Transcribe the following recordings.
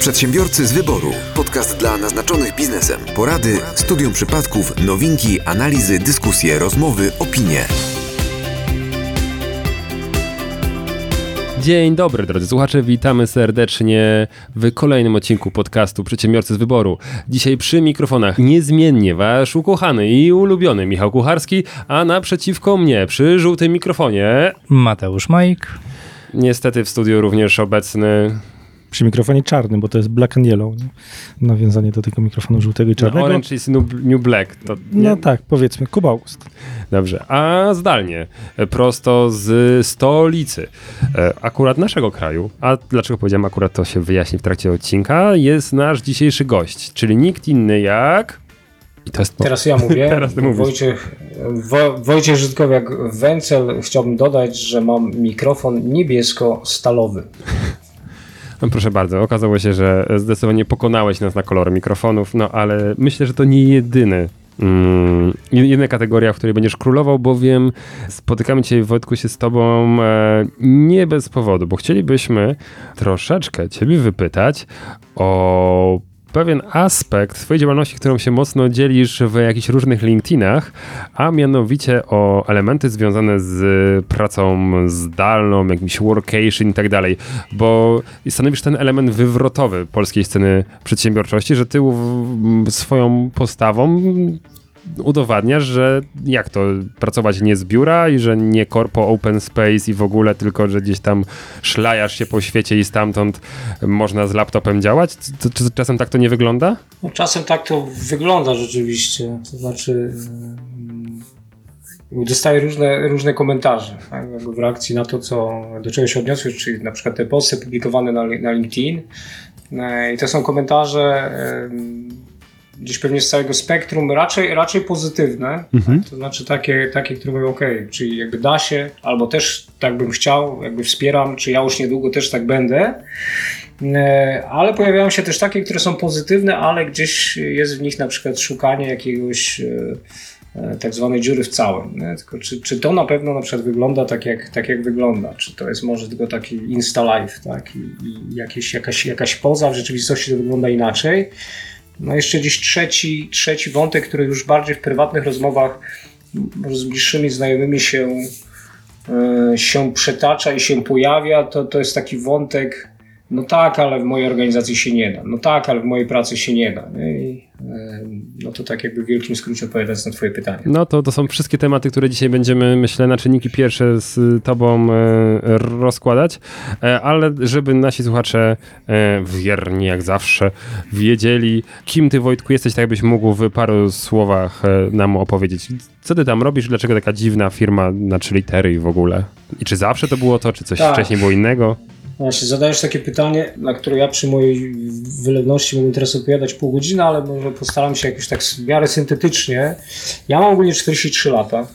Przedsiębiorcy z wyboru. Podcast dla naznaczonych biznesem. Porady, studium przypadków, nowinki, analizy, dyskusje, rozmowy, opinie. Dzień dobry drodzy słuchacze, witamy serdecznie w kolejnym odcinku podcastu Przedsiębiorcy z Wyboru. Dzisiaj przy mikrofonach niezmiennie wasz ukochany i ulubiony Michał Kucharski, a naprzeciwko mnie przy żółtym mikrofonie Mateusz Majk. niestety w studiu również obecny Przy mikrofonie czarnym, bo to jest black and yellow. Nie? Nawiązanie do tego mikrofonu żółtego i no, czarnego. Orange is New, new Black. To nie? No tak, powiedzmy, Kuba August. Dobrze, a zdalnie, e, prosto z stolicy, e, akurat naszego kraju, a dlaczego powiedziałem akurat to się wyjaśni w trakcie odcinka, jest nasz dzisiejszy gość, czyli nikt inny jak... I to jest Teraz ja mówię. Teraz ty mówisz. Wojciech, Wo, Wojciech Żydkowiak Wencel. Chciałbym dodać, że mam mikrofon niebiesko-stalowy. No proszę bardzo, okazało się, że zdecydowanie pokonałeś nas na kolory mikrofonów, no ale myślę, że to nie jedyny. Mm, jedyna kategoria, w której będziesz królował, bowiem spotykamy dzisiaj Wojtku się z tobą e, nie bez powodu, bo chcielibyśmy troszeczkę ciebie wypytać o pewien aspekt swojej działalności, którą się mocno dzielisz w jakichś różnych LinkedInach, a mianowicie o elementy związane z pracą zdalną, jakimś workation i tak dalej, bo stanowisz ten element wywrotowy polskiej sceny przedsiębiorczości, że ty swoją postawą udowadniasz, że jak to, pracować nie z biura i że nie korpo open space i w ogóle, tylko że gdzieś tam szlajasz się po świecie i stamtąd można z laptopem działać? Czy, czasem tak to nie wygląda? No, czasem tak to wygląda rzeczywiście. To znaczy. mm, Dostaję różne, różne komentarze tak, w reakcji na to, co, do czego się odniosłeś, czyli na przykład te posty publikowane na, na LinkedIn. E, I to są komentarze gdzieś pewnie z całego spektrum, raczej, raczej pozytywne. Tak? To znaczy takie, takie, które mówią, ok, czyli jakby da się, albo też tak bym chciał, jakby wspieram, czy ja już niedługo też tak będę. E, Ale pojawiają się też takie, które są pozytywne, ale gdzieś jest w nich na przykład szukanie jakiegoś e, e, tak zwanej dziury w całym. Nie? Tylko czy, czy to na pewno na przykład wygląda tak jak, tak, jak wygląda? Czy to jest może tylko taki insta life, tak? I, i jakieś, jakaś, jakaś poza, w rzeczywistości to wygląda inaczej. No jeszcze gdzieś trzeci, trzeci wątek, który już bardziej w prywatnych rozmowach z bliższymi znajomymi się, e, się przetacza i się pojawia, to, to jest taki wątek, no tak, ale w mojej organizacji się nie da. No tak, ale w mojej pracy się nie da. nie? I, no to tak jakby w wielkim skrócie odpowiadając na twoje pytanie. No to, to są wszystkie tematy, które dzisiaj będziemy, myślę, na czynniki pierwsze z tobą e, rozkładać, e, ale żeby nasi słuchacze e, wierni jak zawsze wiedzieli, kim ty Wojtku jesteś, tak byś mógł w paru słowach nam opowiedzieć. Co ty tam robisz, dlaczego taka dziwna firma na trzy litery i w ogóle? I czy zawsze to było to, czy coś Tak. wcześniej było innego? Właśnie, zadajesz takie pytanie, na które ja przy mojej wylewności mógłbym teraz odpowiadać pół godziny, ale może postaram się jakoś tak w miarę syntetycznie. Ja mam ogólnie 43 lata,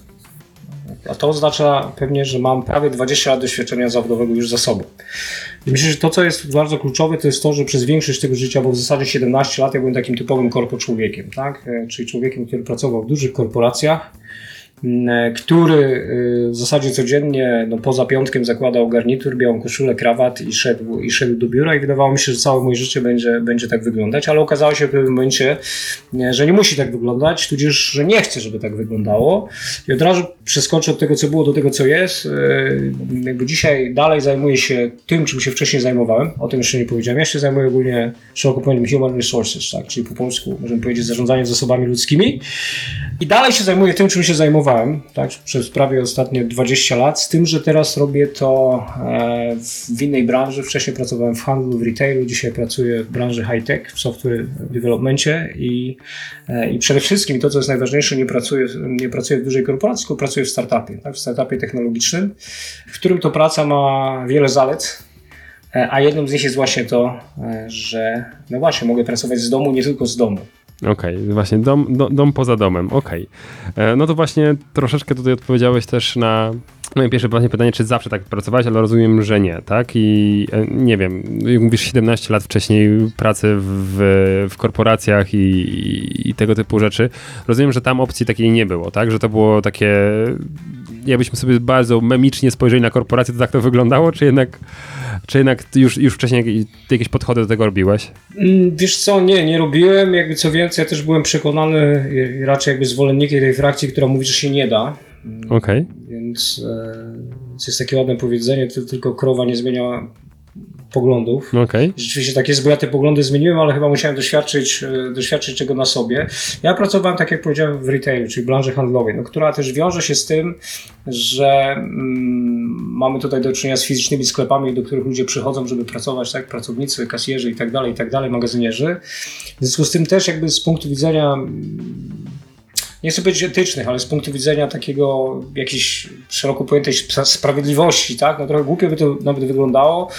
a to oznacza pewnie, że mam prawie 20 lat doświadczenia zawodowego już za sobą. I myślę, że to, co jest bardzo kluczowe, to jest to, że przez większość tego życia, bo w zasadzie 17 lat ja byłem takim typowym korpo człowiekiem, tak? E, czyli człowiekiem, który pracował w dużych korporacjach, który y, w zasadzie codziennie, no poza piątkiem zakładał garnitur, białą koszulę, krawat i szedł, i szedł do biura i wydawało mi się, że całe moje życie będzie, będzie tak wyglądać, ale okazało się w pewnym momencie, nie, że nie musi tak wyglądać, tudzież, że nie chce, żeby tak wyglądało i od razu przeskoczę od tego, co było, do tego, co jest. Y, Jakby dzisiaj dalej zajmuję się tym, czym się wcześniej zajmowałem, o tym jeszcze nie powiedziałem. Ja się zajmuję ogólnie szeroko pojętym human resources, tak, czyli po polsku możemy powiedzieć zarządzaniem zasobami ludzkimi. I dalej się zajmuję tym, czym się zajmowałem, tak, przez prawie ostatnie 20 lat, z tym, że teraz robię to e, w innej branży. Wcześniej pracowałem w handlu, w retailu, dzisiaj pracuję w branży high-tech, w software developmencie i, e, i przede wszystkim to, co jest najważniejsze, nie pracuję, nie pracuję w dużej korporacji, tylko pracuję w startupie, tak, w startupie technologicznym, w którym to praca ma wiele zalet, e, a jedną z nich jest właśnie to, że no właśnie, mogę pracować z domu, nie tylko z domu. Okej, właśnie, dom, do, dom poza domem, okej. E, No to właśnie troszeczkę tutaj odpowiedziałeś też na moje pierwsze właśnie pytanie, czy zawsze tak pracowałeś, ale rozumiem, że nie, tak? I e, nie wiem, jak mówisz 17 lat wcześniej pracy w, w korporacjach i, i, i tego typu rzeczy, rozumiem, że tam opcji takiej nie było, tak? Że to było takie jakbyśmy sobie bardzo memicznie spojrzeli na korporację, to tak to wyglądało, czy jednak, czy jednak już, już wcześniej jakieś podchody do tego robiłeś? Mm, Wiesz co, nie, nie robiłem. Jakby co więcej, ja też byłem przekonany, raczej jakby zwolennikiem tej frakcji, która mówi, że się nie da. Okej. Więc e, jest takie ładne powiedzenie, tylko krowa nie zmienia poglądów. Okej. Rzeczywiście tak jest, bo ja te poglądy zmieniłem, ale chyba musiałem doświadczyć, e, doświadczyć czego na sobie. Ja pracowałem, tak jak powiedziałem, w retailu, czyli branży handlowej, no, która też wiąże się z tym, że mm, mamy tutaj do czynienia z fizycznymi sklepami, do których ludzie przychodzą, żeby pracować, tak, pracownicy, kasjerzy i tak dalej, i tak dalej, magazynierzy. W związku z tym też jakby z punktu widzenia nie chcę powiedzieć etycznych, ale z punktu widzenia takiego jakiejś szeroko pojętej sp- sprawiedliwości, tak, no trochę głupio by to nawet wyglądało,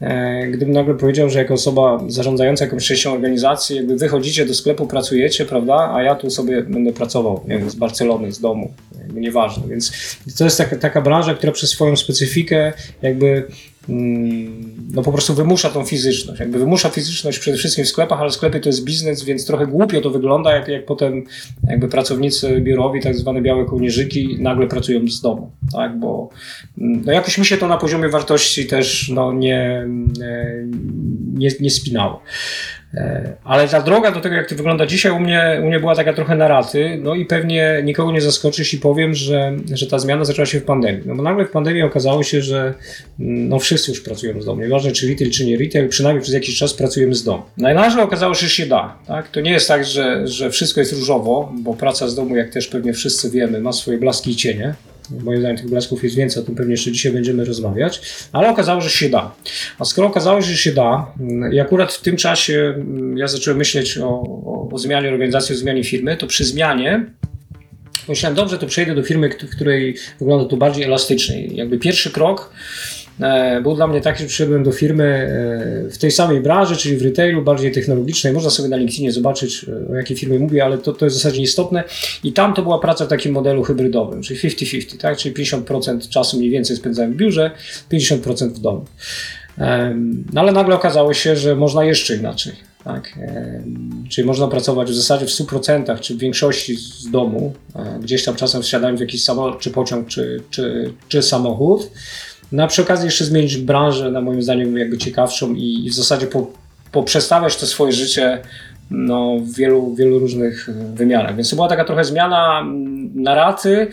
e, gdybym nagle powiedział, że jako osoba zarządzająca jakąś częścią organizacji, jakby wychodzicie do sklepu, pracujecie, prawda, a ja tu sobie będę pracował, nie wiem, z Barcelony, z domu, jakby nieważne, więc to jest taka, taka branża, która przez swoją specyfikę jakby no po prostu wymusza tą fizyczność. Jakby wymusza fizyczność przede wszystkim w sklepach, ale sklepy to jest biznes, więc trochę głupio to wygląda, jak, jak potem jakby pracownicy biurowi, tak zwane białe kołnierzyki, nagle pracują z domu, tak, bo mm, no jakoś mi się to na poziomie wartości też no nie, e, nie, nie spinało. E, Ale ta droga do tego, jak to wygląda dzisiaj, u mnie, u mnie była taka trochę na raty, no i pewnie nikogo nie zaskoczy, jeśli powiem, że, że ta zmiana zaczęła się w pandemii. No bo nagle w pandemii okazało się, że mm, no wszyscy już pracują z domu. Nieważne czy retail, czy nie retail, przynajmniej przez jakiś czas pracujemy z domu. No i nagle okazało się, że się da. Tak? To nie jest tak, że, że wszystko jest różowo, bo praca z domu, jak też pewnie wszyscy wiemy, ma swoje blaski i cienie. Moim zdaniem tych blasków jest więcej, o tym pewnie jeszcze dzisiaj będziemy rozmawiać, ale okazało się, że się da. A skoro okazało się, że się da, mm, i akurat w tym czasie mm, ja zacząłem myśleć o, o, o zmianie organizacji, o zmianie firmy, to przy zmianie myślałem, dobrze, to przejdę do firmy, w której wygląda to bardziej elastycznie. Jakby pierwszy krok był dla mnie taki, że przyszedłem do firmy e, w tej samej branży, czyli w retailu, bardziej technologicznej. Można sobie na LinkedInie zobaczyć, e, o jakiej firmie mówię, ale to, to jest w zasadzie istotne. I tam to była praca w takim modelu hybrydowym, czyli 50-50, tak? czyli 50% czasu mniej więcej spędzałem w biurze, 50% w domu. No ale nagle okazało się, że można jeszcze inaczej. Tak? Czyli można pracować w zasadzie w 100% czy w większości z domu, e, gdzieś tam czasem wsiadając w jakiś samolot, czy pociąg, czy, czy, czy samochód. No a przy okazji jeszcze zmienić branżę, na moim zdaniem jakby ciekawszą i, i w zasadzie po, poprzestawiać to swoje życie no, w wielu, wielu różnych e, wymiarach. Więc to była taka trochę zmiana mm, na raty,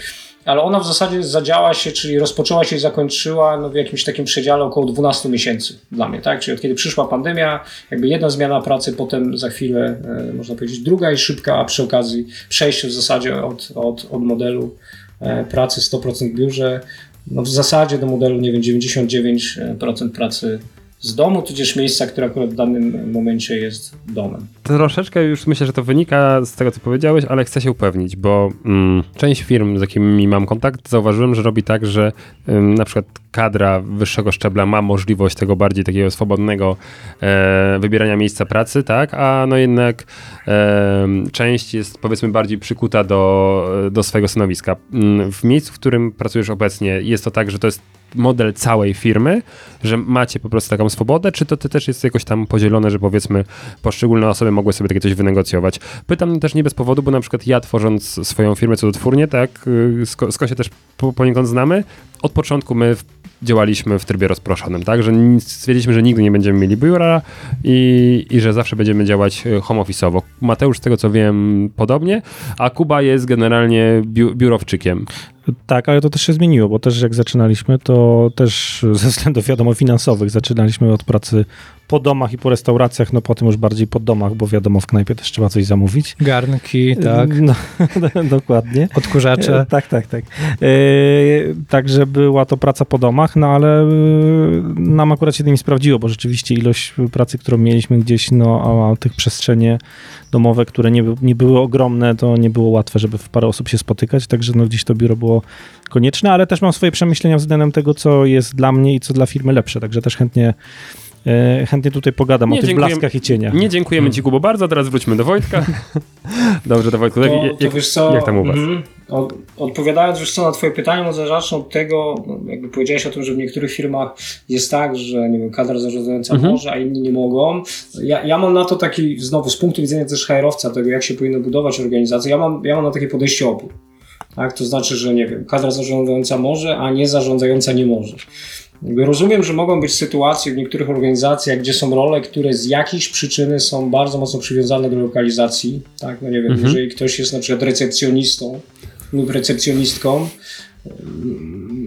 ale ona w zasadzie zadziała się, czyli rozpoczęła się i zakończyła no, w jakimś takim przedziale około 12 miesięcy dla mnie, tak? Czyli od kiedy przyszła pandemia, jakby jedna zmiana pracy, potem za chwilę, e, można powiedzieć, druga i szybka, a przy okazji przejście w zasadzie od, od, od modelu e, pracy 100% w biurze, no w zasadzie do modelu, nie wiem, 99% pracy z domu, tudzież miejsca, które akurat w danym momencie jest domem. Troszeczkę już myślę, że to wynika z tego, co powiedziałeś, ale chcę się upewnić, bo mm, część firm, z jakimi mam kontakt, zauważyłem, że robi tak, że ym, na przykład kadra wyższego szczebla ma możliwość tego bardziej takiego swobodnego e, wybierania miejsca pracy, tak, a no jednak e, część jest powiedzmy bardziej przykuta do, do swojego stanowiska. Mm, W miejscu, w którym pracujesz obecnie, jest to tak, że to jest model całej firmy, że macie po prostu taką swobodę, czy to, to też jest jakoś tam podzielone, że powiedzmy poszczególne osoby mogły sobie takie coś wynegocjować. Pytam też nie bez powodu, bo na przykład ja tworząc swoją firmę cudotwórnię, tak, y, z, Ko- z Kosie też po, poniekąd znamy, od początku my działaliśmy w trybie rozproszonym, tak, że stwierdziliśmy, że nigdy nie będziemy mieli biura i, i że zawsze będziemy działać y, home office'owo. Mateusz, z tego co wiem, podobnie, a Kuba jest generalnie biu, biurowczykiem. Tak, ale to też się zmieniło, bo też jak zaczynaliśmy, to też ze względów wiadomo finansowych zaczynaliśmy od pracy po domach i po restauracjach, no potem już bardziej po domach, bo wiadomo w knajpie też trzeba coś zamówić. Garnki, tak. No, dokładnie. Odkurzacze. E, Tak, tak, tak. E, Także była to praca po domach, no ale e, nam akurat się to nie sprawdziło, bo rzeczywiście ilość pracy, którą mieliśmy gdzieś, no a tych przestrzenie domowe, które nie, nie były ogromne, to nie było łatwe, żeby w parę osób się spotykać, także no gdzieś to biuro było konieczne, ale też mam swoje przemyślenia względem tego, co jest dla mnie i co dla firmy lepsze, także też chętnie chętnie tutaj pogadam Nie, o tych blaskach i cieniach. Nie dziękujemy Ci, Kubo, bardzo. Teraz wróćmy do Wojtka. Dobrze, do Wojtku. To, jak, to jak, wiesz co, jak tam u Was? mhm. Od, odpowiadając wiesz co, na twoje pytanie, może zacznę od tego, no, jakby powiedziałeś o tym, że w niektórych firmach jest tak, że nie wiem, kadra zarządzająca Mhm. może, a inni nie mogą. Ja, ja mam na to taki, znowu z punktu widzenia też HR-owca, tego jak się powinno budować organizację, ja mam, ja mam na takie podejście obu. Tak? To znaczy, że nie wiem, kadra zarządzająca może, a nie zarządzająca nie może. Rozumiem, że mogą być sytuacje w niektórych organizacjach, gdzie są role, które z jakiejś przyczyny są bardzo mocno przywiązane do lokalizacji. Tak? No nie wiem, Mhm. jeżeli ktoś jest na przykład recepcjonistą lub recepcjonistką,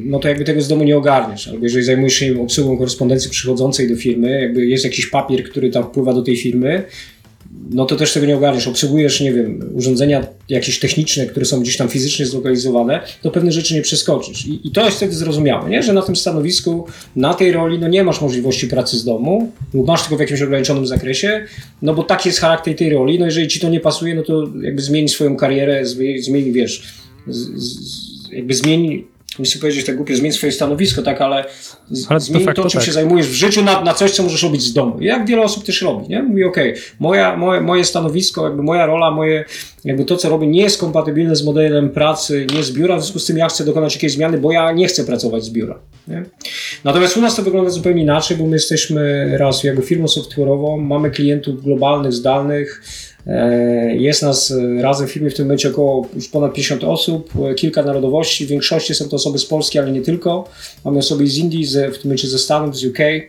no to jakby tego z domu nie ogarniesz. Albo jeżeli zajmujesz się obsługą korespondencji przychodzącej do firmy, jakby jest jakiś papier, który tam wpływa do tej firmy, no to też tego nie ogarniesz. Obsługujesz, nie wiem, urządzenia jakieś techniczne, które są gdzieś tam fizycznie zlokalizowane, to pewne rzeczy nie przeskoczysz. I, i to jest wtedy zrozumiałe, nie? że na tym stanowisku, na tej roli, no nie masz możliwości pracy z domu, lub masz tylko w jakimś ograniczonym zakresie, no bo taki jest charakter tej roli, no jeżeli ci to nie pasuje, no to jakby zmień swoją karierę, zmień, wiesz, z, z, jakby zmień, nie chcę powiedzieć tak głupio, zmień swoje stanowisko, tak, ale, z, Ale zmień to, facto czym tak. się zajmujesz w życiu na, na coś, co możesz robić z domu. Jak wiele osób też robi, nie? Mówi, okej, moja, moje, moje stanowisko, jakby moja rola, moje, jakby to, co robię, nie jest kompatybilne z modelem pracy, nie z biura, w związku z tym ja chcę dokonać jakiejś zmiany, bo ja nie chcę pracować z biura. Nie? Natomiast u nas to wygląda zupełnie inaczej, bo my jesteśmy raz jakby firmą software'ową, mamy klientów globalnych, zdalnych, Jest nas e, razem w firmie w tym momencie około już ponad 50 osób, e, kilka narodowości, w większości są to osoby z Polski, ale nie tylko. Mamy osoby z Indii, z, w tym momencie ze Stanów, z UK, e,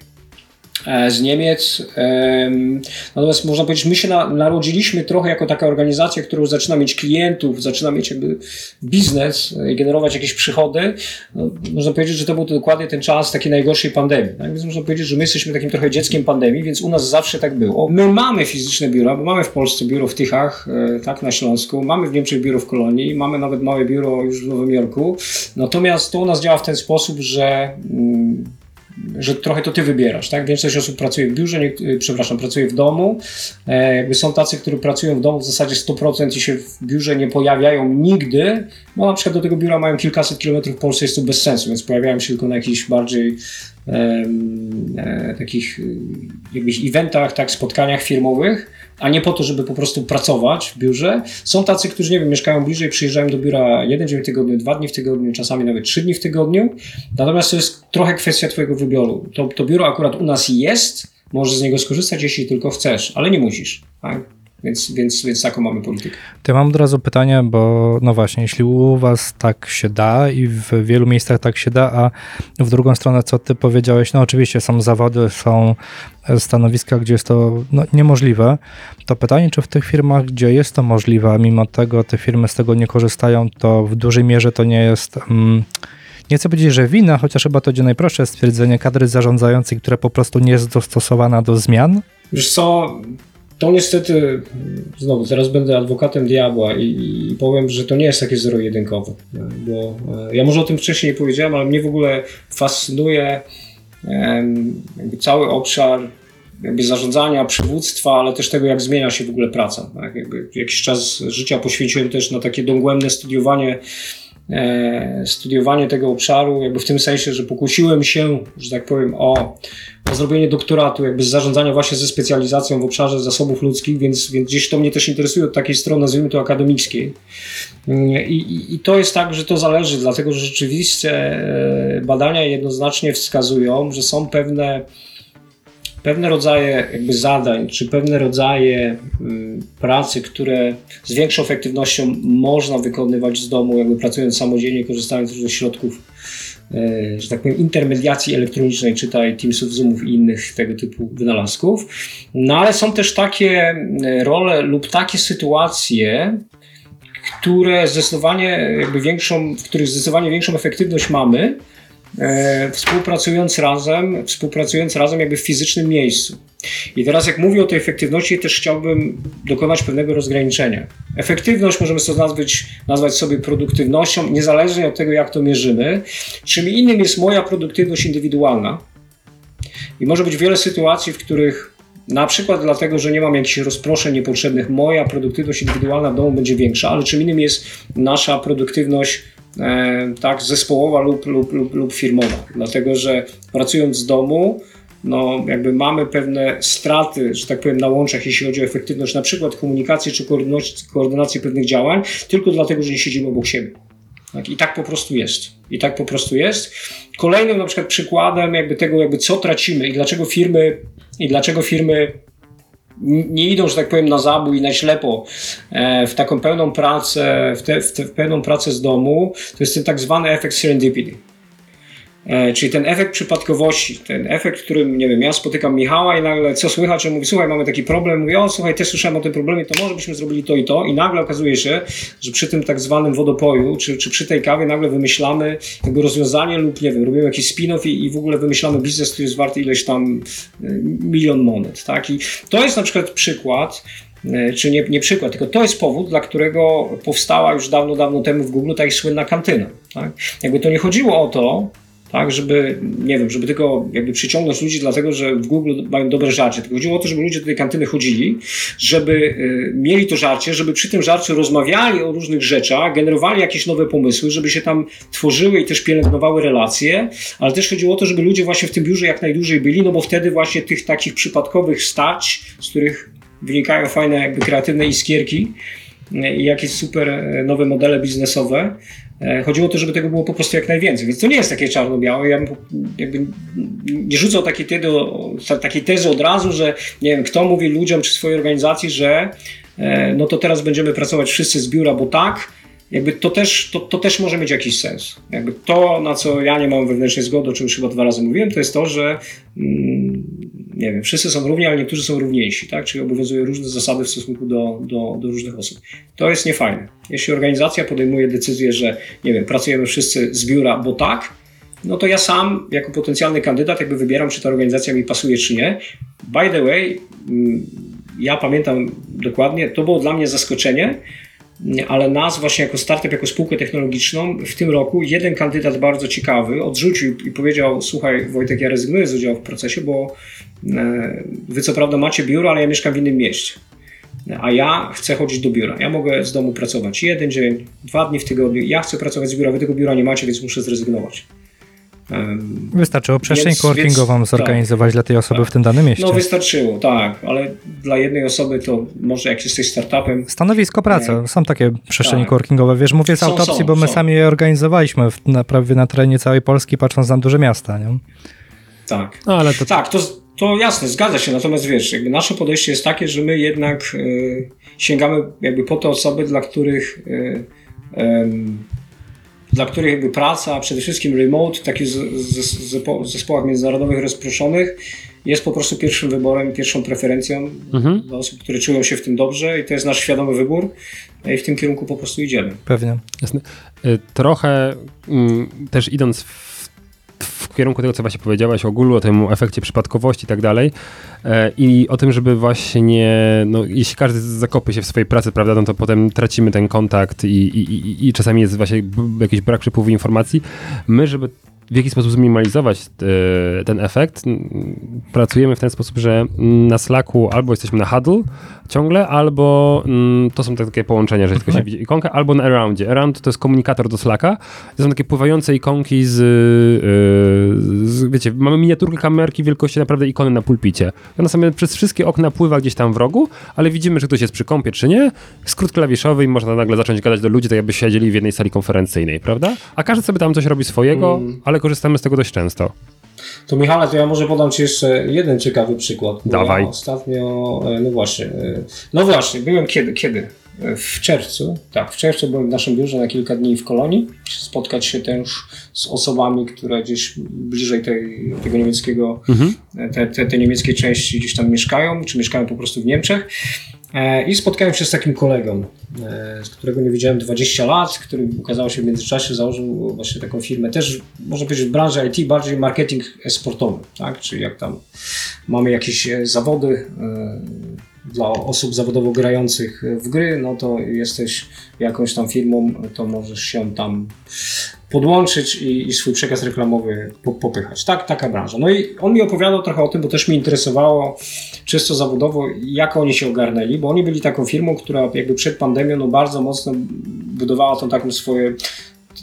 z Niemiec. Em, Natomiast można powiedzieć, my się na, narodziliśmy trochę jako taka organizacja, która zaczyna mieć klientów, zaczyna mieć jakby biznes e, generować jakieś przychody. No, można powiedzieć, że to był dokładnie ten czas takiej najgorszej pandemii. Tak? Więc można powiedzieć, że my jesteśmy takim trochę dzieckiem pandemii, więc u nas zawsze tak było. My mamy fizyczne biura, bo mamy w Polsce biuro w Tychach, e, tak na Śląsku, mamy w Niemczech biuro w Kolonii, mamy nawet małe biuro już w Nowym Jorku. Natomiast to u nas działa w ten sposób, że mm, że trochę to ty wybierasz, tak? Większość osób pracuje w biurze, nie, y, przepraszam, pracuje w domu. E, jakby są tacy, którzy pracują w domu w zasadzie 100% i się w biurze nie pojawiają nigdy, bo na przykład do tego biura mają kilkaset kilometrów w Polsce, jest to bez sensu, więc pojawiają się tylko na jakichś bardziej em, e, takich y, jakbyś eventach, tak, spotkaniach firmowych, a nie po to, żeby po prostu pracować w biurze. Są tacy, którzy, nie wiem, mieszkają bliżej, przyjeżdżają do biura jeden dzień w tygodniu, dwa dni w tygodniu, czasami nawet trzy dni w tygodniu. Natomiast to jest trochę kwestia Twojego wyboru. To, to biuro akurat u nas jest, możesz z niego skorzystać, jeśli tylko chcesz, ale nie musisz. Tak? Więc, więc, więc taką mamy politykę. To ja mam od razu pytanie, bo no właśnie, jeśli u was tak się da i w wielu miejscach tak się da, a w drugą stronę, co ty powiedziałeś, no oczywiście są zawody, są stanowiska, gdzie jest to no, niemożliwe, to pytanie, czy w tych firmach, gdzie jest to możliwe, a mimo tego te firmy z tego nie korzystają, to w dużej mierze to nie jest... Mm, nie chcę powiedzieć, że wina, chociaż chyba to będzie najprostsze stwierdzenie kadry zarządzającej, która po prostu nie jest dostosowana do zmian. Wiesz co, to niestety, znowu, teraz będę adwokatem diabła i, i powiem, że to nie jest takie zero-jedynkowe, bo e, ja może o tym wcześniej nie powiedziałem, ale mnie w ogóle fascynuje cały obszar jakby zarządzania, przywództwa, ale też tego, jak zmienia się w ogóle praca. Tak? Jakby jakiś czas życia poświęciłem też na takie dogłębne studiowanie e, studiowanie tego obszaru, jakby w tym sensie, że pokusiłem się, że tak powiem, o zrobienie doktoratu, jakby z zarządzania właśnie ze specjalizacją w obszarze zasobów ludzkich, więc, więc gdzieś to mnie też interesuje od takiej strony, nazwijmy to akademickiej. I, i, I to jest tak, że to zależy, dlatego że rzeczywiście e, badania jednoznacznie wskazują, że są pewne pewne rodzaje jakby zadań, czy pewne rodzaje mm, pracy, które z większą efektywnością można wykonywać z domu, jakby pracując samodzielnie, korzystając z różnych środków, że tak powiem, intermediacji elektronicznej, czytaj Teamsów, Zoomów i innych tego typu wynalazków. No ale są też takie e, role lub takie sytuacje, które zdecydowanie jakby większą, w których zdecydowanie większą efektywność mamy, e, współpracując razem, współpracując razem jakby w fizycznym miejscu. I teraz jak mówię o tej efektywności, też chciałbym dokonać pewnego rozgraniczenia. Efektywność możemy sobie nazwać, nazwać sobie produktywnością, niezależnie od tego, jak to mierzymy. Czym innym jest moja produktywność indywidualna. I może być wiele sytuacji, w których na przykład dlatego, że nie mam jakichś rozproszeń niepotrzebnych, moja produktywność indywidualna w domu będzie większa, ale czym innym jest nasza produktywność e, tak, zespołowa lub, lub, lub, lub firmowa. Dlatego, że pracując z domu, no, jakby mamy pewne straty, że tak powiem, na łączach, jeśli chodzi o efektywność na przykład komunikacji czy koordynacji pewnych działań, tylko dlatego, że nie siedzimy obok siebie. Tak, I tak po prostu jest. I tak po prostu jest. Kolejnym na przykład przykładem jakby tego, jakby co tracimy i dlaczego firmy, i dlaczego firmy nie idą, że tak powiem, na zabój, na ślepo e, w taką pełną pracę, w, te, w, te, w pełną pracę z domu, to jest ten tak zwany efekt serendipity. E, czyli ten efekt przypadkowości, ten efekt, którym, nie wiem, ja spotykam Michała i nagle co słychać, on mówi, słuchaj, mamy taki problem, mówię, o słuchaj, też słyszałem o tym problemie, to może byśmy zrobili to i to i nagle okazuje się, że przy tym tak zwanym wodopoju, czy, czy przy tej kawie nagle wymyślamy jakby rozwiązanie lub, nie wiem, robimy jakiś spin-off i, i w ogóle wymyślamy biznes, który jest warty ileś tam e, milion monet, tak? I to jest na przykład przykład, e, czy nie, nie przykład, tylko to jest powód, dla którego powstała już dawno, dawno temu w Google ta ich słynna kantyna. Tak? Jakby to nie chodziło o to, tak, żeby, nie wiem, żeby tylko jakby przyciągnąć ludzi dlatego, że w Google mają dobre żarcie. Tylko chodziło o to, żeby ludzie do tej kantyny chodzili, żeby y, mieli to żarcie, żeby przy tym żarciu rozmawiali o różnych rzeczach, generowali jakieś nowe pomysły, żeby się tam tworzyły i też pielęgnowały relacje, ale też chodziło o to, żeby ludzie właśnie w tym biurze jak najdłużej byli, no bo wtedy właśnie tych takich przypadkowych stać, z których wynikają fajne jakby kreatywne iskierki, i jakieś super e, nowe modele biznesowe. E, chodziło o to, żeby tego było po prostu jak najwięcej. Więc to nie jest takie czarno-białe. Ja bym jakby nie rzucał takiej tezy, takiej tezy od razu, że nie wiem, kto mówi ludziom czy swojej organizacji, że e, no to teraz będziemy pracować wszyscy z biura, bo tak, jakby to też, to, to też może mieć jakiś sens. Jakby to, na co ja nie mam wewnętrznej zgody, o czym już chyba dwa razy mówiłem, to jest to, że mm, nie wiem, wszyscy są równi, ale niektórzy są równiejsi, tak? Czyli obowiązują różne zasady w stosunku do, do, do różnych osób. To jest niefajne. Jeśli organizacja podejmuje decyzję, że nie wiem, pracujemy wszyscy z biura, bo tak, no to ja sam, jako potencjalny kandydat, jakby wybieram, czy ta organizacja mi pasuje, czy nie. By the way, mm, ja pamiętam dokładnie, to było dla mnie zaskoczenie, ale nas właśnie jako startup, jako spółkę technologiczną w tym roku jeden kandydat bardzo ciekawy odrzucił i powiedział, słuchaj Wojtek, ja rezygnuję z udziału w procesie, bo e, wy co prawda macie biuro, ale ja mieszkam w innym mieście. A ja chcę chodzić do biura. Ja mogę z domu pracować jeden dzień, dwa dni w tygodniu. Ja chcę pracować z biura, wy tego biura nie macie, więc muszę zrezygnować. Wystarczyło przestrzeń więc, coworkingową więc, zorganizować tak, dla tej osoby tak. w tym danym mieście. No wystarczyło, tak, ale dla jednej osoby to może jak jesteś startupem... Stanowisko pracy, nie. są takie przestrzenie tak. coworkingowe. Wiesz, mówię z są, autopsji, są, bo my są. sami je organizowaliśmy w, na, prawie na terenie całej Polski, patrząc na duże miasta, nie? Tak, no, ale to... tak to, to jasne, zgadza się, natomiast wiesz, jakby nasze podejście jest takie, że my jednak y, sięgamy jakby po te osoby, dla których... Y, y, dla których jakby praca, a przede wszystkim remote, takich zespołach międzynarodowych rozproszonych, jest po prostu pierwszym wyborem, pierwszą preferencją mhm. dla osób, które czują się w tym dobrze i to jest nasz świadomy wybór i w tym kierunku po prostu idziemy. Pewnie. Jasne. Y, trochę mm, też idąc w w kierunku tego, co właśnie powiedziałaś o Gulu, o tym efekcie przypadkowości i tak dalej. E, I o tym, żeby właśnie, no, jeśli każdy zakopie się w swojej pracy, prawda, no to potem tracimy ten kontakt i, i, i, i czasami jest właśnie jakiś brak przepływu informacji. My, żeby w jaki sposób zminimalizować e, ten efekt. Pracujemy w ten sposób, że na Slacku albo jesteśmy na Huddle ciągle, albo to są takie połączenia, że tylko się widzi ikonkę, albo na Aroundzie. Around to jest komunikator do Slacka. To są takie pływające ikonki z, e, z wiecie, mamy miniaturkę kamerki wielkości naprawdę ikony na pulpicie. Ona sobie przez wszystkie okna pływa gdzieś tam w rogu, ale widzimy, czy ktoś jest przy kąpie, czy nie. Skrót klawiszowy i można nagle zacząć gadać do ludzi, tak jakby siedzieli w jednej sali konferencyjnej, prawda? A każdy sobie tam coś robi swojego, mm. ale korzystamy z tego dość często. To Michale, to ja może podam Ci jeszcze jeden ciekawy przykład. Dawaj. Ja ostatnio, e, no właśnie, e, no właśnie, byłem kiedy, kiedy? E, w czerwcu, tak, w czerwcu byłem w naszym biurze na kilka dni w Kolonii, spotkać się też z osobami, które gdzieś bliżej tej, tego niemieckiego, mhm. te, te, te niemieckiej części gdzieś tam mieszkają, czy mieszkają po prostu w Niemczech. E, I spotkałem się z takim kolegą, e, z którego nie widziałem 20 lat, który okazało się w międzyczasie założył właśnie taką firmę, też można powiedzieć w branży IT, bardziej marketing sportowy, tak? czyli jak tam mamy jakieś e, zawody dla osób zawodowo grających w gry, no to jesteś jakąś tam firmą, to możesz się tam podłączyć i, i swój przekaz reklamowy po, popychać. Tak, taka branża. No i on mi opowiadał trochę o tym, bo też mi interesowało czysto zawodowo, jak oni się ogarnęli, bo oni byli taką firmą, która jakby przed pandemią no bardzo mocno budowała tą taką swoje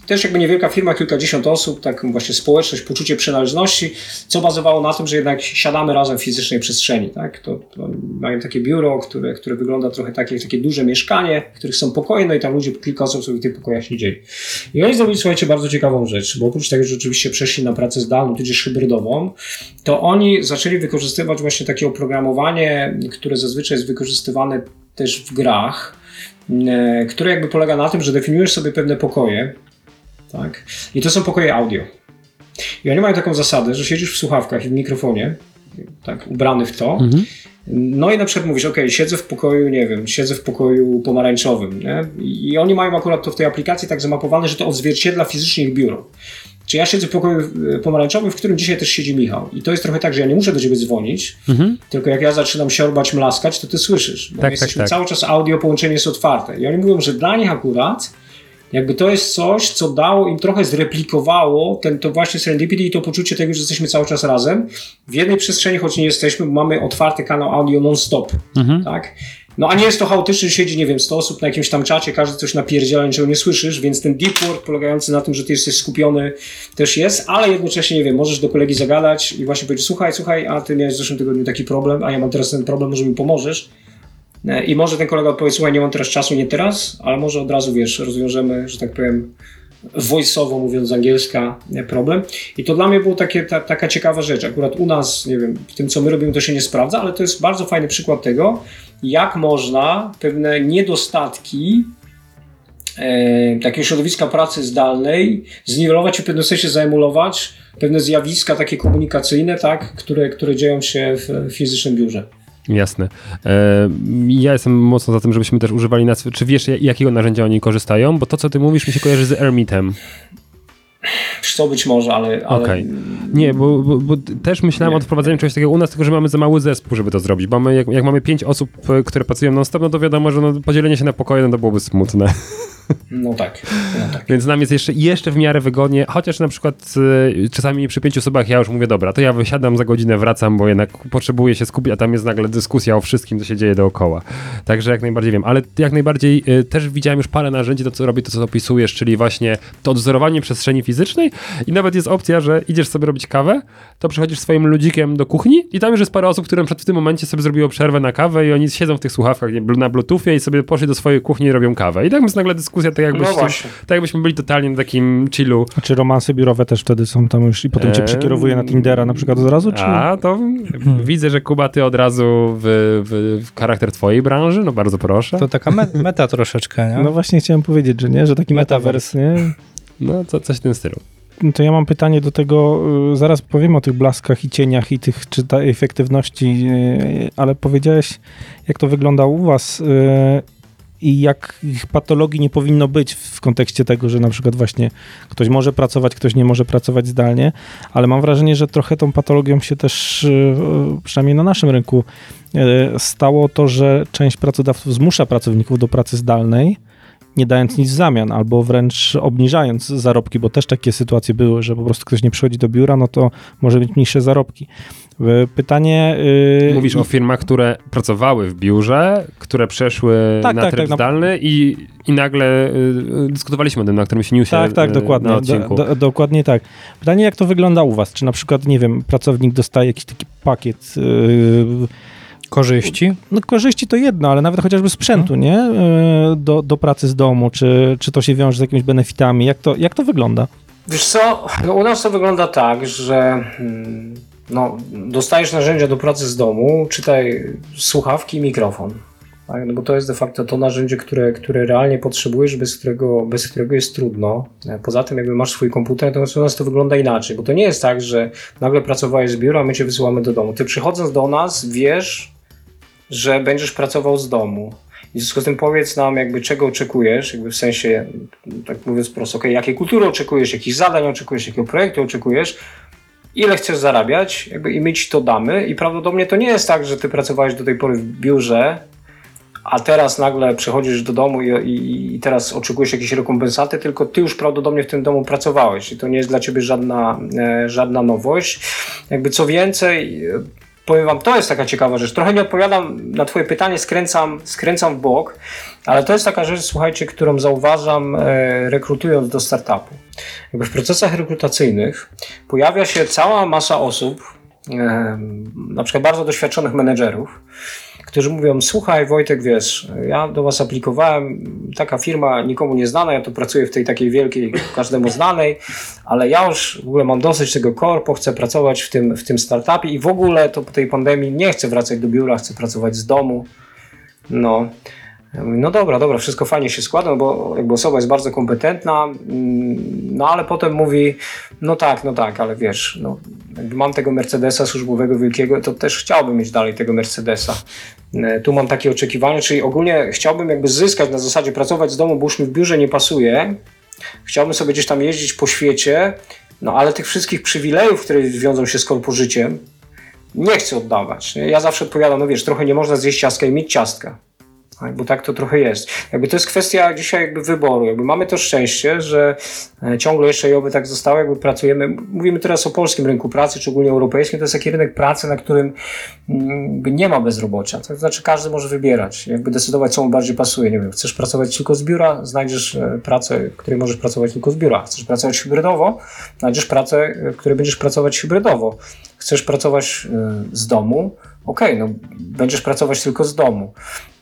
też jakby niewielka firma, kilkadziesiąt osób, tak właśnie społeczność, poczucie przynależności, co bazowało na tym, że jednak siadamy razem w fizycznej przestrzeni, tak? To, to mają takie biuro, które, które wygląda trochę takie, takie duże mieszkanie, w których są pokoje, no i tam ludzie, kilka osób sobie w tych pokojach siedzieli. I oni zrobili, słuchajcie, bardzo ciekawą rzecz, bo oprócz tego, że rzeczywiście przeszli na pracę zdalną, tudzież hybrydową, to oni zaczęli wykorzystywać właśnie takie oprogramowanie, które zazwyczaj jest wykorzystywane też w grach, e, które jakby polega na tym, że definiujesz sobie pewne pokoje, tak? I to są pokoje audio. I oni mają taką zasadę, że siedzisz w słuchawkach i w mikrofonie, tak, ubrany w to, no i na przykład mówisz, ok, siedzę w pokoju, nie wiem, siedzę w pokoju pomarańczowym, nie? I oni mają akurat to w tej aplikacji tak zamapowane, że to odzwierciedla fizycznie ich biuro. Czy ja siedzę w pokoju e, pomarańczowym, w którym dzisiaj też siedzi Michał. I to jest trochę tak, że ja nie muszę do ciebie dzwonić, tylko jak ja zaczynam siorbać, mlaskać, to ty słyszysz. Bo Tak, tak, tak. cały czas audio, połączenie jest otwarte. I oni mówią, że dla nich akurat jakby to jest coś, co dało im trochę zreplikowało ten, to właśnie serendipity i to poczucie tego, że jesteśmy cały czas razem. W jednej przestrzeni, choć nie jesteśmy, bo mamy otwarty kanał audio non-stop, tak? No a nie jest to chaotycznie, że siedzi, nie wiem, 100 osób na jakimś tam czacie, każdy coś napierdziela, niczego nie słyszysz, więc ten deep work polegający na tym, że ty jesteś skupiony też jest, ale jednocześnie, nie wiem, możesz do kolegi zagadać i właśnie powiedzieć, słuchaj, słuchaj, a ty miałeś w zeszłym tygodniu taki problem, a ja mam teraz ten problem, może mi pomożesz. E, I może ten kolega odpowie, słuchaj, nie mam teraz czasu, nie teraz, ale może od razu, wiesz, rozwiążemy, że tak powiem, voice'owo mówiąc z angielska nie, problem. I to dla mnie takie, ta, taka ciekawa rzecz. Akurat u nas, nie wiem, w tym co my robimy to się nie sprawdza, ale to jest bardzo fajny przykład tego, jak można pewne niedostatki e, takiego środowiska pracy zdalnej zniwelować i w pewnym sensie zaemulować pewne zjawiska takie komunikacyjne, tak, które, które dzieją się w fizycznym biurze. Jasne. E, ja jestem mocno za tym, żebyśmy też używali nazwy. Czy wiesz, jakiego narzędzia oni korzystają? Bo to, co ty mówisz, mi się kojarzy z Ermitem. Co, być może, ale... ale Okej. Nie, bo, bo, bo też myślałem Nie. o wprowadzeniu czegoś takiego u nas, tylko że mamy za mały zespół, żeby to zrobić. Bo my, jak, jak mamy pięć osób, e, które pracują non-stop, no to wiadomo, że no, podzielenie się na pokoje, no to byłoby smutne. No tak, no tak. Więc nam jest jeszcze, jeszcze w miarę wygodnie, chociaż na przykład e, czasami przy pięciu osobach ja już mówię, dobra, to ja wysiadam za godzinę, wracam, bo jednak potrzebuję się skupić, a tam jest nagle dyskusja o wszystkim, co się dzieje dookoła. Także jak najbardziej wiem, ale jak najbardziej e, też widziałem już parę narzędzi, to co robi, to co opisujesz, czyli właśnie to odzorowanie przestrzeni fizycznej i nawet jest opcja, że idziesz sobie robić kawę, to przychodzisz swoim ludzikiem do kuchni i tam już jest parę osób, które przykład w tym momencie sobie zrobiło przerwę na kawę i oni siedzą w tych słuchawkach nie, na bluetoothie i sobie poszli do swojej kuchni i robią kawę. I tak jest nagle dyskusja, tak jakbyście, No tak jakbyśmy byli totalnie na takim chillu. A czy romanse biurowe też wtedy są tam już i potem cię przekierowuje na Tindera na przykład od razu, czy... A, to widzę, że Kuba, ty od razu w, w, w charakter twojej branży, no bardzo proszę. To taka me- meta troszeczkę, nie? No właśnie chciałem powiedzieć, że nie, że taki metavers, nie? No, co, coś w tym stylu. No to ja mam pytanie do tego, y, zaraz powiem o tych blaskach i cieniach i tych, czy ta efektywności, y, ale powiedziałeś, jak to wygląda u was y, i jakich patologii nie powinno być w kontekście tego, że na przykład właśnie ktoś może pracować, ktoś nie może pracować zdalnie, ale mam wrażenie, że trochę tą patologią się też, przynajmniej na naszym rynku, stało to, że część pracodawców zmusza pracowników do pracy zdalnej, nie dając nic w zamian, albo wręcz obniżając zarobki, bo też takie sytuacje były, że po prostu ktoś nie przychodzi do biura, no to może mieć mniejsze zarobki. Y, Pytanie... y, Mówisz o firmach, które pracowały w biurze, które przeszły Tak, na tak, tryb tak, na- zdalny i, i nagle y, y, dyskutowaliśmy o tym na którymś newsie Tak, tak, y, dokładnie. na Do, odcinku. do, dokładnie tak. Pytanie, jak to wygląda u was? Czy na przykład, nie wiem, pracownik dostaje jakiś taki pakiet, yy, Korzyści. no korzyści to jedno, ale nawet chociażby sprzętu, nie? Yy, do, do pracy z domu, czy, czy to się wiąże z jakimiś benefitami? Jak to, jak to wygląda? Wiesz co, no u nas to wygląda tak, że mm, no, dostajesz narzędzia do pracy z domu, czytaj słuchawki i mikrofon. Tak? No bo to jest de facto to narzędzie, które, które realnie potrzebujesz, bez którego, bez którego jest trudno. E, Poza tym, jakby masz swój komputer, to u nas to wygląda inaczej, bo to nie jest tak, że nagle pracowałeś z biura, a my cię wysyłamy do domu. Ty przychodząc do nas, wiesz, że będziesz pracował z domu. I w związku z tym powiedz nam, jakby czego oczekujesz, jakby w sensie, tak mówiąc prosto, okay, jakiej kultury oczekujesz, jakich zadań oczekujesz, jakiego projektu oczekujesz, ile chcesz zarabiać, jakby i my ci to damy. I prawdopodobnie to nie jest tak, że ty pracowałeś do tej pory w biurze, a teraz nagle przychodzisz do domu i, i, i teraz oczekujesz jakiejś rekompensaty, tylko ty już prawdopodobnie w tym domu pracowałeś i to nie jest dla ciebie żadna, e, żadna nowość. Jakby co więcej, powiem wam, to jest taka ciekawa rzecz. Trochę nie odpowiadam na twoje pytanie, skręcam, skręcam w bok, ale to jest taka rzecz, słuchajcie, którą zauważam e, rekrutując do startupu. Jakby w procesach rekrutacyjnych pojawia się cała masa osób, e, na przykład bardzo doświadczonych menedżerów, którzy mówią, słuchaj Wojtek, wiesz, ja do was aplikowałem, taka firma nikomu nie znana, ja tu pracuję w tej takiej wielkiej, każdemu znanej, ale ja już w ogóle mam dosyć tego korpo, chcę pracować w tym, w tym startupie i w ogóle to po tej pandemii nie chcę wracać do biura, chcę pracować z domu. No. Ja mówię, No dobra, dobra, wszystko fajnie się składa, no bo jakby osoba jest bardzo kompetentna, mm, no ale potem mówi, no tak, no tak, ale wiesz, no, mam tego Mercedesa służbowego wielkiego, to też chciałbym mieć dalej tego Mercedesa. E, Tu mam takie oczekiwania, czyli ogólnie chciałbym jakby zyskać na zasadzie pracować z domu, bo już mi w biurze nie pasuje. Chciałbym sobie gdzieś tam jeździć po świecie, no ale tych wszystkich przywilejów, które wiążą się z korpożyciem, nie chcę oddawać. Ja zawsze odpowiadam, no wiesz, trochę nie można zjeść ciastka i mieć ciastka. Tak, bo tak to trochę jest. Jakby to jest kwestia dzisiaj jakby wyboru. Jakby mamy to szczęście, że e, ciągle jeszcze i oby tak zostało, jakby pracujemy. Mówimy teraz o polskim rynku pracy, czy ogólnie europejskim. To jest taki rynek pracy, na którym mm, nie ma bezrobocia. To znaczy każdy może wybierać, jakby decydować, co mu bardziej pasuje. Nie wiem, chcesz pracować tylko z biura, znajdziesz e, pracę, w której możesz pracować tylko z biura. Chcesz pracować hybrydowo, znajdziesz pracę, e, w której będziesz pracować hybrydowo. Chcesz pracować e, z domu, okej, no będziesz pracować tylko z domu.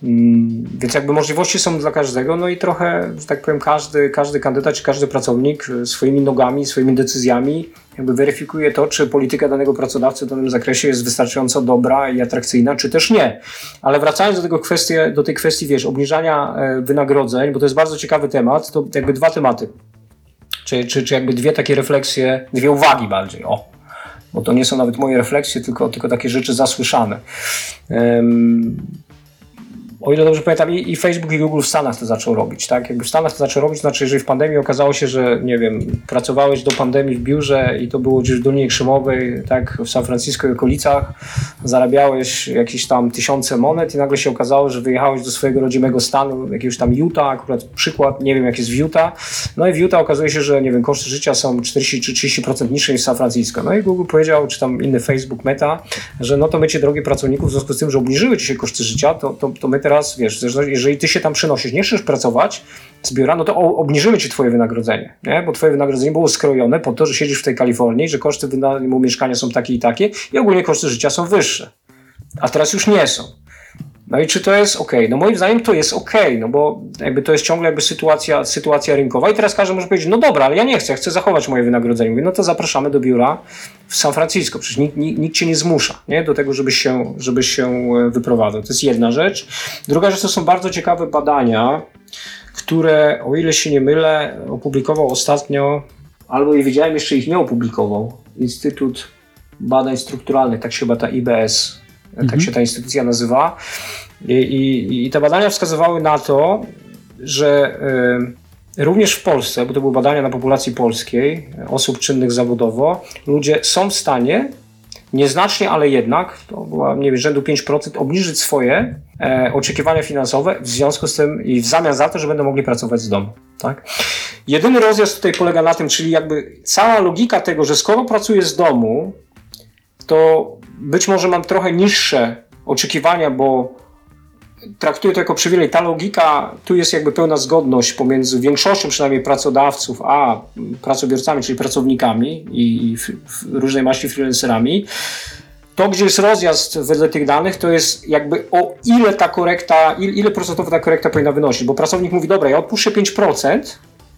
Mm, Więc jakby możliwości są dla każdego, no i trochę, że tak powiem, każdy, każdy kandydat czy każdy pracownik e, swoimi nogami, swoimi decyzjami jakby weryfikuje to, czy polityka danego pracodawcy w danym zakresie jest wystarczająco dobra i atrakcyjna, czy też nie. Ale wracając do tego kwestii, do tej kwestii, wiesz, obniżania e, wynagrodzeń, bo to jest bardzo ciekawy temat, to jakby dwa tematy. Czy, czy, czy jakby dwie takie refleksje, dwie uwagi bardziej, o. Bo to nie są nawet moje refleksje, tylko, tylko takie rzeczy zasłyszane. O ile dobrze pamiętam, i, i Facebook i Google w Stanach to zaczął robić, tak? Jakby w Stanach to zaczął robić, znaczy, jeżeli w pandemii okazało się, że, nie wiem, pracowałeś do pandemii w biurze i to było gdzieś w Dolinie Krzemowej, tak, w San Francisco i okolicach, zarabiałeś jakieś tam tysiące monet i nagle się okazało, że wyjechałeś do swojego rodzimego stanu, jakiegoś tam Utah, akurat przykład, nie wiem jak jest w Utah, no i w Utah okazuje się, że, nie wiem, koszty życia są 40 czy 30% niższe niż w San Francisco. No i Google powiedział, czy tam inny Facebook, Meta, że no to my cię, drogi pracowników, w związku z tym, że obniżyły ci się koszty życia, to, to, to my teraz, wiesz, jeżeli ty się tam przenosisz, nie chcesz pracować z biura, no to obniżymy ci twoje wynagrodzenie, nie? bo twoje wynagrodzenie było skrojone po to, że siedzisz w tej Kalifornii, że koszty wynajmu mieszkania są takie i takie i ogólnie koszty życia są wyższe. A teraz już nie są. No i czy to jest ok? No moim zdaniem to jest ok, no bo jakby to jest ciągle jakby sytuacja, sytuacja rynkowa i teraz każdy może powiedzieć, no dobra, ale ja nie chcę, chcę zachować moje wynagrodzenie. Mówię, no to zapraszamy do biura w San Francisco, przecież nikt, nikt, nikt cię nie zmusza nie? do tego, żebyś się, żebyś się e, wyprowadzał. To jest jedna rzecz. Druga rzecz to są bardzo ciekawe badania, które, o ile się nie mylę, opublikował ostatnio, albo i wiedziałem, jeszcze ich nie opublikował, Instytut Badań Strukturalnych, tak się chyba ta IBS, tak się ta instytucja nazywa. I, i, I te badania wskazywały na to, że y, również w Polsce, bo to były badania na populacji polskiej, osób czynnych zawodowo, ludzie są w stanie nieznacznie, ale jednak, to była nie wiem, rzędu 5%, obniżyć swoje e, oczekiwania finansowe w związku z tym i w zamian za to, że będą mogli pracować z domu. Tak? Jedyny rozjazd tutaj polega na tym, czyli jakby cała logika tego, że skoro pracuję z domu, to być może mam trochę niższe oczekiwania, bo traktuję to jako przywilej. Ta logika, tu jest jakby pełna zgodność pomiędzy większością przynajmniej pracodawców, a pracobiorcami, czyli pracownikami i, i f, f, różnej maści freelancerami. To, gdzie jest rozjazd wedle tych danych, to jest jakby o ile ta korekta, ile, ile procentowo ta korekta powinna wynosić, bo pracownik mówi, dobra, ja odpuszczę 5%,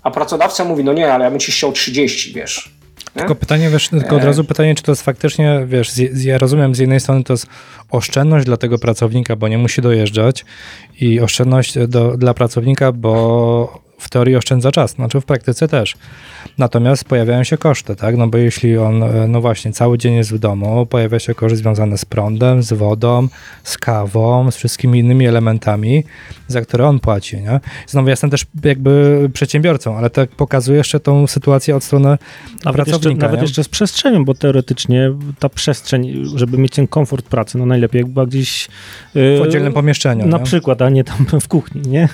a pracodawca mówi, no nie, ale ja bym ci chciał 30, wiesz. Nie? Tylko pytanie, wiesz, tylko od E. razu pytanie, czy to jest faktycznie, wiesz, z, ja rozumiem, z jednej strony to jest oszczędność dla tego pracownika, bo nie musi dojeżdżać i oszczędność do, dla pracownika, bo w teorii oszczędza czas, znaczy w praktyce też. Natomiast pojawiają się koszty, tak? No bo jeśli on, e, no właśnie, cały dzień jest w domu, pojawia się koszt związany z prądem, z wodą, z kawą, z wszystkimi innymi elementami, za które on płaci, nie? Znowu ja jestem też jakby przedsiębiorcą, ale tak pokazuje jeszcze tą sytuację od strony Nawet, jeszcze, pracownika. nawet nie? jeszcze z przestrzenią, bo teoretycznie ta przestrzeń, żeby mieć ten komfort pracy, no najlepiej jakby była gdzieś... w yy, oddzielnym pomieszczeniu. Na nie? przykład, a nie tam w kuchni, nie?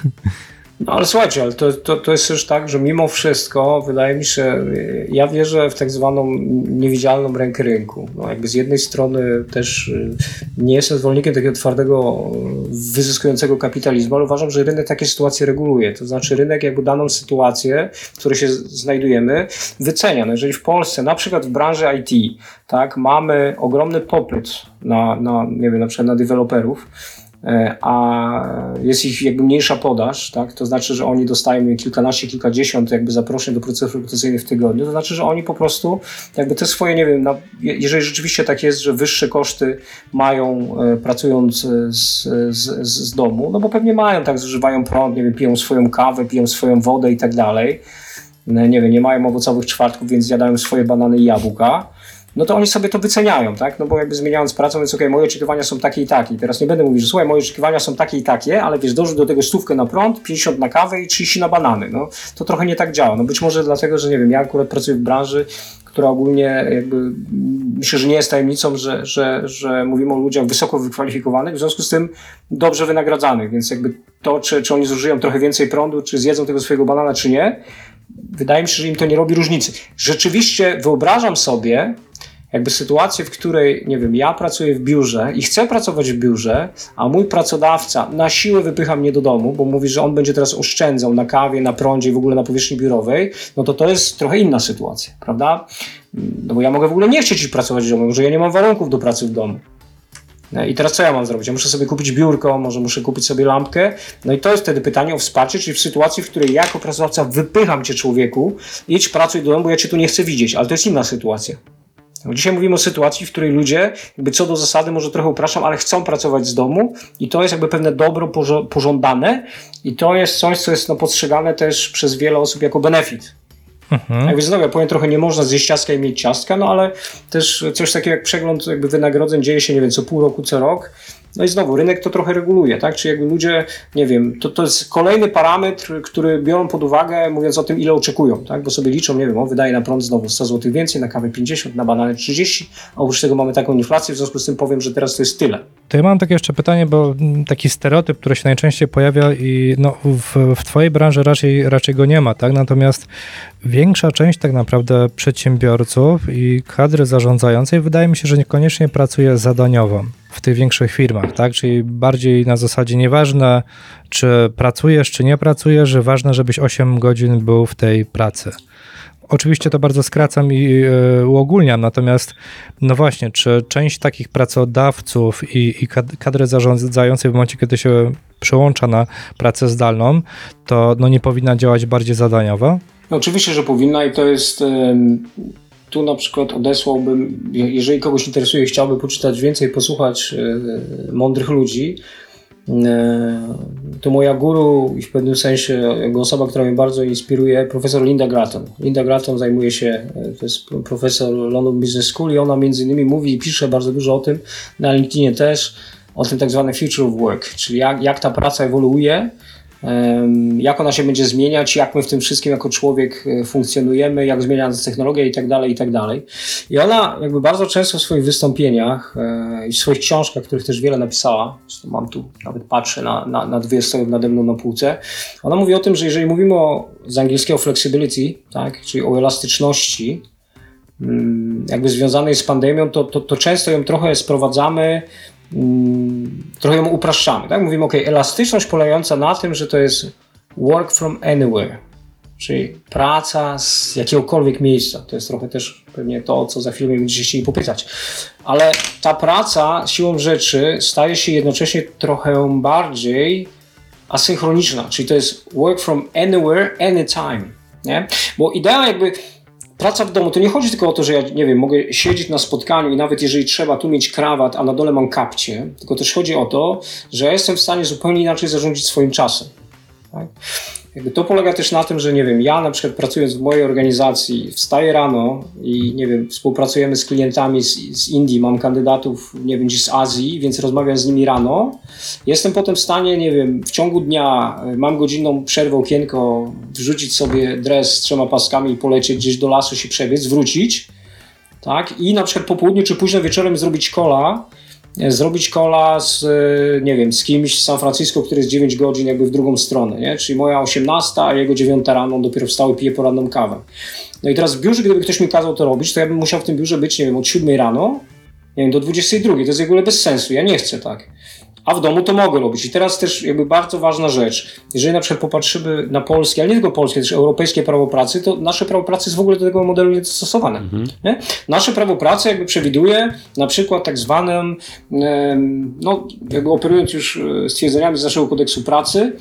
No ale słuchajcie, ale to, to, to jest też tak, że mimo wszystko wydaje mi się, ja wierzę w tak zwaną niewidzialną rękę rynku. No jakby z jednej strony też y, nie jestem zwolennikiem takiego twardego, wyzyskującego kapitalizmu, ale uważam, że rynek takie sytuacje reguluje. To znaczy rynek jakby daną sytuację, w której się znajdujemy, wycenia. No jeżeli w Polsce, na przykład w branży IT, tak, mamy ogromny popyt na, na nie wiem, na przykład na deweloperów, a jest ich jakby mniejsza podaż, tak? to znaczy, że oni dostają kilkanaście, kilkadziesiąt jakby zaproszeń do procesów rekrutacyjnych w tygodniu, to znaczy, że oni po prostu jakby te swoje, nie wiem, jeżeli rzeczywiście tak jest, że wyższe koszty mają e, pracując z, z, z domu, no bo pewnie mają, tak, zużywają prąd, nie wiem, piją swoją kawę, piją swoją wodę i tak dalej, nie wiem, nie mają owocowych czwartków, więc zjadają swoje banany i jabłka, no to oni sobie to wyceniają, tak? No bo jakby zmieniając pracę, więc okej, okay, moje oczekiwania są takie i takie. Teraz nie będę mówił, że słuchaj, moje oczekiwania są takie i takie, ale wiesz, dorzuć do tego stówkę na prąd, 50 na kawę i 30 na banany. No to trochę nie tak działa. No być może dlatego, że nie wiem, ja akurat pracuję w branży, która ogólnie jakby myślę, że nie jest tajemnicą, że, że, że mówimy o ludziach wysoko wykwalifikowanych, w związku z tym dobrze wynagradzanych, więc jakby to, czy, czy oni zużyją trochę więcej prądu, czy zjedzą tego swojego banana, czy nie, wydaje mi się, że im to nie robi różnicy. Rzeczywiście wyobrażam sobie, jakby sytuację, w której, nie wiem, ja pracuję w biurze i chcę pracować w biurze, a mój pracodawca na siłę wypycha mnie do domu, bo mówi, że on będzie teraz oszczędzał na kawie, na prądzie i w ogóle na powierzchni biurowej, no to to jest trochę inna sytuacja, prawda? No bo ja mogę w ogóle nie chcieć pracować w domu, może ja nie mam warunków do pracy w domu. No I teraz co ja mam zrobić? Ja muszę sobie kupić biurko, może muszę kupić sobie lampkę. No i to jest wtedy pytanie o wsparcie, czyli w sytuacji, w której ja jako pracodawca wypycham cię człowieku, idź pracuj do domu, bo ja cię tu nie chcę widzieć, ale to jest inna sytuacja. Dzisiaj mówimy o sytuacji, w której ludzie, jakby co do zasady, może trochę upraszam, ale chcą pracować z domu i to jest jakby pewne dobro pożądane i to jest coś, co jest no, postrzegane też przez wiele osób jako benefit. Mhm. Jakby znowu, ja powiem trochę, nie można zjeść ciastka i mieć ciastka, no ale też coś takiego jak przegląd jakby wynagrodzeń dzieje się, nie wiem, co pół roku, co rok no i znowu, rynek to trochę reguluje, tak? Czy jakby ludzie, nie wiem, to, to jest kolejny parametr, który biorą pod uwagę, mówiąc o tym, ile oczekują, tak? Bo sobie liczą, nie wiem, o, wydaje na prąd znowu 100 zł więcej, na kawę 50, na banany 30, a oprócz tego mamy taką inflację, w związku z tym powiem, że teraz to jest tyle. To ja mam takie jeszcze pytanie, bo taki stereotyp, który się najczęściej pojawia i no, w, w twojej branży raczej, raczej go nie ma, tak? Natomiast większa część tak naprawdę przedsiębiorców i kadry zarządzającej wydaje mi się, że niekoniecznie pracuje zadaniowo w tych większych firmach, tak? Czyli bardziej na zasadzie nieważne, czy pracujesz, czy nie pracujesz, że ważne, żebyś 8 godzin był w tej pracy. Oczywiście to bardzo skracam i yy, uogólniam, natomiast no właśnie, czy część takich pracodawców i, i kadry zarządzającej w momencie, kiedy się przełącza na pracę zdalną, to no nie powinna działać bardziej zadaniowo? Oczywiście, że powinna i to jest tu na przykład odesłałbym, jeżeli kogoś interesuje, chciałby poczytać więcej, posłuchać e, mądrych ludzi, e, to moja guru i w pewnym sensie osoba, która mnie bardzo inspiruje, profesor Linda Gratton. Linda Gratton zajmuje się, e, to jest profesor London Business School i ona między innymi mówi i pisze bardzo dużo o tym, na LinkedInie też, o tym tak zwanym future of work, czyli jak, jak ta praca ewoluuje, jak ona się będzie zmieniać, jak my w tym wszystkim jako człowiek e, funkcjonujemy, jak zmienia nas technologia i tak dalej, i tak dalej. I ona jakby bardzo często w swoich wystąpieniach e, i w swoich książkach, których też wiele napisała, mam tu, nawet patrzę na, na, na dwie stoją nade mną na półce, ona mówi o tym, że jeżeli mówimy o, z angielskiego flexibility, tak, czyli o elastyczności, mm, jakby związanej z pandemią, to, to, to często ją trochę sprowadzamy trochę ją upraszczamy. Tak? Mówimy, ok, elastyczność polegająca na tym, że to jest work from anywhere, czyli praca z jakiegokolwiek miejsca. To jest trochę też pewnie to, co za chwilę będziecie chcieli popytać. Ale ta praca siłą rzeczy staje się jednocześnie trochę bardziej asynchroniczna, czyli to jest work from anywhere, anytime. Nie? Bo idea jakby praca w domu to nie chodzi tylko o to, że ja nie wiem, mogę siedzieć na spotkaniu i nawet jeżeli trzeba tu mieć krawat, a na dole mam kapcie, tylko też chodzi o to, że ja jestem w stanie zupełnie inaczej zarządzić swoim czasem. Tak? Jakby to polega też na tym, że nie wiem, ja na przykład pracując w mojej organizacji, wstaję rano i nie wiem, współpracujemy z klientami z, z Indii, mam kandydatów, nie wiem, gdzieś z Azji, więc rozmawiam z nimi rano. Jestem potem w stanie, nie wiem, w ciągu dnia mam godzinną przerwę, okienko, wrzucić sobie dres z trzema paskami i polecieć gdzieś do lasu się przebiec, wrócić, tak? I na przykład po południu czy późno wieczorem zrobić kola e, zrobić kola z, e, nie wiem, z kimś z San Francisco, który jest 9 godzin jakby w drugą stronę, nie? Czyli moja 18, a jego 9 rano, on dopiero wstał i pije poranną kawę. No i teraz w biurze, gdyby ktoś mi kazał to robić, to ja bym musiał w tym biurze być, nie wiem, od 7 rano, nie wiem, do 22. To jest w ogóle bez sensu. Ja nie chcę tak a w domu to mogę robić. I teraz też jakby bardzo ważna rzecz, jeżeli na przykład popatrzymy na polskie, ale nie tylko polskie, też europejskie prawo pracy, to nasze prawo pracy jest w ogóle do tego modelu niedostosowane. Mhm. Nie? Nasze prawo pracy jakby przewiduje na przykład tak zwanym, no jakby operując już e, stwierdzeniami z naszego kodeksu pracy,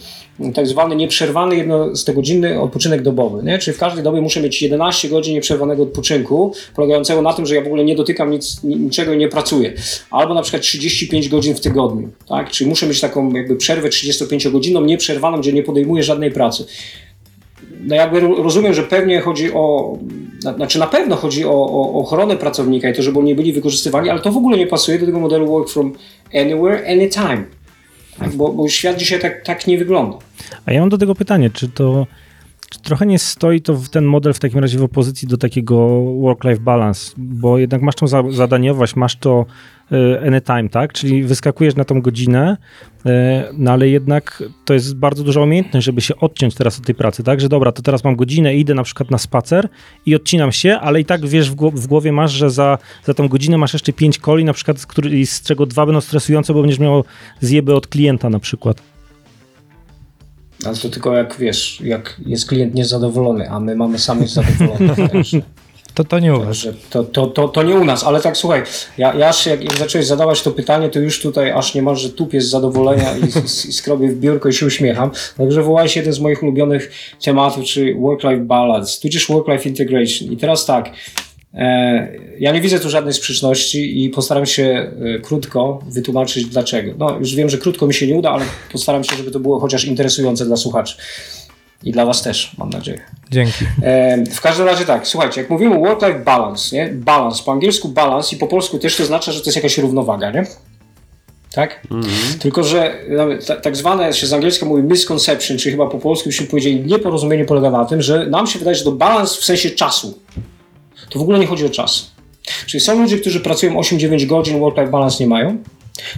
tak zwany nieprzerwany jednostogodzinny odpoczynek dobowy. Nie? Czyli w każdej dobie muszę mieć 11 godzin nieprzerwanego odpoczynku, polegającego na tym, że ja w ogóle nie dotykam nic, niczego i nie pracuję. Albo na przykład 35 godzin w tygodniu. Tak? Czyli muszę mieć taką jakby przerwę 35-godzinną, nieprzerwaną, gdzie nie podejmuję żadnej pracy. No jakby rozumiem, że pewnie chodzi o, znaczy na pewno chodzi o, o ochronę pracownika i to, żeby oni byli wykorzystywani, ale to w ogóle nie pasuje do tego modelu work from anywhere, anytime. Tak? Bo, bo świat dzisiaj tak, tak nie wygląda. A ja mam do tego pytanie, czy to czy trochę nie stoi to ten model w takim razie w opozycji do takiego work-life balance, bo jednak masz tą zadaniowość, masz to E, anytime, tak? Czyli wyskakujesz na tą godzinę, e, no ale jednak to jest bardzo duża umiejętność, żeby się odciąć teraz od tej pracy, tak? Że dobra, to teraz mam godzinę, idę na przykład na spacer i odcinam się, ale i tak wiesz, w głowie masz, że za, za tą godzinę masz jeszcze pięć koli, na przykład, z, który, z czego dwa będą stresujące, bo będziesz miał zjeby od klienta na przykład. Ale to tylko jak wiesz, jak jest klient niezadowolony, a my mamy samych zadowolonych. To, to nie u was. To, to, to, to nie u nas, ale tak słuchaj, ja, ja aż jak, jak zacząłeś zadawać to pytanie, to już tutaj aż nie masz, że tupię z zadowolenia i, i, i skrobię w biurko i się uśmiecham. Także wołałeś jeden z moich ulubionych tematów, czyli work-life balance, tudzież work-life integration. I teraz tak, ja nie widzę tu żadnej sprzeczności i postaram się e, krótko wytłumaczyć dlaczego. No, już wiem, że krótko mi się nie uda, ale postaram się, żeby to było chociaż interesujące dla słuchaczy. I dla Was też, mam nadzieję. Dzięki. E, w każdym razie tak, słuchajcie, jak mówimy work-life balance, nie? Balance, po angielsku balance i po polsku też to oznacza, że to jest jakaś równowaga, nie? Tak? Mm -hmm. Tylko, że tak zwane się z angielska mówi misconception, czyli chyba po polsku byśmy powiedzieli nieporozumienie polega na tym, że nam się wydaje, że to balans w sensie czasu. To w ogóle nie chodzi o czas. Czyli są ludzie, którzy pracują 8-9 godzin, work-life balance nie mają.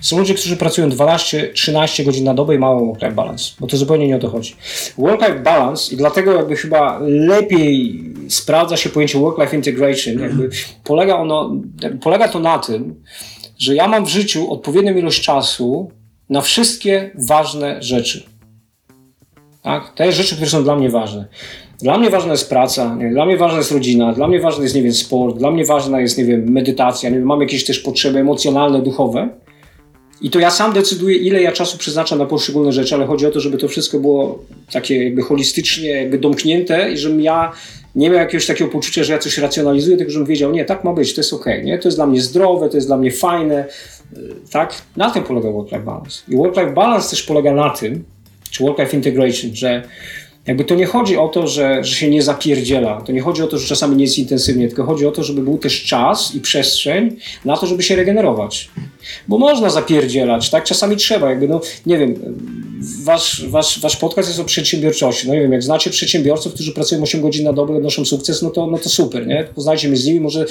Są ludzie, którzy pracują 12-13 godzin na dobę i mają work-life balance, bo to zupełnie nie o to chodzi. Work-life balance i dlatego jakby chyba lepiej sprawdza się pojęcie work-life integration. Jakby polega, ono, polega to na tym, że ja mam w życiu odpowiednią ilość czasu na wszystkie ważne rzeczy. Tak? Te rzeczy, które są dla mnie ważne. Dla mnie ważna jest praca, nie? dla mnie ważna jest rodzina, dla mnie ważny jest, nie wiem, sport, dla mnie ważna jest, nie wiem, medytacja, nie mam jakieś też potrzeby emocjonalne, duchowe. I to ja sam decyduję, ile ja czasu przeznaczam na poszczególne rzeczy, ale chodzi o to, żeby to wszystko było takie jakby holistycznie, jakby domknięte i żebym ja nie miał jakiegoś takiego poczucia, że ja coś racjonalizuję, tylko żebym wiedział, nie, tak ma być, to jest ok, nie? To jest dla mnie zdrowe, to jest dla mnie fajne, tak? Na tym polega work-life balance. I work-life balance też polega na tym, czy work-life integration, że jakby to nie chodzi o to, że, że się nie zapierdziela, to nie chodzi o to, że czasami nie jest intensywnie, tylko chodzi o to, żeby był też czas i przestrzeń na to, żeby się regenerować. Bo można zapierdzielać, tak? Czasami trzeba, jakby, no, nie wiem, wasz, wasz, wasz podcast jest o przedsiębiorczości. No nie wiem, jak znacie przedsiębiorców, którzy pracują 8 godzin na dobę odnoszą sukces, no to, no to super, nie? Poznajcie mnie z nimi, może,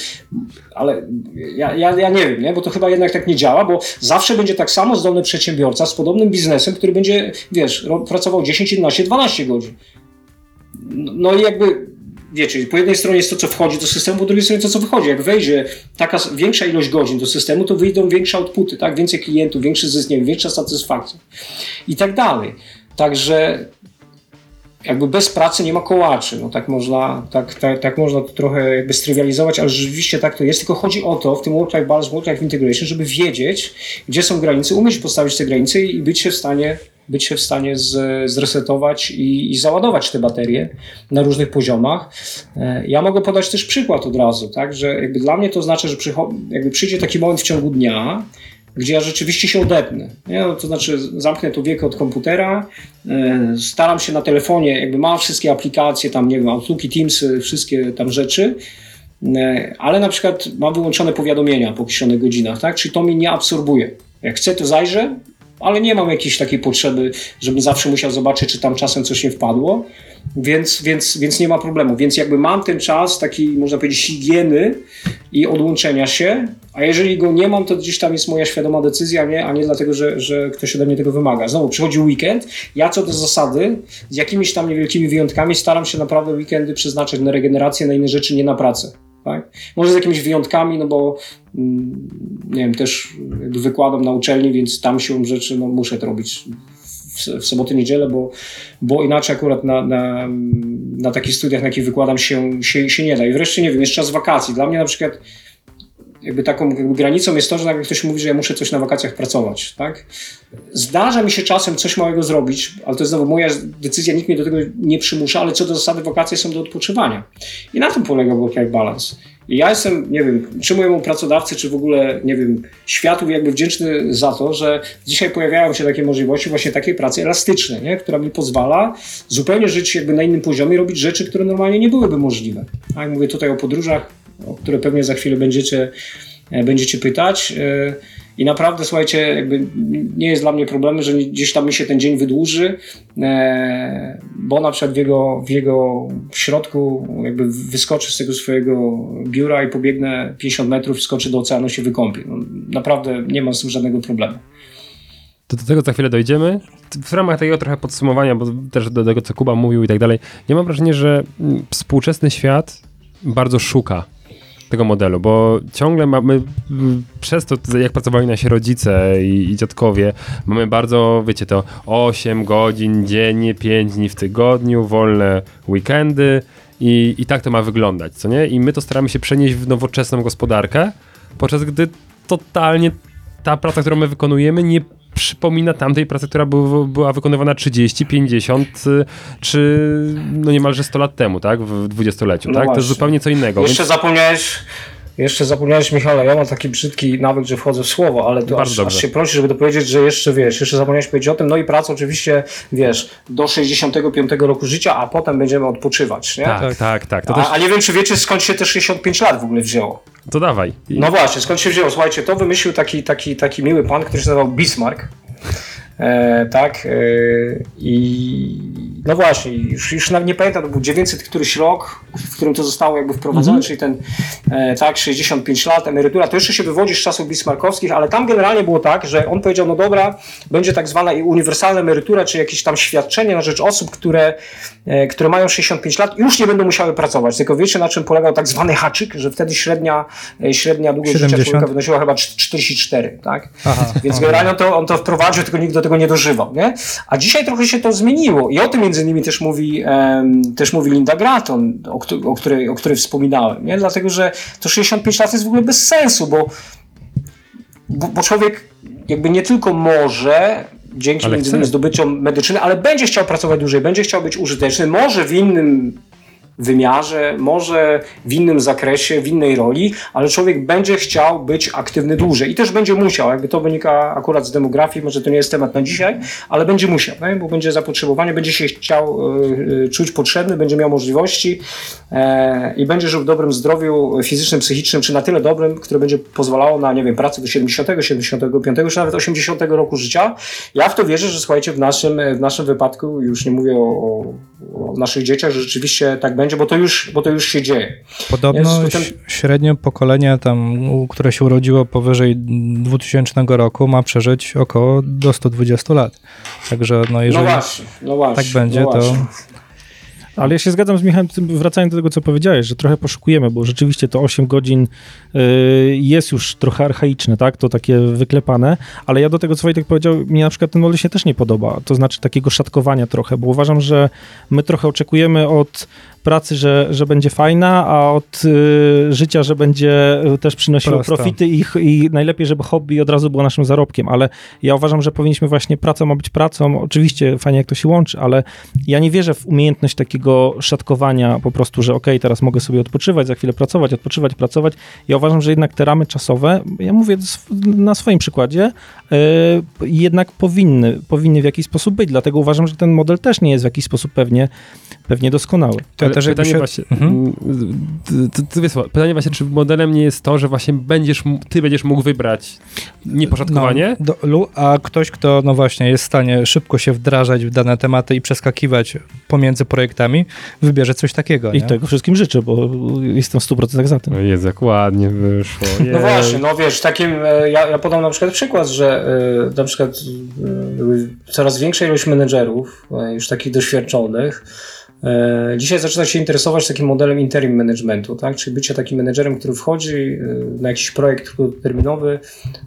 ale ja, ja, ja nie wiem, nie? Bo to chyba jednak tak nie działa, bo zawsze będzie tak samo zdolny przedsiębiorca z podobnym biznesem, który będzie, wiesz, pracował 10, 11, 12 godzin. No i jakby wiecie, po jednej stronie jest to, co wchodzi do systemu, po drugiej stronie to, co wychodzi. Jak wejdzie taka większa ilość godzin do systemu, to wyjdą większe outputy, tak? Więcej klientów, większy zysk, większa satysfakcja i tak dalej. Także jakby bez pracy nie ma kołaczy. No tak można, tak, tak, tak można to trochę jakby strywializować, ale rzeczywiście tak to jest. Tylko chodzi o to w tym work-life balance, work-life integration, żeby wiedzieć, gdzie są granice, umieć postawić te granice i być się w stanie być się w stanie z, zresetować i, i załadować te baterie na różnych poziomach. E, ja mogę podać też przykład od razu, tak, że jakby dla mnie to znaczy, że jakby przyjdzie taki moment w ciągu dnia, gdzie ja rzeczywiście się odetnę. Nie? No, to znaczy zamknę to wieko od komputera, e, staram się na telefonie, jakby mam wszystkie aplikacje, tam nie wiem, Outlooki, Teamsy, wszystkie tam rzeczy, e, ale na przykład mam wyłączone powiadomienia po określonych godzinach, tak? Czyli to mi nie absorbuje. Jak chcę, to zajrzę, ale nie mam jakiejś takiej potrzeby, żebym zawsze musiał zobaczyć, czy tam czasem coś nie wpadło, więc, więc, więc nie ma problemu. Więc jakby mam ten czas taki, można powiedzieć, higieny i odłączenia się, a jeżeli go nie mam, to gdzieś tam jest moja świadoma decyzja, nie? a nie dlatego, że, że ktoś ode mnie tego wymaga. Znowu przychodzi weekend, ja co do zasady, z jakimiś tam niewielkimi wyjątkami staram się naprawdę weekendy przeznaczać na regenerację, na inne rzeczy, nie na pracę. Tak? Może z jakimiś wyjątkami, no bo mm, nie wiem, też wykładam na uczelni, więc tam siłą rzeczy no, muszę to robić w, w soboty, niedzielę, bo, bo inaczej akurat na, na, na takich studiach, na jakich wykładam się, się, się nie da. I wreszcie nie wiem, jest czas wakacji. Dla mnie na przykład jakby taką jakby granicą jest to, że nagle ktoś mówi, że ja muszę coś na wakacjach pracować, tak? Zdarza mi się czasem coś małego zrobić, ale to jest znowu moja decyzja, nikt mnie do tego nie przymusza, ale co do zasady wakacje są do odpoczywania. I na tym polega work-life balance. I ja jestem, nie wiem, czy mojemu pracodawcy, czy w ogóle, nie wiem, światu jakby wdzięczny za to, że dzisiaj pojawiają się takie możliwości właśnie takiej pracy elastycznej, nie? która mi pozwala zupełnie żyć jakby na innym poziomie, robić rzeczy, które normalnie nie byłyby możliwe. Tak, mówię tutaj o podróżach, o które pewnie za chwilę będziecie, e, będziecie pytać. E, I naprawdę, słuchajcie, jakby nie jest dla mnie problemem, że gdzieś tam mi się ten dzień wydłuży, e, bo na przykład w jego, w jego środku jakby wyskoczę z tego swojego biura i pobiegnę 50 metrów, skoczę do oceanu, się wykąpię. No, naprawdę nie mam z tym żadnego problemu. To do tego za chwilę dojdziemy. W ramach takiego trochę podsumowania, bo też do tego, co Kuba mówił i tak dalej, ja mam wrażenie, że mm, współczesny świat bardzo szuka tego modelu, bo ciągle mamy, mm, przez to jak pracowali nasi rodzice i, i dziadkowie, mamy bardzo, wiecie to, 8 godzin dziennie, 5 dni w tygodniu, wolne weekendy i, i tak to ma wyglądać, co nie? I my to staramy się przenieść w nowoczesną gospodarkę, podczas gdy totalnie ta praca, którą my wykonujemy, nie przypomina tamtej pracy, która by, była wykonywana 30, 50 czy no niemalże 100 lat temu, tak? W dwudziestoleciu, No tak? To właśnie. jest zupełnie co innego. Jeszcze Więc zapomniałeś, jeszcze zapomniałeś Michale, ja mam taki brzydki nawyk, że wchodzę w słowo, ale Bardzo aż, aż się prosi, żeby to powiedzieć, że jeszcze wiesz, jeszcze zapomniałeś powiedzieć o tym, no i praca oczywiście, wiesz, do 65 roku życia, a potem będziemy odpoczywać, nie? tak, tak, tak. To, też, A, a nie wiem, czy wiecie, skąd się te 65 lat w ogóle wzięło. to dawaj. I- No właśnie, skąd się wzięło? Słuchajcie, to wymyślił taki, taki, taki miły pan, który się nazywał Bismarck. E, tak, e, i no właśnie, już, już nie pamiętam, to był 900 któryś rok, w którym to zostało jakby wprowadzone, czyli ten, e, tak, 65 lat, emerytura, to jeszcze się wywodzi z czasów bismarckowskich, ale tam generalnie było tak, że on powiedział, no dobra, będzie tak zwana uniwersalna emerytura, czy jakieś tam świadczenie na rzecz osób, które, e, które mają 65 lat, już nie będą musiały pracować, tylko wiecie na czym polegał tak zwany haczyk, że wtedy średnia, e, średnia długość życia 70. człowieka wynosiła chyba 44, tak? Aha, Więc generalnie to, on to wprowadził, tylko nikt do tego nie dożywał, nie? A dzisiaj trochę się to zmieniło i o tym między innymi też mówi, też mówi Linda Gratton, o, o, której, o której wspominałem, nie? Dlatego, że to 65 lat jest w ogóle bez sensu, bo, bo, bo człowiek jakby nie tylko może dzięki między innymi medycyny, ale będzie chciał pracować dłużej, będzie chciał być użyteczny, może w innym wymiarze, może w innym zakresie, w innej roli, ale człowiek będzie chciał być aktywny dłużej i też będzie musiał, jakby to wynika akurat z demografii, może to nie jest temat na dzisiaj, ale będzie musiał, nie? bo będzie zapotrzebowanie, będzie się chciał e, e, czuć potrzebny, będzie miał możliwości e, i będzie żył w dobrym zdrowiu fizycznym, psychicznym, czy na tyle dobrym, które będzie pozwalało na, nie wiem, pracę do 70, 75, czy nawet 80 roku życia. Ja w to wierzę, że słuchajcie, w naszym, w naszym wypadku, już nie mówię o, o, o naszych dzieciach, że rzeczywiście tak będzie, bo to już, bo to już się dzieje. Podobno ś- średnio pokolenie tam, u- które się urodziło powyżej 2000 roku ma przeżyć około do 120 lat. Także no jeżeli no właśnie, no właśnie. tak będzie, no to. Ale ja się zgadzam z Michałem, wracając do tego, co powiedziałeś, że trochę poszukujemy, bo rzeczywiście to 8 godzin y, jest już trochę archaiczne, tak? To takie wyklepane, ale ja do tego, co Wojtek powiedział, mnie na przykład ten model się też nie podoba. To znaczy takiego szatkowania trochę, bo uważam, że my trochę oczekujemy od pracy, że, że będzie fajna, a od y, życia, że będzie y, też przynosiło Prosto. profity i, i najlepiej, żeby hobby od razu było naszym zarobkiem, ale ja uważam, że powinniśmy właśnie, praca ma być pracą, oczywiście fajnie jak to się łączy, ale ja nie wierzę w umiejętność takiego szatkowania po prostu, że okej, teraz mogę sobie odpoczywać, za chwilę pracować, odpoczywać, pracować. Ja uważam, że jednak te ramy czasowe, ja mówię na swoim przykładzie, jednak powinny, powinny w jakiś sposób być, dlatego uważam, że ten model też nie jest w jakiś sposób pewnie, pewnie doskonały. to Ale też pytanie się... właśnie, Mhm. mm, t- t- t- pytanie właśnie, czy modelem nie jest to, że właśnie będziesz, ty będziesz mógł wybrać nieposzatkowanie? No, do, lu- a ktoś, kto no właśnie jest w stanie szybko się wdrażać w dane tematy i przeskakiwać pomiędzy projektami, wybierze coś takiego. I nie? tego wszystkim życzę, bo jestem w 100% za tym. No Jezu, jak ładnie wyszło. No właśnie, no wiesz, takim, e, ja, ja podam na przykład przykład, że e, na przykład e, coraz większa ilość menedżerów, e, już takich doświadczonych, dzisiaj zaczyna się interesować takim modelem interim managementu, tak? czyli bycie takim menedżerem, który wchodzi e, na jakiś projekt terminowy,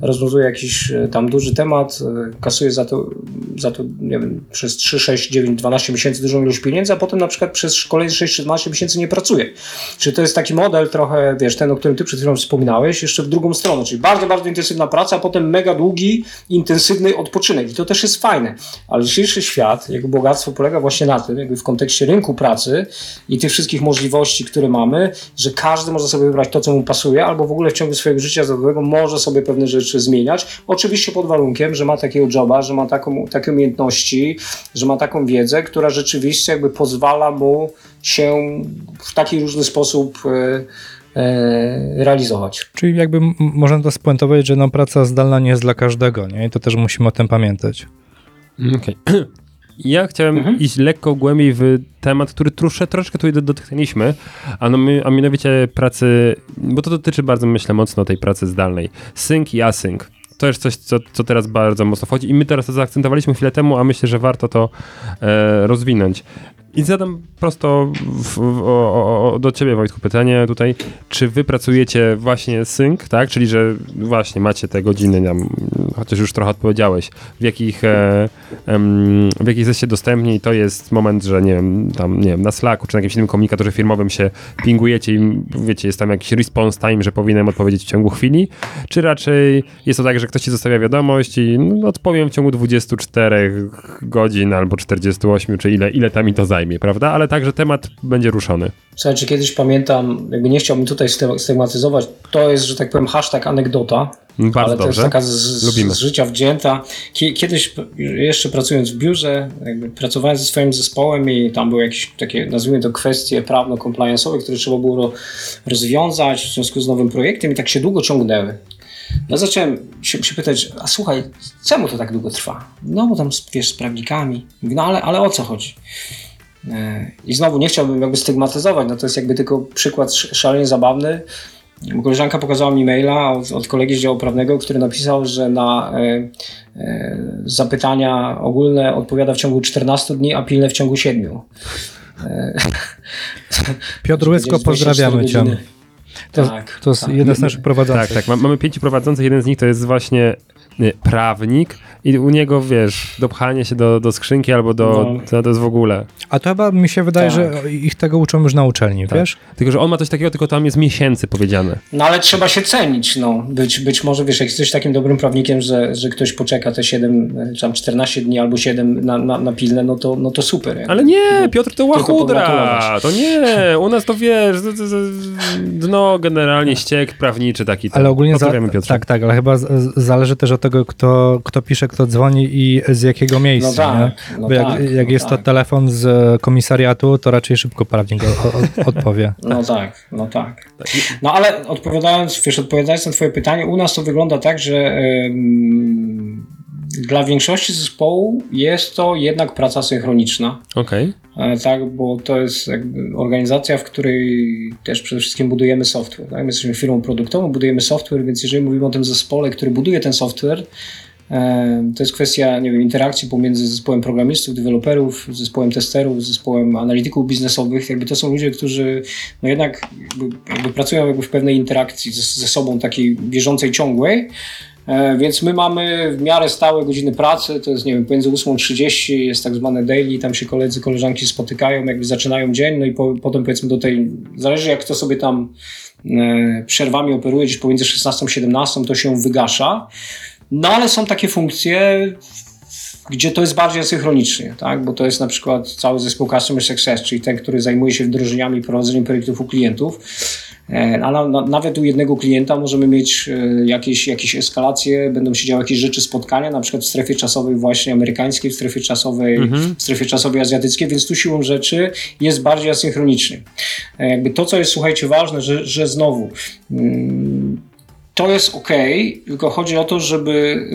rozwiązuje jakiś e, tam duży temat, e, kasuje za to, za to nie wiem, przez 3, 6, 9, 12 miesięcy dużą ilość pieniędzy, a potem na przykład przez kolejne 6 czy 12 miesięcy nie pracuje. Czy to jest taki model trochę, wiesz, ten, o którym ty przed chwilą wspominałeś, jeszcze w drugą stronę, czyli bardzo, bardzo intensywna praca, a potem mega długi, intensywny odpoczynek. I to też jest fajne. Ale dzisiejszy świat, jego bogactwo polega właśnie na tym, jakby w kontekście rynku pracy i tych wszystkich możliwości, które mamy, że każdy może sobie wybrać to, co mu pasuje, albo w ogóle w ciągu swojego życia zawodowego może sobie pewne rzeczy zmieniać. Oczywiście pod warunkiem, że ma takiego joba, że ma taką, takie umiejętności, że ma taką wiedzę, która rzeczywiście jakby pozwala mu się w taki różny sposób e, e, realizować. Czyli jakby można to spuentować, że no, praca zdalna nie jest dla każdego, nie? I to też musimy o tym pamiętać. Okej. Ja chciałem Mhm. iść lekko głębiej w temat, który trosze, troszeczkę do- dotknęliśmy, a, no a mianowicie pracy, bo to dotyczy bardzo, myślę, mocno tej pracy zdalnej. Sync i async. To jest coś, co, co teraz bardzo mocno wchodzi i my teraz to zaakcentowaliśmy chwilę temu, a myślę, że warto to e, rozwinąć. I zadam prosto w, w, o, o, do ciebie, Wojtku, pytanie tutaj. Czy wy pracujecie właśnie sync, tak? Czyli, że właśnie macie te godziny, chociaż już trochę odpowiedziałeś, w jakich, e, em, w jakich jesteście dostępni i to jest moment, że nie wiem, tam, nie wiem, na Slacku czy na jakimś innym komunikatorze firmowym się pingujecie i wiecie, jest tam jakiś response time, że powinienem odpowiedzieć w ciągu chwili, czy raczej jest to tak, że ktoś ci zostawia wiadomość i no, odpowiem w ciągu 24 godzin albo 48, czy ile, ile tam mi to zajmie, prawda? Ale także temat będzie ruszony. Słuchajcie, kiedyś pamiętam, jakby nie chciałbym tutaj sty- stygmatyzować, to jest, że tak powiem, hashtag anegdota, Bardzo ale to dobrze. jest taka z, z, życia wdzięta. Kie- Kiedyś jeszcze pracując w biurze, jakby pracowałem ze swoim zespołem i tam były jakieś takie, nazwijmy to kwestie prawno-compliance'owe, które trzeba było ro- rozwiązać w związku z nowym projektem i tak się długo ciągnęły. Ja zacząłem się, się pytać, a słuchaj, czemu to tak długo trwa? No bo tam, wiesz, z prawnikami. No ale, ale o co chodzi? E, I znowu nie chciałbym jakby stygmatyzować, no to jest jakby tylko przykład sz- szalenie zabawny. Koleżanka pokazała mi maila od, od kolegi z działu prawnego, który napisał, że na e, e, zapytania ogólne odpowiada w ciągu 14 dni, a pilne w ciągu 7. E, Piotr Łysko, Powiedzieć 24 pozdrawiamy cię. To, tak, to jest tak. jeden z naszych prowadzących. Tak, tak. ma- Mamy pięciu prowadzących, jeden z nich to jest właśnie nie, prawnik i u niego, wiesz, dopchanie się do, do skrzynki albo do, No. to, to jest w ogóle. A to chyba mi się wydaje, Tak. że ich tego uczą już na uczelni, Tak. wiesz? Tylko, że on ma coś takiego, tylko tam jest miesięcy powiedziane. No ale trzeba się cenić, no. Być, być może, wiesz, jak jesteś takim dobrym prawnikiem, że, że ktoś poczeka te 7, czy tam 14 dni albo 7 na, na, na pilne, no to, no to super. jakby. Ale nie, Piotr to łachudra. To nie, u nas to wiesz, dno generalnie ściek prawniczy taki. Ale ogólnie za, Piotrze. tak, tak, ale chyba z, zależy też od tego, kto, kto pisze, kto dzwoni i z jakiego miejsca. No tak, no Bo jak, tak, jak no jest to tak. telefon z komisariatu, to raczej szybko prawnik odpowie. No tak, no tak. No ale odpowiadając, wiesz, odpowiadając na twoje pytanie, u nas to wygląda tak, że em, dla większości zespołu jest to jednak praca synchroniczna. Okej. E, Tak, bo to jest jakby organizacja, w której też przede wszystkim budujemy software. Tak? My jesteśmy firmą produktową, budujemy software, więc jeżeli mówimy o tym zespole, który buduje ten software, e, to jest kwestia nie wiem, interakcji pomiędzy zespołem programistów, deweloperów, zespołem testerów, zespołem analityków biznesowych. Jakby to są ludzie, którzy no jednak jakby, jakby pracują jakby w pewnej interakcji ze, ze sobą, takiej bieżącej, ciągłej. E, Więc my mamy w miarę stałe godziny pracy, to jest nie wiem, pomiędzy 8.30 jest tak zwane daily, tam się koledzy, koleżanki spotykają, jakby zaczynają dzień, no i po, potem powiedzmy do tej, zależy jak kto sobie tam e, przerwami operuje, gdzieś pomiędzy 16 a 17 to się wygasza. No ale są takie funkcje, gdzie to jest bardziej asynchronicznie, tak? bo to jest na przykład cały zespół Customer Success, czyli ten, który zajmuje się wdrożeniami i prowadzeniem projektów u klientów. E, A na, na, nawet u jednego klienta możemy mieć e, jakieś, jakieś eskalacje, będą się działy jakieś rzeczy, spotkania, na przykład w strefie czasowej właśnie amerykańskiej, w strefie czasowej, w strefie czasowej azjatyckiej, więc tu siłą rzeczy jest bardziej asynchronicznie. E, Jakby to, co jest, słuchajcie, ważne, że, że znowu mm, to jest ok, tylko chodzi o to, żeby,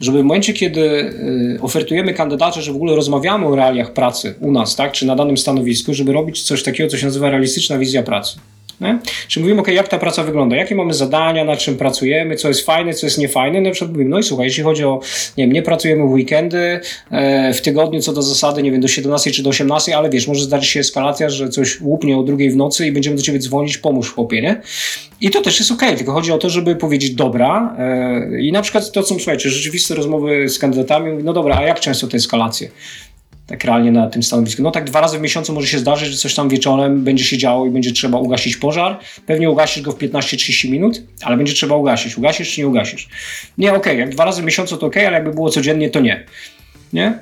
żeby w momencie, kiedy y, ofertujemy kandydacie, że w ogóle rozmawiamy o realiach pracy u nas, tak, czy na danym stanowisku, żeby robić coś takiego, co się nazywa realistyczna wizja pracy. Nie? Mówimy, ok, jak ta praca wygląda, jakie mamy zadania, nad czym pracujemy, co jest fajne, co jest niefajne. Na przykład mówimy, no i słuchaj, jeśli chodzi o, nie wiem, nie pracujemy w weekendy, e, w tygodniu co do zasady, nie wiem, do 17 czy do 18, ale wiesz, może zdarzyć się eskalacja, że coś łupnie o drugiej w nocy i będziemy do ciebie dzwonić, pomóż chłopie, nie? I to też jest ok, tylko chodzi o to, żeby powiedzieć dobra e, i na przykład to, co słuchajcie, rzeczywiste rozmowy z kandydatami, no dobra, a jak często te eskalacje? Tak realnie na tym stanowisku. No tak dwa razy w miesiącu może się zdarzyć, że coś tam wieczorem będzie się działo i będzie trzeba ugasić pożar. Pewnie ugasisz go w 15-30 minut, ale będzie trzeba ugasić. Ugasisz czy nie ugasisz? Nie, okej, jak dwa razy w miesiącu to ok, ale jakby było codziennie, to nie. Nie?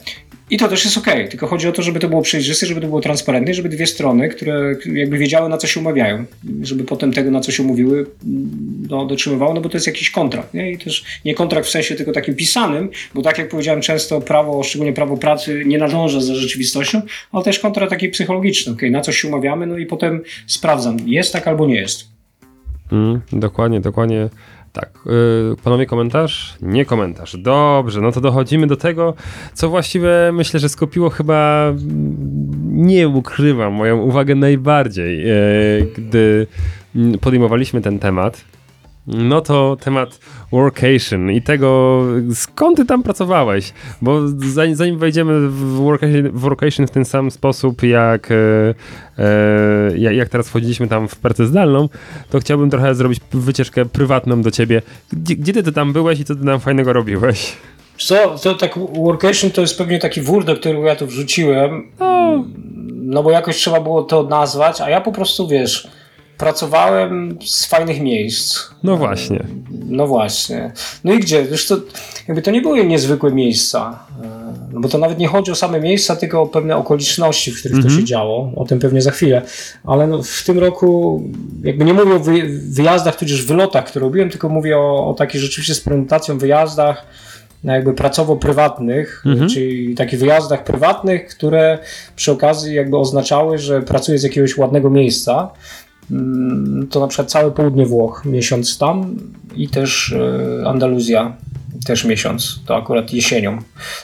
I to też jest ok, tylko chodzi o to, żeby to było przejrzyste, żeby to było transparentne, żeby dwie strony, które jakby wiedziały na co się umawiają, żeby potem tego na co się umówiły no, dotrzymywało, no bo to jest jakiś kontrakt. Nie? I też nie kontrakt w sensie tylko takim pisanym, bo tak jak powiedziałem często prawo, szczególnie prawo pracy nie nadąża za rzeczywistością, ale też kontrakt taki psychologiczny, okay, na co się umawiamy, no i potem sprawdzam, jest tak albo nie jest. Mm, dokładnie, dokładnie. Tak. Yy, panowie, komentarz? Nie komentarz. Dobrze, no to dochodzimy do tego, co właściwie myślę, że skupiło chyba, mm, nie ukrywam, moją uwagę najbardziej, yy, gdy mm, podejmowaliśmy ten temat. No to temat workation i tego, skąd ty tam pracowałeś? Bo zanim, zanim wejdziemy w workation, w workation w ten sam sposób, jak, e, e, jak, teraz wchodziliśmy tam w pracę zdalną, to chciałbym trochę zrobić wycieczkę prywatną do ciebie. Gdzie, gdzie ty tam byłeś i co ty tam fajnego robiłeś? Co, to tak workation to jest pewnie taki wór, do którego ja tu wrzuciłem, no bo jakoś trzeba było to nazwać, a ja po prostu, wiesz, pracowałem z fajnych miejsc. No właśnie. No właśnie. No i gdzie? Wiesz, to, jakby to nie były niezwykłe miejsca. e, No bo to nawet nie chodzi o same miejsca, tylko o pewne okoliczności, w których to się działo. O tym pewnie za chwilę. Ale no, w tym roku, jakby nie mówię o wy, wyjazdach, tudzież wylotach, które robiłem, tylko mówię o, o takich rzeczywiście z prezentacją wyjazdach, no jakby pracowo-prywatnych, czyli takich wyjazdach prywatnych, które przy okazji jakby oznaczały, że pracuję z jakiegoś ładnego miejsca. Mm, To na przykład całe południe Włoch, miesiąc tam i też e, Andaluzja, też miesiąc, to akurat jesienią.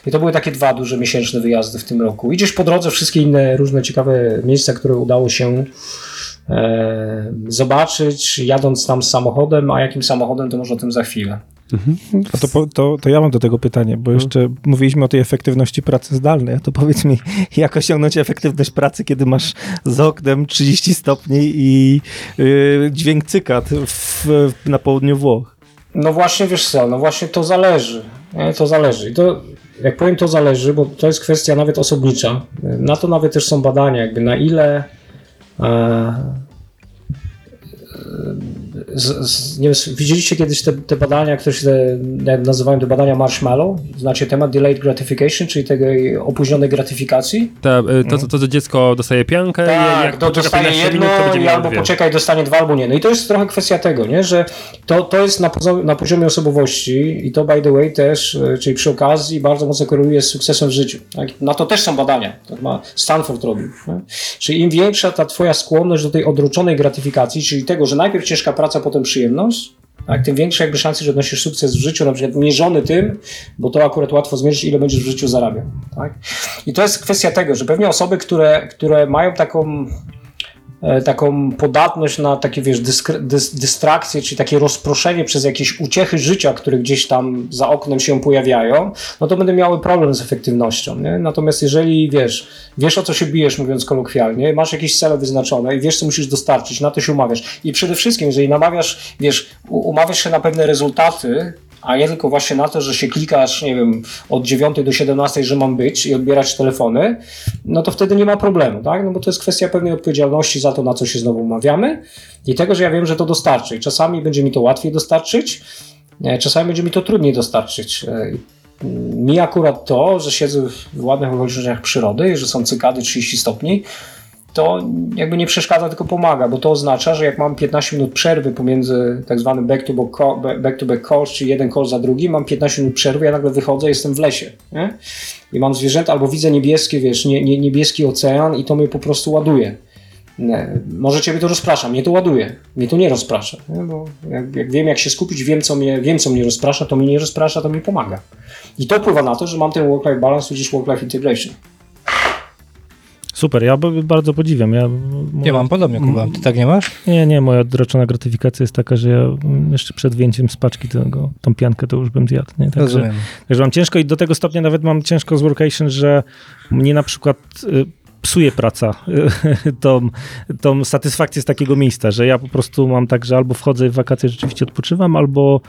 I to były takie dwa duże miesięczne wyjazdy w tym roku. I gdzieś po drodze wszystkie inne różne ciekawe miejsca, które udało się e, zobaczyć, jadąc tam samochodem, a jakim samochodem, to może o tym za chwilę. No to, po- to, to ja mam do tego pytanie, bo jeszcze mówiliśmy o tej efektywności pracy zdalnej, a to powiedz mi, jak osiągnąć efektywność pracy, kiedy masz za oknem 30 stopni i yy, dźwięk cykat w, na południu Włoch? No właśnie, wiesz co, no właśnie to zależy. Nie? To zależy. I to, jak powiem, to zależy, bo to jest kwestia nawet osobnicza. Na to nawet też są badania, jakby na ile e, z, z, nie wiem, widzieliście kiedyś te, te badania, które się te, nazywają te badania marshmallow? Znacie temat delayed gratification, czyli tej opóźnionej gratyfikacji? Ta, e, to, to, to, to dziecko dostaje piankę i Tak, jak to poczeka dostaje 15 jedno minut, to będzie albo dwie. poczekaj, dostanie dwa albo nie. No i to jest trochę kwestia tego, nie? że to, to jest na, na poziomie osobowości i to by the way też, e, czyli przy okazji bardzo mocno koreluje z sukcesem w życiu. Tak? Na to też są badania. To ma Stanford robił. Nie? Czyli im większa ta twoja skłonność do tej odroczonej gratyfikacji, czyli tego, że najpierw ciężka praca, potem przyjemność, tak, tym większe jakby szanse, że odnosisz sukces w życiu, na przykład mierzony tym, bo to akurat łatwo zmierzyć, ile będziesz w życiu zarabiał. Tak? I to jest kwestia tego, że pewnie osoby, które, które mają taką taką podatność na takie, wiesz, dys, dystrakcje, czyli takie rozproszenie przez jakieś uciechy życia, które gdzieś tam za oknem się pojawiają, no to będą miały problem z efektywnością. Nie? Natomiast jeżeli, wiesz, wiesz o co się bijesz, mówiąc kolokwialnie, masz jakieś cele wyznaczone i wiesz, co musisz dostarczyć, na to się umawiasz. I przede wszystkim, jeżeli namawiasz, wiesz, umawiasz się na pewne rezultaty, a nie tylko właśnie na to, że się klikasz, nie wiem, od 9 do 17, że mam być i odbierać telefony, no to wtedy nie ma problemu, tak? No bo to jest kwestia pewnej odpowiedzialności za to, na co się znowu umawiamy i tego, że ja wiem, że to dostarczy. I czasami będzie mi to łatwiej dostarczyć, e, czasami będzie mi to trudniej dostarczyć. E, Mi akurat to, że siedzę w ładnych okolicznościach przyrody, że są cykady 30 stopni, to jakby nie przeszkadza, tylko pomaga, bo to oznacza, że jak mam 15 minut przerwy pomiędzy tak zwanym back-to-back back to back calls, czyli jeden call za drugi, mam 15 minut przerwy, ja nagle wychodzę, jestem w lesie nie? i mam zwierzęta, albo widzę niebieskie, wiesz, nie, nie, niebieski ocean i to mnie po prostu ładuje. Nie. Może ciebie to rozprasza, mnie to ładuje, mnie to nie rozprasza, nie? bo jak, jak, wiem jak się skupić, wiem co, mnie, wiem co mnie rozprasza, to mnie nie rozprasza, to mi pomaga. I to wpływa na to, że mam ten work-life balance, tudzież work-life integration. Super, ja bardzo podziwiam. Ja, Nie mam podobnie, Kuba. Ty tak nie masz? Nie, nie, moja odroczona gratyfikacja jest taka, że ja jeszcze przed wyjęciem z paczki tego, tą piankę to już bym zjadł. Nie? Także, Rozumiem. także mam ciężko i do tego stopnia nawet mam ciężko z workation, że mnie na przykład y, psuje praca tą, tą satysfakcję z takiego miejsca, że ja po prostu mam tak, że albo wchodzę w wakacje, rzeczywiście odpoczywam, albo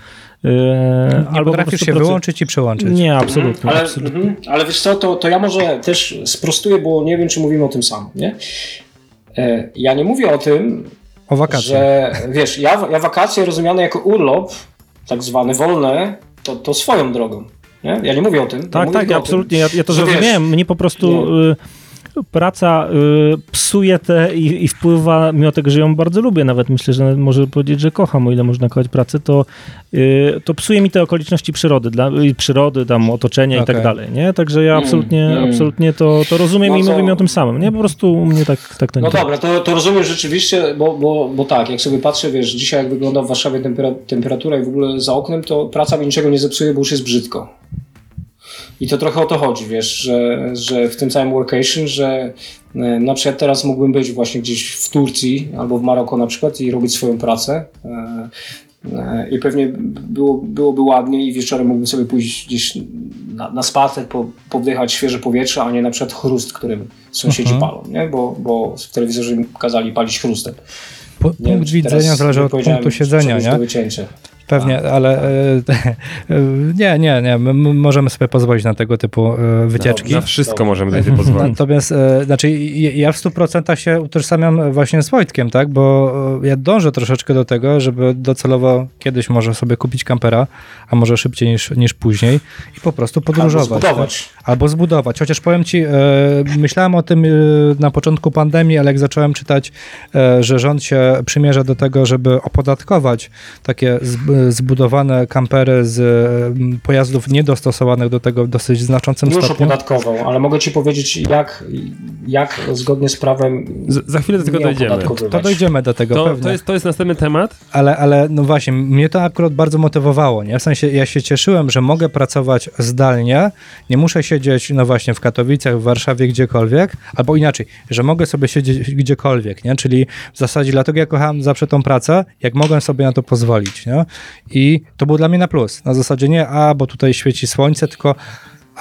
y, Nie albo po potrafisz prostu się pracuję. wyłączyć i przełączyć. Nie, absolutnie. Ale, absolutnie. mhm, ale wiesz co, to, to ja może też sprostuję, bo nie wiem, czy mówimy o tym samym, nie? E, Ja nie mówię o tym, O wakacje. że wiesz, ja, ja wakacje rozumiane jako urlop, tak zwany wolny, to, to swoją drogą. Nie? Ja nie mówię o tym. ja Tak, tak, o absolutnie. Ja, ja to że wiesz, zrozumiałem. Mnie po prostu y, praca y, psuje te i, i wpływa, mimo tego, że ją bardzo lubię, nawet myślę, że może powiedzieć, że kocham, o ile można kochać pracę, to, y, to psuje mi te okoliczności przyrody, dla, y, przyrody, tam otoczenia i Okej. tak dalej, nie? Także ja Mm, absolutnie, mm. absolutnie to, to rozumiem No i to- mówimy o tym samym, nie? Po prostu u mnie tak, tak to nie No dobra, to, to rozumiem rzeczywiście, bo, bo, bo tak, jak sobie patrzę, wiesz, dzisiaj jak wygląda w Warszawie tempera, temperatura i w ogóle za oknem, to praca mi niczego nie zepsuje, bo już jest brzydko. I to trochę o to chodzi, wiesz, że, że w tym całym workation, że e, na przykład teraz mógłbym być właśnie gdzieś w Turcji albo w Maroko na przykład i robić swoją pracę. e, e, I pewnie było, byłoby ładnie i wieczorem mógłbym sobie pójść gdzieś na, na spacer, po, powdychać świeże powietrze, a nie na przykład chrust, którym sąsiedzi Mhm. palą, nie? Bo, bo w telewizorze mi kazali palić chrustem. Punkt widzenia zależy od punktu siedzenia, nie? Pewnie, ale e, e, nie, nie, nie. My, my możemy sobie pozwolić na tego typu e, wycieczki. Na wszystko możemy sobie pozwolić. Natomiast, znaczy, ja w 100% się utożsamiam właśnie z Wojtkiem, tak? Bo ja dążę troszeczkę do tego, żeby docelowo kiedyś może sobie kupić kampera, a może szybciej niż, niż później i po prostu Albo podróżować. zbudować. Tak? Albo zbudować. Chociaż powiem ci, myślałem o tym na początku pandemii, ale jak zacząłem czytać, że rząd się przymierza do tego, żeby opodatkować takie zb- zbudowane kampery z e, pojazdów niedostosowanych do tego w dosyć znaczącym Już stopniu. opodatkował, ale mogę ci powiedzieć, jak, jak zgodnie z prawem Z, za chwilę do tego dojdziemy. To dojdziemy do tego To, pewnie. to, jest, to jest następny temat. Ale, ale no właśnie, mnie to akurat bardzo motywowało, nie? W sensie ja się cieszyłem, że mogę pracować zdalnie, nie muszę siedzieć, no właśnie, w Katowicach, w Warszawie, gdziekolwiek, albo inaczej, że mogę sobie siedzieć gdziekolwiek, nie? Czyli w zasadzie dlatego ja kochałem zawsze tą pracę, jak mogłem sobie na to pozwolić, nie? I to był dla mnie na plus. Na zasadzie nie, a, bo tutaj świeci słońce, tylko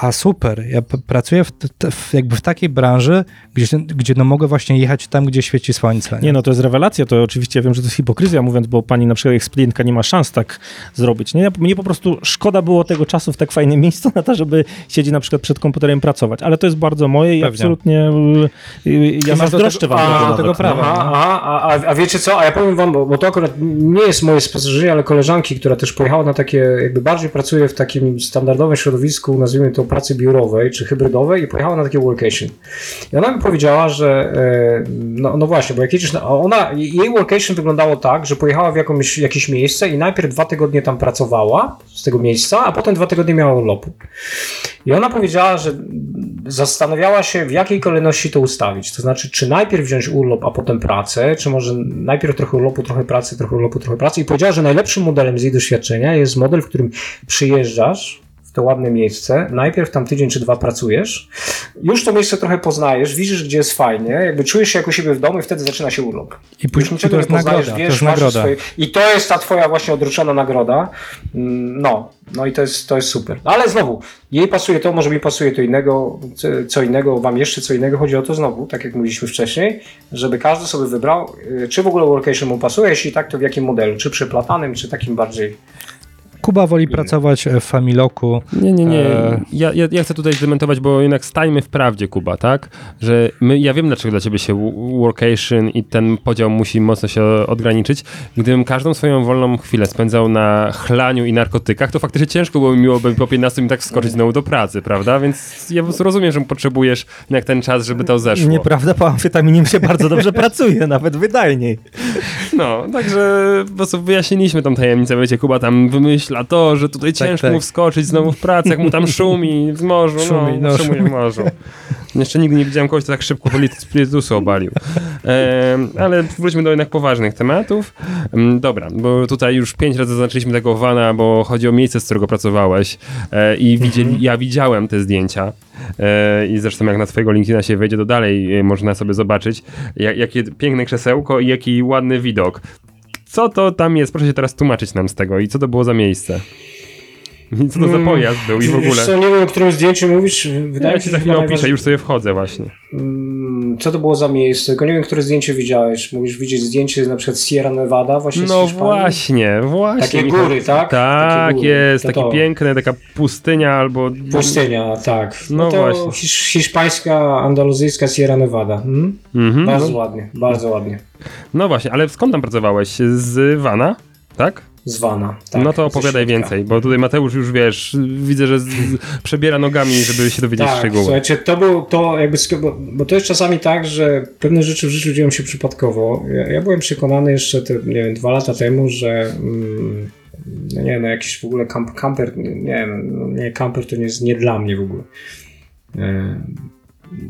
a super, ja pracuję w, w, jakby w takiej branży, gdzie, gdzie no mogę właśnie jechać tam, gdzie świeci słońce. Nie, no to jest rewelacja, to oczywiście wiem, że to jest hipokryzja mówiąc, bo pani na przykład ekspedientka nie ma szans tak zrobić. Nie? Mnie po prostu szkoda było tego czasu w tak fajnym miejscu na to, żeby siedzieć na przykład przed komputerem i pracować, ale to jest bardzo moje i Pewnie. absolutnie y, y, ja zazdroszczę tego- wam a, tego tego prawa. Aha, a, a, a wiecie co, a ja powiem wam, bo, bo to akurat nie jest moje spostrzeżenie, ale koleżanki, która też pojechała na takie, jakby bardziej pracuje w takim standardowym środowisku, nazwijmy to pracy biurowej czy hybrydowej i pojechała na takie workation. I ona mi powiedziała, że e, no, no właśnie, bo jak jedziesz ona, jej workation wyglądało tak, że pojechała w jakąś, jakieś miejsce i najpierw dwa tygodnie tam pracowała z tego miejsca, a potem dwa tygodnie miała urlopu. I ona powiedziała, że zastanawiała się, w jakiej kolejności to ustawić. To znaczy, czy najpierw wziąć urlop, a potem pracę, czy może najpierw trochę urlopu, trochę pracy, trochę urlopu, trochę pracy. I powiedziała, że najlepszym modelem z jej doświadczenia jest model, w którym przyjeżdżasz to ładne miejsce, najpierw tam tydzień czy dwa pracujesz, już to miejsce trochę poznajesz, widzisz, gdzie jest fajnie, jakby czujesz się jak u siebie w domu i wtedy zaczyna się urlop. I później to jest poznajesz, nagroda, to wiesz, masz nagroda. swoje- I to jest ta twoja właśnie odroczona nagroda. Mm, No, no i to jest, to jest super. Ale znowu, jej pasuje to, może mi pasuje to innego, co- co innego, wam jeszcze co innego. Chodzi o to znowu, tak jak mówiliśmy wcześniej, żeby każdy sobie wybrał, y, czy w ogóle workation mu pasuje, jeśli tak, to w jakim modelu, czy przeplatanym, czy takim bardziej Kuba woli pracować w Familoku. Nie, nie, nie. E. Ja, ja, ja chcę tutaj zdementować, bo jednak stajmy w prawdzie, Kuba, tak? Że my, ja wiem, dlaczego dla ciebie się workation i ten podział musi mocno się odgraniczyć. Gdybym każdą swoją wolną chwilę spędzał na chlaniu i narkotykach, to faktycznie ciężko było mi miłoby po 15 minutach skoczyć znowu do pracy, prawda? Więc ja po prostu rozumiem, że potrzebujesz jednak ten czas, żeby to zeszło. Nieprawda, po amfetaminie się bardzo dobrze pracuje, nawet wydajniej. No, także po prostu wyjaśniliśmy tą tajemnicę, wiecie, Kuba tam wymyśla to, że tutaj Tak, ciężko tak. mu wskoczyć znowu w pracę, jak mu tam szumi w morzu, Szumi, no, no, szumuje szumi. w morzu. Jeszcze nigdy nie widziałem kogoś, kto tak szybko spirytusu obalił. Em, ale wróćmy do jednak poważnych tematów. Em, dobra, bo tutaj już pięć razy zaznaczyliśmy tego wana, bo chodzi o miejsce, z którego pracowałeś e, i widzieli, ja widziałem te zdjęcia e, i zresztą jak na twojego LinkedIna się wejdzie, to dalej e, można sobie zobaczyć, jak, jakie piękne krzesełko i jaki ładny widok. Co to tam jest? Proszę się teraz tłumaczyć nam z tego i co to było za miejsce? Co to za Mm, pojazd był i w ogóle? co, nie wiem, o którym zdjęciu mówisz. Wydaje Ja ci za chwilę opiszę, już sobie wchodzę właśnie. Mm, Co to było za miejsce? Tylko nie wiem, które zdjęcie widziałeś. Mógłbyś widzieć zdjęcie na przykład Sierra Nevada właśnie No właśnie, właśnie. Takie Michał. góry, tak? Tak, góry. jest, To takie to. piękne, taka pustynia albo... Pustynia, tak. No No, właśnie. hisz, hiszpańska, andaluzyjska Sierra Nevada. Hmm? Mhm, Bardzo no, ładnie, bardzo ładnie. no właśnie, ale skąd tam pracowałeś? Z Wana, tak? Zwana. Tak, no to opowiadaj więcej, bo tutaj Mateusz już, wiesz, widzę, że z, przebiera nogami, żeby się dowiedzieć Tak, szczegółów. słuchajcie, to był to jakby, bo, bo to jest czasami tak, że pewne rzeczy w życiu dzieją się przypadkowo. Ja, ja byłem przekonany jeszcze te, nie wiem, dwa lata temu, że mm, no nie wiem, no jakiś w ogóle kamp, kamper, nie wiem, no nie, kamper to nie jest nie dla mnie w ogóle.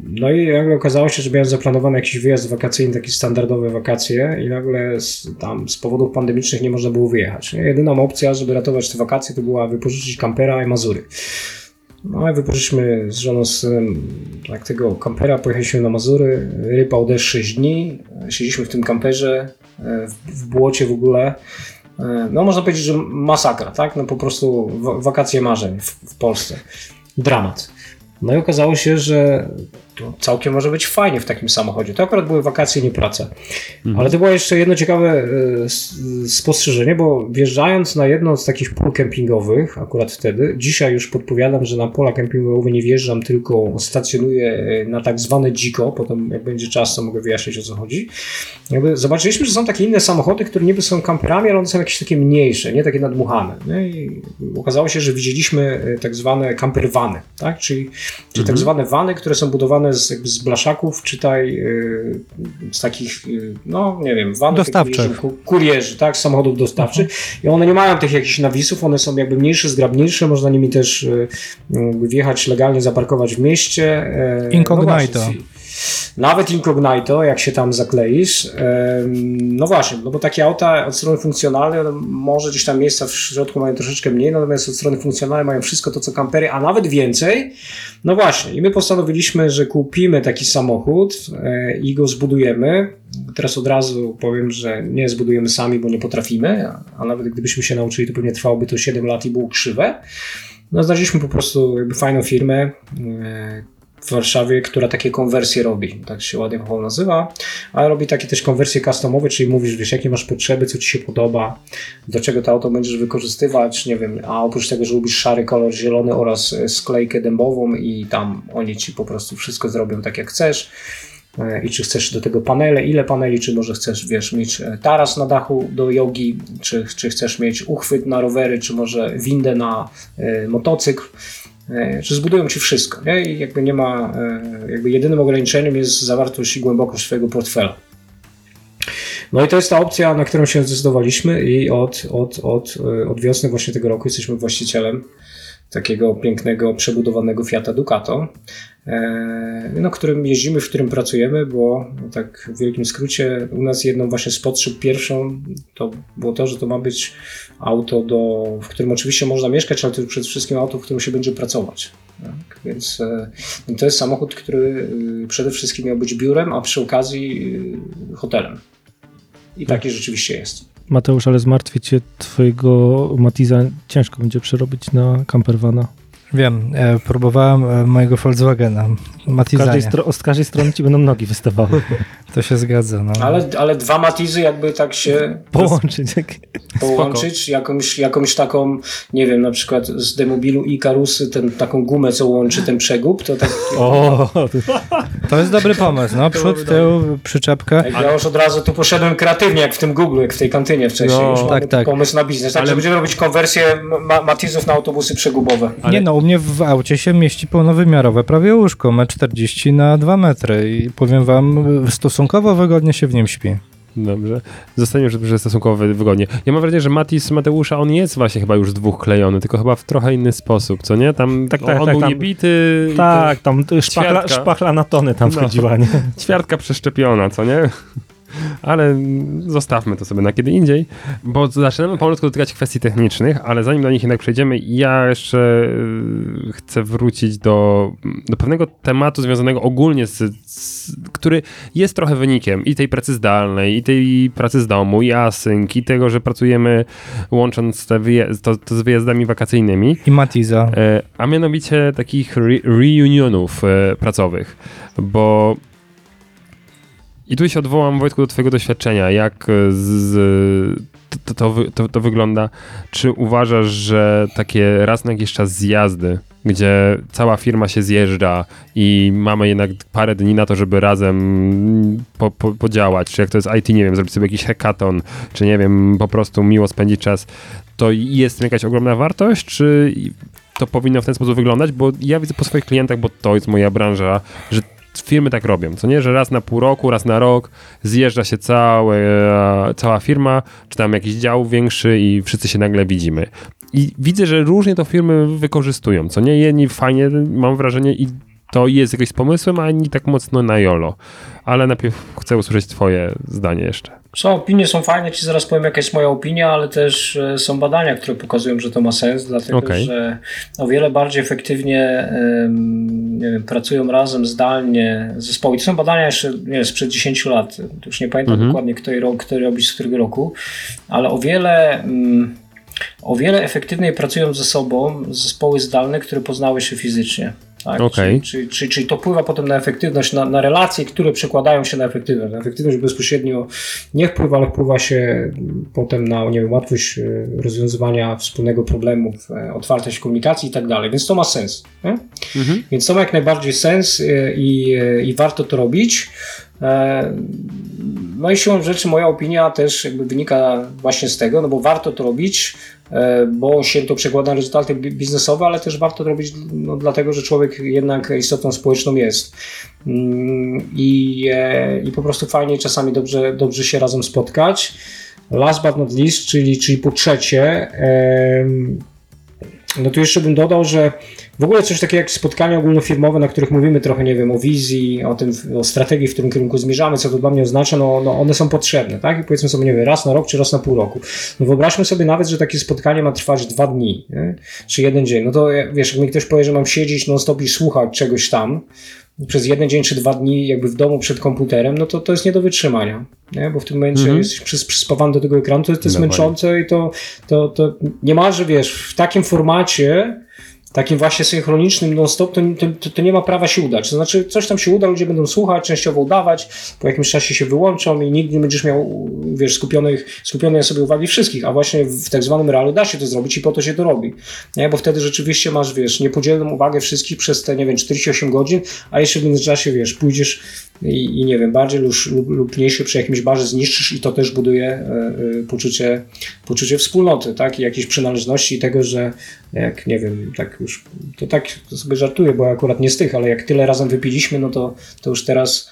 No i nagle okazało się, że miałem zaplanowany jakiś wyjazd wakacyjny, takie standardowe wakacje i nagle z, tam z powodów pandemicznych nie można było wyjechać. Jedyną opcja, żeby ratować te wakacje, to była wypożyczyć kampera i Mazury. No i wypożyczyliśmy z żoną z tak tego kampera, pojechaliśmy na Mazury, rypał deszcz 6 dni, siedzieliśmy w tym kamperze, e, w, w błocie w ogóle. E, No można powiedzieć, że masakra, tak? No po prostu wa- wakacje marzeń w, w Polsce. Dramat. No i okazało się, że to całkiem może być fajnie w takim samochodzie. To akurat były wakacje, nie praca. Ale to było jeszcze jedno ciekawe e, spostrzeżenie, bo wjeżdżając na jedno z takich pól kempingowych, akurat wtedy, dzisiaj już podpowiadam, że na pola kempingowe nie wjeżdżam, tylko stacjonuję e, na tak zwane dziko, potem jak będzie czas, to mogę wyjaśnić o co chodzi. Jakby zobaczyliśmy, że są takie inne samochody, które niby są kamperami, ale one są jakieś takie mniejsze, nie takie nadmuchane. Nie? I okazało się, że widzieliśmy e, tak zwane campervany, tak? czyli, czyli tak zwane wany, które są budowane z, jakby z blaszaków, czytaj e, z takich, e, no nie wiem, vanów, Dostawczych. kurierzy, tak, samochodów dostawczych i one nie mają tych jakichś nawisów, one są jakby mniejsze, zgrabniejsze, można nimi też jakby wjechać legalnie, zaparkować w mieście. e, Incognito. No nawet incognito, jak się tam zakleisz. No właśnie, no bo takie auta od strony funkcjonalnej, może gdzieś tam miejsca w środku mają troszeczkę mniej, natomiast od strony funkcjonalnej mają wszystko to, co kampery, a nawet więcej. No właśnie, i my postanowiliśmy, że kupimy taki samochód e, i go zbudujemy. Teraz od razu powiem, że nie zbudujemy sami, bo nie potrafimy, a- a nawet gdybyśmy się nauczyli, to pewnie trwałoby to 7 lat i było krzywe. No, znaleźliśmy po prostu jakby fajną firmę e, w Warszawie, która takie konwersje robi. Tak się ładnie chyba nazywa, ale robi takie też konwersje customowe, czyli mówisz, wiesz, jakie masz potrzeby, co ci się podoba, do czego to auto będziesz wykorzystywać, nie wiem, a oprócz tego, że lubisz szary kolor, zielony oraz e, sklejkę dębową i tam oni ci po prostu wszystko zrobią tak jak chcesz. E, I czy chcesz do tego panele, ile paneli, czy może chcesz, wiesz, mieć e, taras na dachu do jogi, czy, czy chcesz mieć uchwyt na rowery, czy może windę na e, motocykl, e, czy zbudują ci wszystko, nie? I jakby nie ma, e, jakby jedynym ograniczeniem jest zawartość i głębokość swojego portfela. No i to jest ta opcja, na którą się zdecydowaliśmy i od, od, od, e, od wiosny właśnie tego roku jesteśmy właścicielem takiego pięknego, przebudowanego Fiata Ducato, no, którym jeździmy, w którym pracujemy, bo no, tak w wielkim skrócie u nas jedną właśnie z potrzeb pierwszą to było to, że to ma być auto, do, w którym oczywiście można mieszkać, ale to przede wszystkim auto, w którym się będzie pracować. Tak? Więc e, to jest samochód, który e, przede wszystkim miał być biurem, a przy okazji e, hotelem. I taki rzeczywiście jest. Mateusz, ale zmartwić cię twojego Matiza ciężko będzie przerobić na campervana. Wiem, e, próbowałem e, mojego Volkswagena, Z każdej, Matizania. z każdej strony ci będą nogi wystawały. To się zgadza. No. Ale, ale dwa matizy jakby tak się Połączyć. jak- połączyć, jakąś, jakąś taką, nie wiem, na przykład z demobilu i karusy, ten, taką gumę, co łączy ten przegub, to tak O, To jest dobry pomysł. No, przód, tył, przyczepkę. ja już od razu tu poszedłem kreatywnie, jak w tym Google, jak w tej kantynie wcześniej. No, już tak, tak. pomysł na biznes. Także Ale- będziemy robić konwersję ma matizów na autobusy przegubowe. Ale- Nie no, u mnie w aucie się mieści pełnowymiarowe prawie łóżko, 1,40 m na 2 metry i powiem wam, stosunkowo wygodnie się w nim śpi. Dobrze. Zostaniemy, że stosunkowo wy- wygodnie. Ja mam wrażenie, że Matis Mateusza, on jest właśnie chyba już dwóch klejony, tylko chyba w trochę inny sposób, co nie? Tam Tak, tak, on tak, był tam- niebity. tak, tam szpachla, Ćwiartka. szpachla na tony tam No. wchodziła, nie? Ćwiartka przeszczepiona, co nie? Ale zostawmy to sobie na kiedy indziej, bo zaczynamy powolutku dotykać kwestii technicznych, ale zanim do nich jednak przejdziemy, ja jeszcze y, chcę wrócić do, do pewnego tematu związanego ogólnie z, z który jest trochę wynikiem i tej pracy zdalnej, i tej pracy z domu, i async, i tego, że pracujemy łącząc te wyje- to, to z wyjazdami wakacyjnymi. I Matiza. E, a mianowicie takich re reunionów e, pracowych, bo i tu się odwołam, Wojtku, do twojego doświadczenia, jak e, z, to, to, to, to wygląda. Czy uważasz, że takie raz na jakiś czas zjazdy, gdzie cała firma się zjeżdża i mamy jednak parę dni na to, żeby razem po, po, podziałać, czy jak to jest IT, nie wiem, zrobić sobie jakiś hackathon, czy nie wiem, po prostu miło spędzić czas, to jest jakaś ogromna wartość, czy to powinno w ten sposób wyglądać, bo ja widzę po swoich klientach, bo to jest moja branża, że firmy tak robią, co nie, że raz na pół roku, raz na rok zjeżdża się całe, cała firma, czy tam jakiś dział większy i wszyscy się nagle widzimy. I widzę, że różnie to firmy wykorzystują, co nie, jedni fajnie, mam wrażenie, i to jest jakoś z pomysłem, a inni tak mocno na jolo. Ale najpierw chcę usłyszeć twoje zdanie jeszcze. Są opinie, są fajne, ci zaraz powiem jaka jest moja opinia, ale też e, są badania, które pokazują, że to ma sens, dlatego Okej. że o wiele bardziej efektywnie em, nie wiem, pracują razem zdalnie zespoły. To są badania jeszcze nie wiem, sprzed 10 lat, już nie pamiętam Mhm. dokładnie kto, kto robi z którego roku, ale o wiele... mm, O wiele efektywniej pracują ze sobą zespoły zdalne, które poznały się fizycznie. Tak? Okej. Czyli, czyli, czyli, to wpływa potem na efektywność, na, na relacje, które przekładają się na efektywność. Na efektywność bezpośrednio nie wpływa, ale wpływa się potem na nie wiem, łatwość e, rozwiązywania wspólnego problemu, e, otwartość komunikacji i tak dalej. Więc to ma sens. Mhm. Więc to ma jak najbardziej sens e, i, i warto to robić. E, No i siłą rzeczy moja opinia też jakby wynika właśnie z tego, no bo warto to robić, e, bo się to przekłada na rezultaty bi- biznesowe, ale też warto to robić no, dlatego, że człowiek jednak istotą społeczną jest. Mm, I, e, i po prostu fajnie czasami dobrze, dobrze się razem spotkać. Last but not least, czyli, czyli po trzecie, no to jeszcze bym dodał, że w ogóle coś takiego jak spotkania ogólnofirmowe, na których mówimy trochę, nie wiem, o wizji, o tym, o strategii, w którym kierunku zmierzamy, co to dla mnie oznacza, no, no one są potrzebne, tak? I powiedzmy sobie, nie wiem, raz na rok, czy raz na pół roku. No wyobraźmy sobie nawet, że takie spotkanie ma trwać dwa dni, nie? czy jeden dzień. No to wiesz, jak mi ktoś powie, że mam siedzieć non stop i słuchać czegoś tam, przez jeden dzień czy dwa dni jakby w domu przed komputerem, no to to jest nie do wytrzymania, nie? bo w tym momencie Mhm. jesteś przys- przyspawany do tego ekranu, to, to jest Dokładnie. męczące i to, to, to niemalże, wiesz, w takim formacie, takim właśnie synchronicznym non-stop, to, to, to nie ma prawa się udać. To znaczy, coś tam się uda, ludzie będą słuchać, częściowo udawać, po jakimś czasie się wyłączą i nigdy nie będziesz miał, wiesz, skupionych, skupionej sobie uwagi wszystkich, a właśnie w tak zwanym realu da się to zrobić i po to się to robi. Nie? Bo wtedy rzeczywiście masz, wiesz, niepodzielną uwagę wszystkich przez te, nie wiem, 48 godzin, a jeszcze w międzyczasie, wiesz, pójdziesz i, i nie wiem, bardziej lub, lub, lub mniejszy przy jakimś barze zniszczysz i to też buduje e, e, poczucie, poczucie wspólnoty, tak, i jakiejś przynależności i tego, że jak, nie wiem, tak już, to tak sobie żartuję, bo akurat nie z tych, ale jak tyle razem wypiliśmy, no to, to już teraz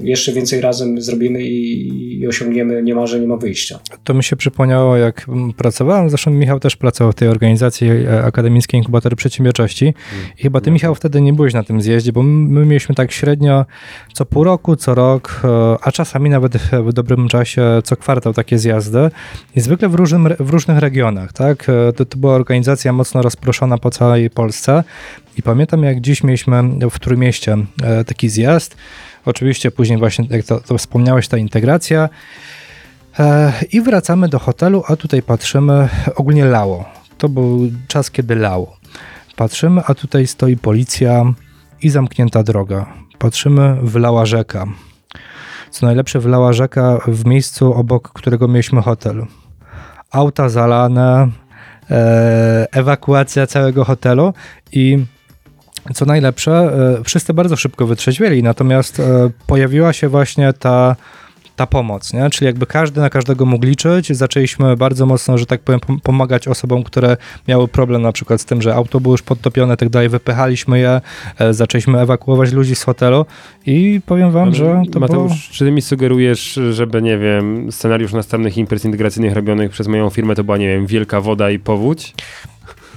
jeszcze więcej razem zrobimy i, i osiągniemy niemalże nie ma wyjścia. To mi się przypomniało, jak mm, pracowałem, zresztą Michał też pracował w tej organizacji e, Akademickiej Inkubatory Przedsiębiorczości. I chyba ty, Michał, wtedy nie byłeś na tym zjeździe, bo my mieliśmy tak średnio co pół roku, co rok, e, a czasami nawet w dobrym czasie co kwartał takie zjazdy. I zwykle w, różnym, w różnych regionach, tak? E, To, to była organizacja mocno rozproszona po całej Polsce. I pamiętam, jak dziś mieliśmy w Trójmieście e, taki zjazd, Oczywiście później właśnie, jak to, to wspomniałeś, ta integracja, E, I wracamy do hotelu, a tutaj patrzymy, ogólnie lało. To był czas, kiedy lało. patrzymy, a tutaj stoi policja i zamknięta droga. Patrzymy, wylała rzeka. Co najlepsze, wylała rzeka w miejscu, obok którego mieliśmy hotel. Auta zalane, e, ewakuacja całego hotelu i co najlepsze, e, wszyscy bardzo szybko wytrzeźwieli, natomiast e, pojawiła się właśnie ta, ta pomoc, nie? czyli jakby każdy na każdego mógł liczyć. Zaczęliśmy bardzo mocno, że tak powiem, pom- pomagać osobom, które miały problem na przykład z tym, że auto było już podtopione, tak dalej, wypychaliśmy je, e, zaczęliśmy ewakuować ludzi z hotelu i powiem wam, że to Mateusz, było... czy ty mi sugerujesz, żeby, nie wiem, scenariusz następnych imprez integracyjnych robionych przez moją firmę to była, nie wiem, wielka woda i powódź?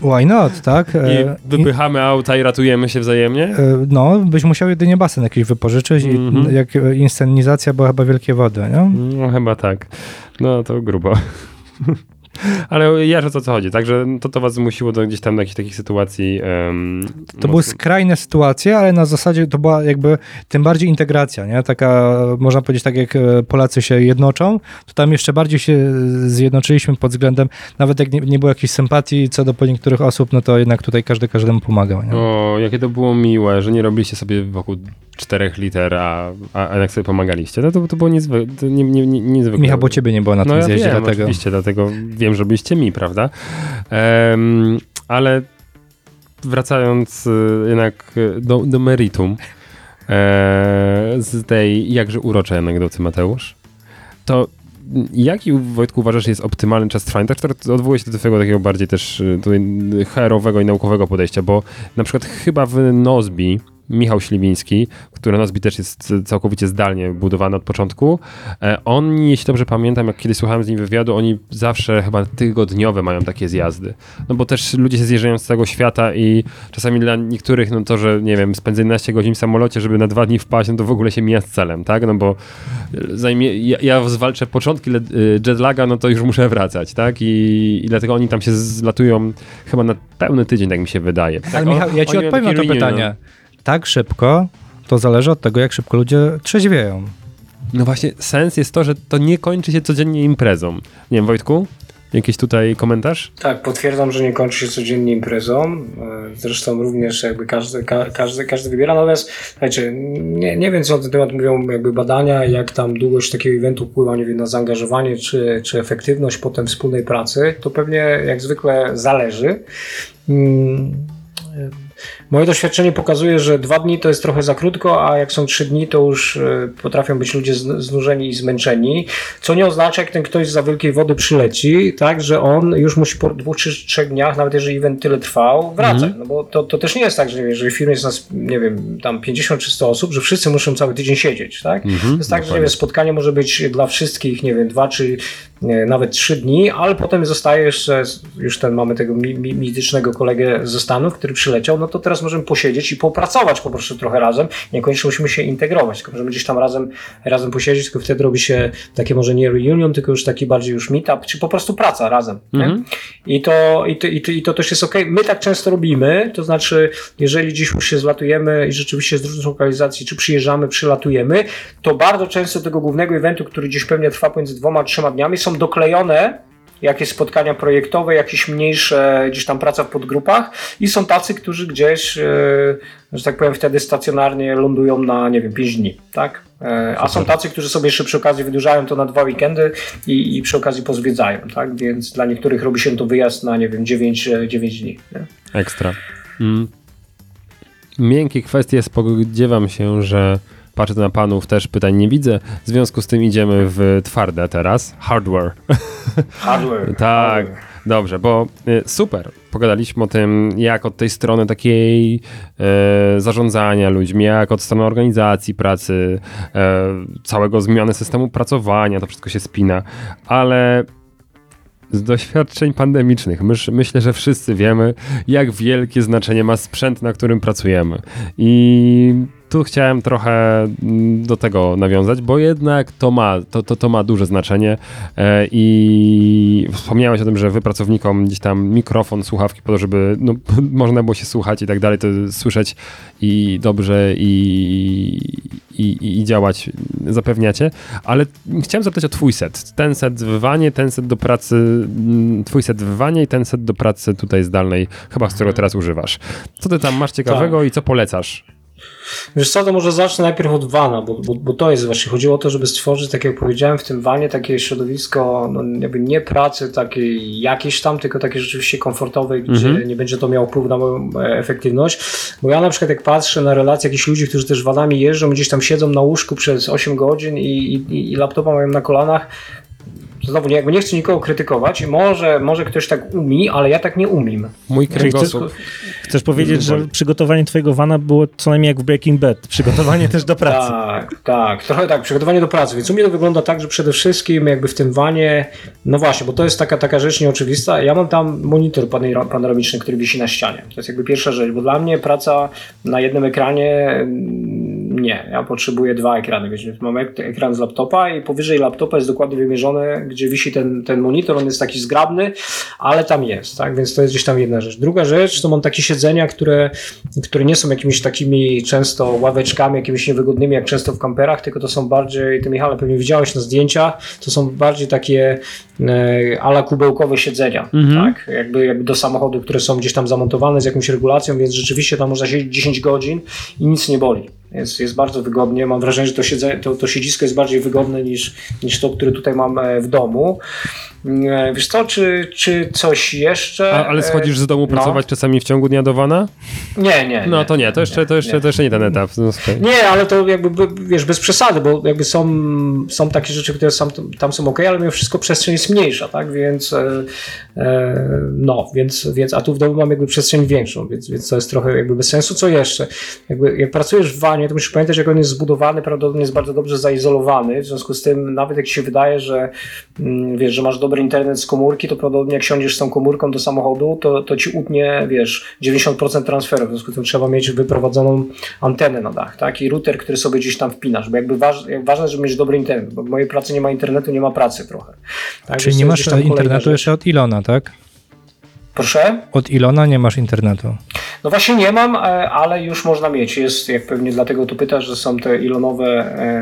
Why not, tak? I E, wypychamy auta i ratujemy się wzajemnie? e, No, byś musiał jedynie basen jakiś wypożyczyć Mhm. i jak e, inscenizacja była chyba Wielkie Wody, nie? No chyba tak. No to grubo. Ale ja o co chodzi. Także to, to was zmusiło do gdzieś tam do jakichś takich sytuacji. Um, To były skrajne sytuacje, ale na zasadzie to była jakby tym bardziej integracja, nie? Taka, można powiedzieć, tak jak e, Polacy się jednoczą, to tam jeszcze bardziej się zjednoczyliśmy pod względem, nawet jak nie, nie było jakiejś sympatii co do po niektórych osób, no to jednak tutaj każdy każdemu pomagał, nie? O, jakie to było miłe, że nie robiliście sobie wokół czterech liter, a, a, a jednak sobie pomagaliście. No to, to było niezwy, to nie, nie, nie, niezwykle. Michał, bo ciebie nie było na tym no, ja zjeździe, wiem, dlatego... oczywiście, dlatego wiem, że byliście mi, prawda? Em, ale wracając y, jednak y, do, do meritum e, z tej jakże uroczej anegdoty, Mateusz, to jaki Wojtku uważasz jest optymalny czas trwania? Tak odwołuję się do twojego takiego bardziej też y, tutaj i naukowego podejścia, bo na przykład chyba w Nozbi Michał Śliwiński, który Nozbi też jest całkowicie zdalnie budowany od początku. E, On, jeśli dobrze pamiętam, jak kiedyś słuchałem z nim wywiadu, oni zawsze chyba tygodniowe mają takie zjazdy. No bo też ludzie się zjeżdżają z całego świata i czasami dla niektórych, no to, że nie wiem, spędzę 11 godzin w samolocie, żeby na dwa dni wpaść, no to w ogóle się mija z celem, tak? No bo zajmie, ja, ja zwalczę początki y, jetlaga, no to już muszę wracać, tak? I, I dlatego oni tam się zlatują chyba na pełny tydzień, tak mi się wydaje. Tak, Ale Michał, ja ci oni odpowiem na to pytanie. Tak szybko, to zależy od tego, jak szybko ludzie trzeźwieją. No właśnie, sens jest to, że to nie kończy się codziennie imprezą. Nie wiem, Wojtku? Jakiś tutaj komentarz? Tak, potwierdzam, że nie kończy się codziennie imprezą. E, Zresztą również jakby każdy, ka, każdy, każdy wybiera. Natomiast słuchajcie, nie, nie wiem, co na ten temat mówią jakby badania, jak tam długość takiego eventu wpływa, nie wiem, na zaangażowanie czy, czy efektywność potem wspólnej pracy. To pewnie jak zwykle zależy. Mm, e, Moje doświadczenie pokazuje, że dwa dni to jest trochę za krótko, a jak są trzy dni, to już e, potrafią być ludzie zn- znużeni i zmęczeni. Co nie oznacza, jak ten ktoś za wielkiej wody przyleci, tak, że on już musi po dwóch czy trzech dniach, nawet jeżeli event tyle trwał, wracać. No bo to, to też nie jest tak, że jeżeli w firmie jest nas, nie wiem, tam 50 czy 100 osób, że wszyscy muszą cały tydzień siedzieć, tak? to jest tak, że nie wiem, spotkanie może być dla wszystkich, nie wiem, dwa czy e, nawet trzy dni, ale potem zostaje jeszcze, już ten mamy tego mi, mi, mitycznego kolegę ze Stanów, który przyleciał, no to teraz możemy posiedzieć i popracować po prostu trochę razem. Niekoniecznie musimy się integrować, tylko możemy gdzieś tam razem, razem posiedzieć, tylko wtedy robi się takie może nie reunion, tylko już taki bardziej już meetup, czy po prostu praca razem. Nie? I, to, i, to, i, to, I to też jest ok. My tak często robimy, to znaczy, jeżeli gdzieś już się zlatujemy i rzeczywiście z różnych lokalizacji, czy przyjeżdżamy, przylatujemy, to bardzo często tego głównego eventu, który gdzieś pewnie trwa pomiędzy dwoma trzema dniami, są doklejone jakieś spotkania projektowe, jakieś mniejsze gdzieś tam praca w podgrupach i są tacy, którzy gdzieś, e, że tak powiem, wtedy stacjonarnie lądują na, nie wiem, 5 dni, tak? E, A są tacy, którzy sobie jeszcze przy okazji wydłużają to na dwa weekendy i, i przy okazzji pozwiedzają, tak? Więc dla niektórych robi się to wyjazd na, nie wiem, 9, e, 9 dni. Nie? Ekstra. Mm. Miękkie kwestie, spodziewam się, że patrzę na panów, też pytań nie widzę. W związku z tym idziemy w twarde teraz. Hardware. Hardware. Tak, dobrze, bo y, super. Pogadaliśmy o tym, jak od tej strony takiej e, zarządzania ludźmi, jak od strony organizacji pracy, e, całego zmiany systemu pracowania, to wszystko się spina, ale z doświadczeń pandemicznych myślę, że wszyscy wiemy, jak wielkie znaczenie ma sprzęt, na którym pracujemy. I tu chciałem trochę mm, do tego nawiązać, bo jednak to ma, to, to, to ma duże znaczenie e, i wspomniałeś o tym, że wy pracownikom gdzieś tam mikrofon, słuchawki po to, żeby no, można było się słuchać i tak dalej, to słyszeć i dobrze i, i, i działać zapewniacie, ale chciałem zapytać o twój set. Ten set w wanie, ten set do pracy, mm, twój set w wanie i ten set do pracy tutaj zdalnej, chyba z którego teraz używasz. Co ty tam masz ciekawego i co polecasz? Wiesz co, to może zacznę najpierw od vana, bo, bo, bo to jest właśnie, chodziło o to, żeby stworzyć, tak jak powiedziałem, w tym vanie takie środowisko, no jakby nie pracy takiej jakiejś tam, tylko takie rzeczywiście komfortowej, gdzie Mhm. nie będzie to miało wpływu na moją e, efektywność, bo ja na przykład jak patrzę na relacje jakichś ludzi, którzy też vanami jeżdżą, gdzieś tam siedzą na łóżku przez 8 godzin i, i, i laptopa mają na kolanach, Znowu nie, jakby nie chcę nikogo krytykować może, może ktoś tak umie, ale ja tak nie umiem. Mój kręgosłup. Chcesz powiedzieć, że przygotowanie twojego vana było co najmniej jak w Breaking Bad. Przygotowanie też do pracy. Tak, tak, trochę tak, przygotowanie do pracy. Więc u mnie to wygląda tak, że przede wszystkim jakby w tym wanie, no właśnie, bo to jest taka, taka rzecz nieoczywista. Ja mam tam monitor panora- panoramiczny, który wisi na ścianie. To jest jakby pierwsza rzecz, bo dla mnie praca na jednym ekranie nie, ja potrzebuję dwa ekrany. Wiecie, mam ek- ekran z laptopa i powyżej laptopa jest dokładnie wymierzone, gdzie wisi ten, ten monitor. On jest taki zgrabny, ale tam jest, tak? Więc to jest gdzieś tam jedna rzecz. Druga rzecz to mam takie siedzenia, które, które nie są jakimiś takimi często ławeczkami, jakimiś niewygodnymi, jak często w kamperach, tylko to są bardziej, ty Michale pewnie widziałeś na zdjęciach, to są bardziej takie e, ala kubełkowe siedzenia, tak? Jakby, jakby do samochodu, które są gdzieś tam zamontowane z jakąś regulacją, więc rzeczywiście tam można siedzieć 10 godzin i nic nie boli. Jest, jest bardzo wygodnie. Mam wrażenie, że to, to, to siedzisko jest bardziej wygodne niż, niż to, które tutaj mam e, w domu. E, Wiesz co, czy, czy coś jeszcze? A, ale E, schodzisz z domu no. pracować czasami w ciągu dnia do wana? Nie, nie. No to nie, to jeszcze, to jeszcze, to jeszcze nie ten etap. No. Nie, ale to jakby, wiesz, bez przesady, bo jakby są, są takie rzeczy, które sam, tam są ok, ale mimo wszystko przestrzeń jest mniejsza, tak, więc e, e, no, więc, więc, a tu w domu mam jakby przestrzeń większą, więc, więc to jest trochę jakby bez sensu. Co jeszcze? Jakby, jak pracujesz w wanie, to musisz pamiętać, jak on jest zbudowany, prawdopodobnie jest bardzo dobrze zaizolowany, w związku z tym nawet jak ci się wydaje, że mm, wiesz, że masz dobry internet z komórki, to prawdopodobnie jak siądziesz z tą komórką do samochodu, to, to ci utnie, wiesz, 90% transferu, w związku z tym trzeba mieć wyprowadzoną antenę na dach, tak, i router, który sobie gdzieś tam wpinasz, bo jakby waż, ważne, żeby mieć dobry internet, bo w mojej pracy nie ma internetu, nie ma pracy trochę. Tak, Czyli więc nie masz internetu jeszcze od Ilona, tak? Proszę? Od Ilona nie masz internetu. No właśnie nie mam, e, ale już można mieć. Jest, jak pewnie dlatego tu pytasz, że są te ilonowe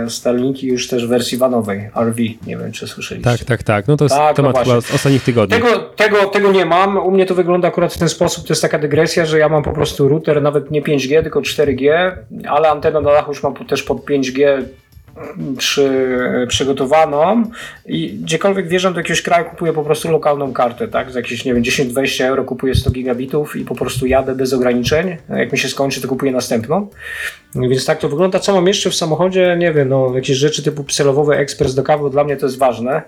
e, Starlinki już też w wersji vanowej, RV. Nie wiem, czy słyszeliście. Tak, tak, tak. No to jest Tak, no temat chyba właśnie. z ostatnich tygodni. Tego, tego, tego nie mam. U mnie to wygląda akurat w ten sposób. To jest taka dygresja, że ja mam po prostu router nawet nie 5G, tylko 4G, ale antenę na dachu już mam też pod 5G przy, przygotowaną i gdziekolwiek wjeżdżam do jakiegoś kraju, kupuję po prostu lokalną kartę, tak? Za jakieś, nie wiem, 10-20 euro kupuję 100 gigabitów i po prostu jadę bez ograniczeń. Jak mi się skończy, to kupuję następną. Więc tak to wygląda. Co mam jeszcze w samochodzie? Nie wiem, no jakieś rzeczy typu celowowy ekspres do kawy, dla mnie to jest ważne.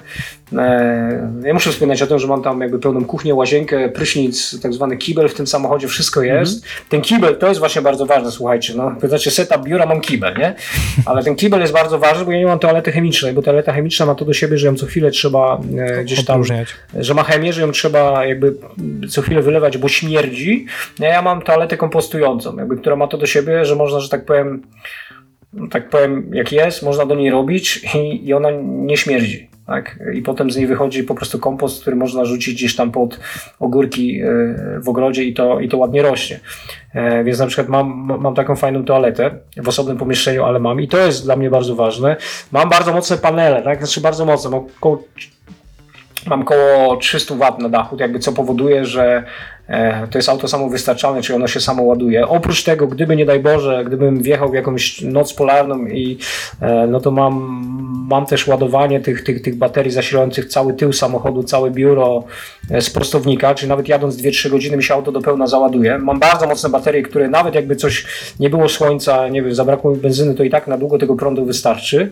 E, ja muszę wspominać o tym, że mam tam jakby pełną kuchnię, łazienkę, prysznic, tak zwany kibel w tym samochodzie, wszystko jest. Ten kibel to jest właśnie bardzo ważne, słuchajcie. No, pytacie setup biura, mam kibel, nie? Ale ten kibel jest bardzo ważny, bo ja nie mam toalety chemicznej, bo toaleta chemiczna ma to do siebie, że ją co chwilę trzeba e, gdzieś tam że ma chemię, że ją trzeba jakby co chwilę wylewać, bo śmierdzi. Ja, ja mam toaletę kompostującą, jakby, która ma to do siebie, że można, że tak powiem, tak powiem, jak jest, można do niej robić i, i ona nie śmierdzi. Tak? I potem z niej wychodzi po prostu kompost, który można rzucić gdzieś tam pod ogórki e, w ogrodzie i to, i to ładnie rośnie. E, Więc na przykład mam, mam taką fajną toaletę w osobnym pomieszczeniu, ale mam i to jest dla mnie bardzo ważne. Mam bardzo mocne panele, tak? Znaczy bardzo mocne, mam około mam około 300 W na dachu, jakby co powoduje, że to jest auto samowystarczalne, czyli ono się samo ładuje. Oprócz tego, gdyby nie daj Boże, gdybym wjechał w jakąś noc polarną i e, no to mam, mam też ładowanie tych, tych, tych baterii zasilających cały tył samochodu, całe biuro e, z prostownika, czyli nawet jadąc 2-3 godziny mi się auto do pełna załaduje. Mam bardzo mocne baterie, które nawet jakby coś nie było słońca, nie wiem, zabrakło mi benzyny, to i tak na długo tego prądu wystarczy.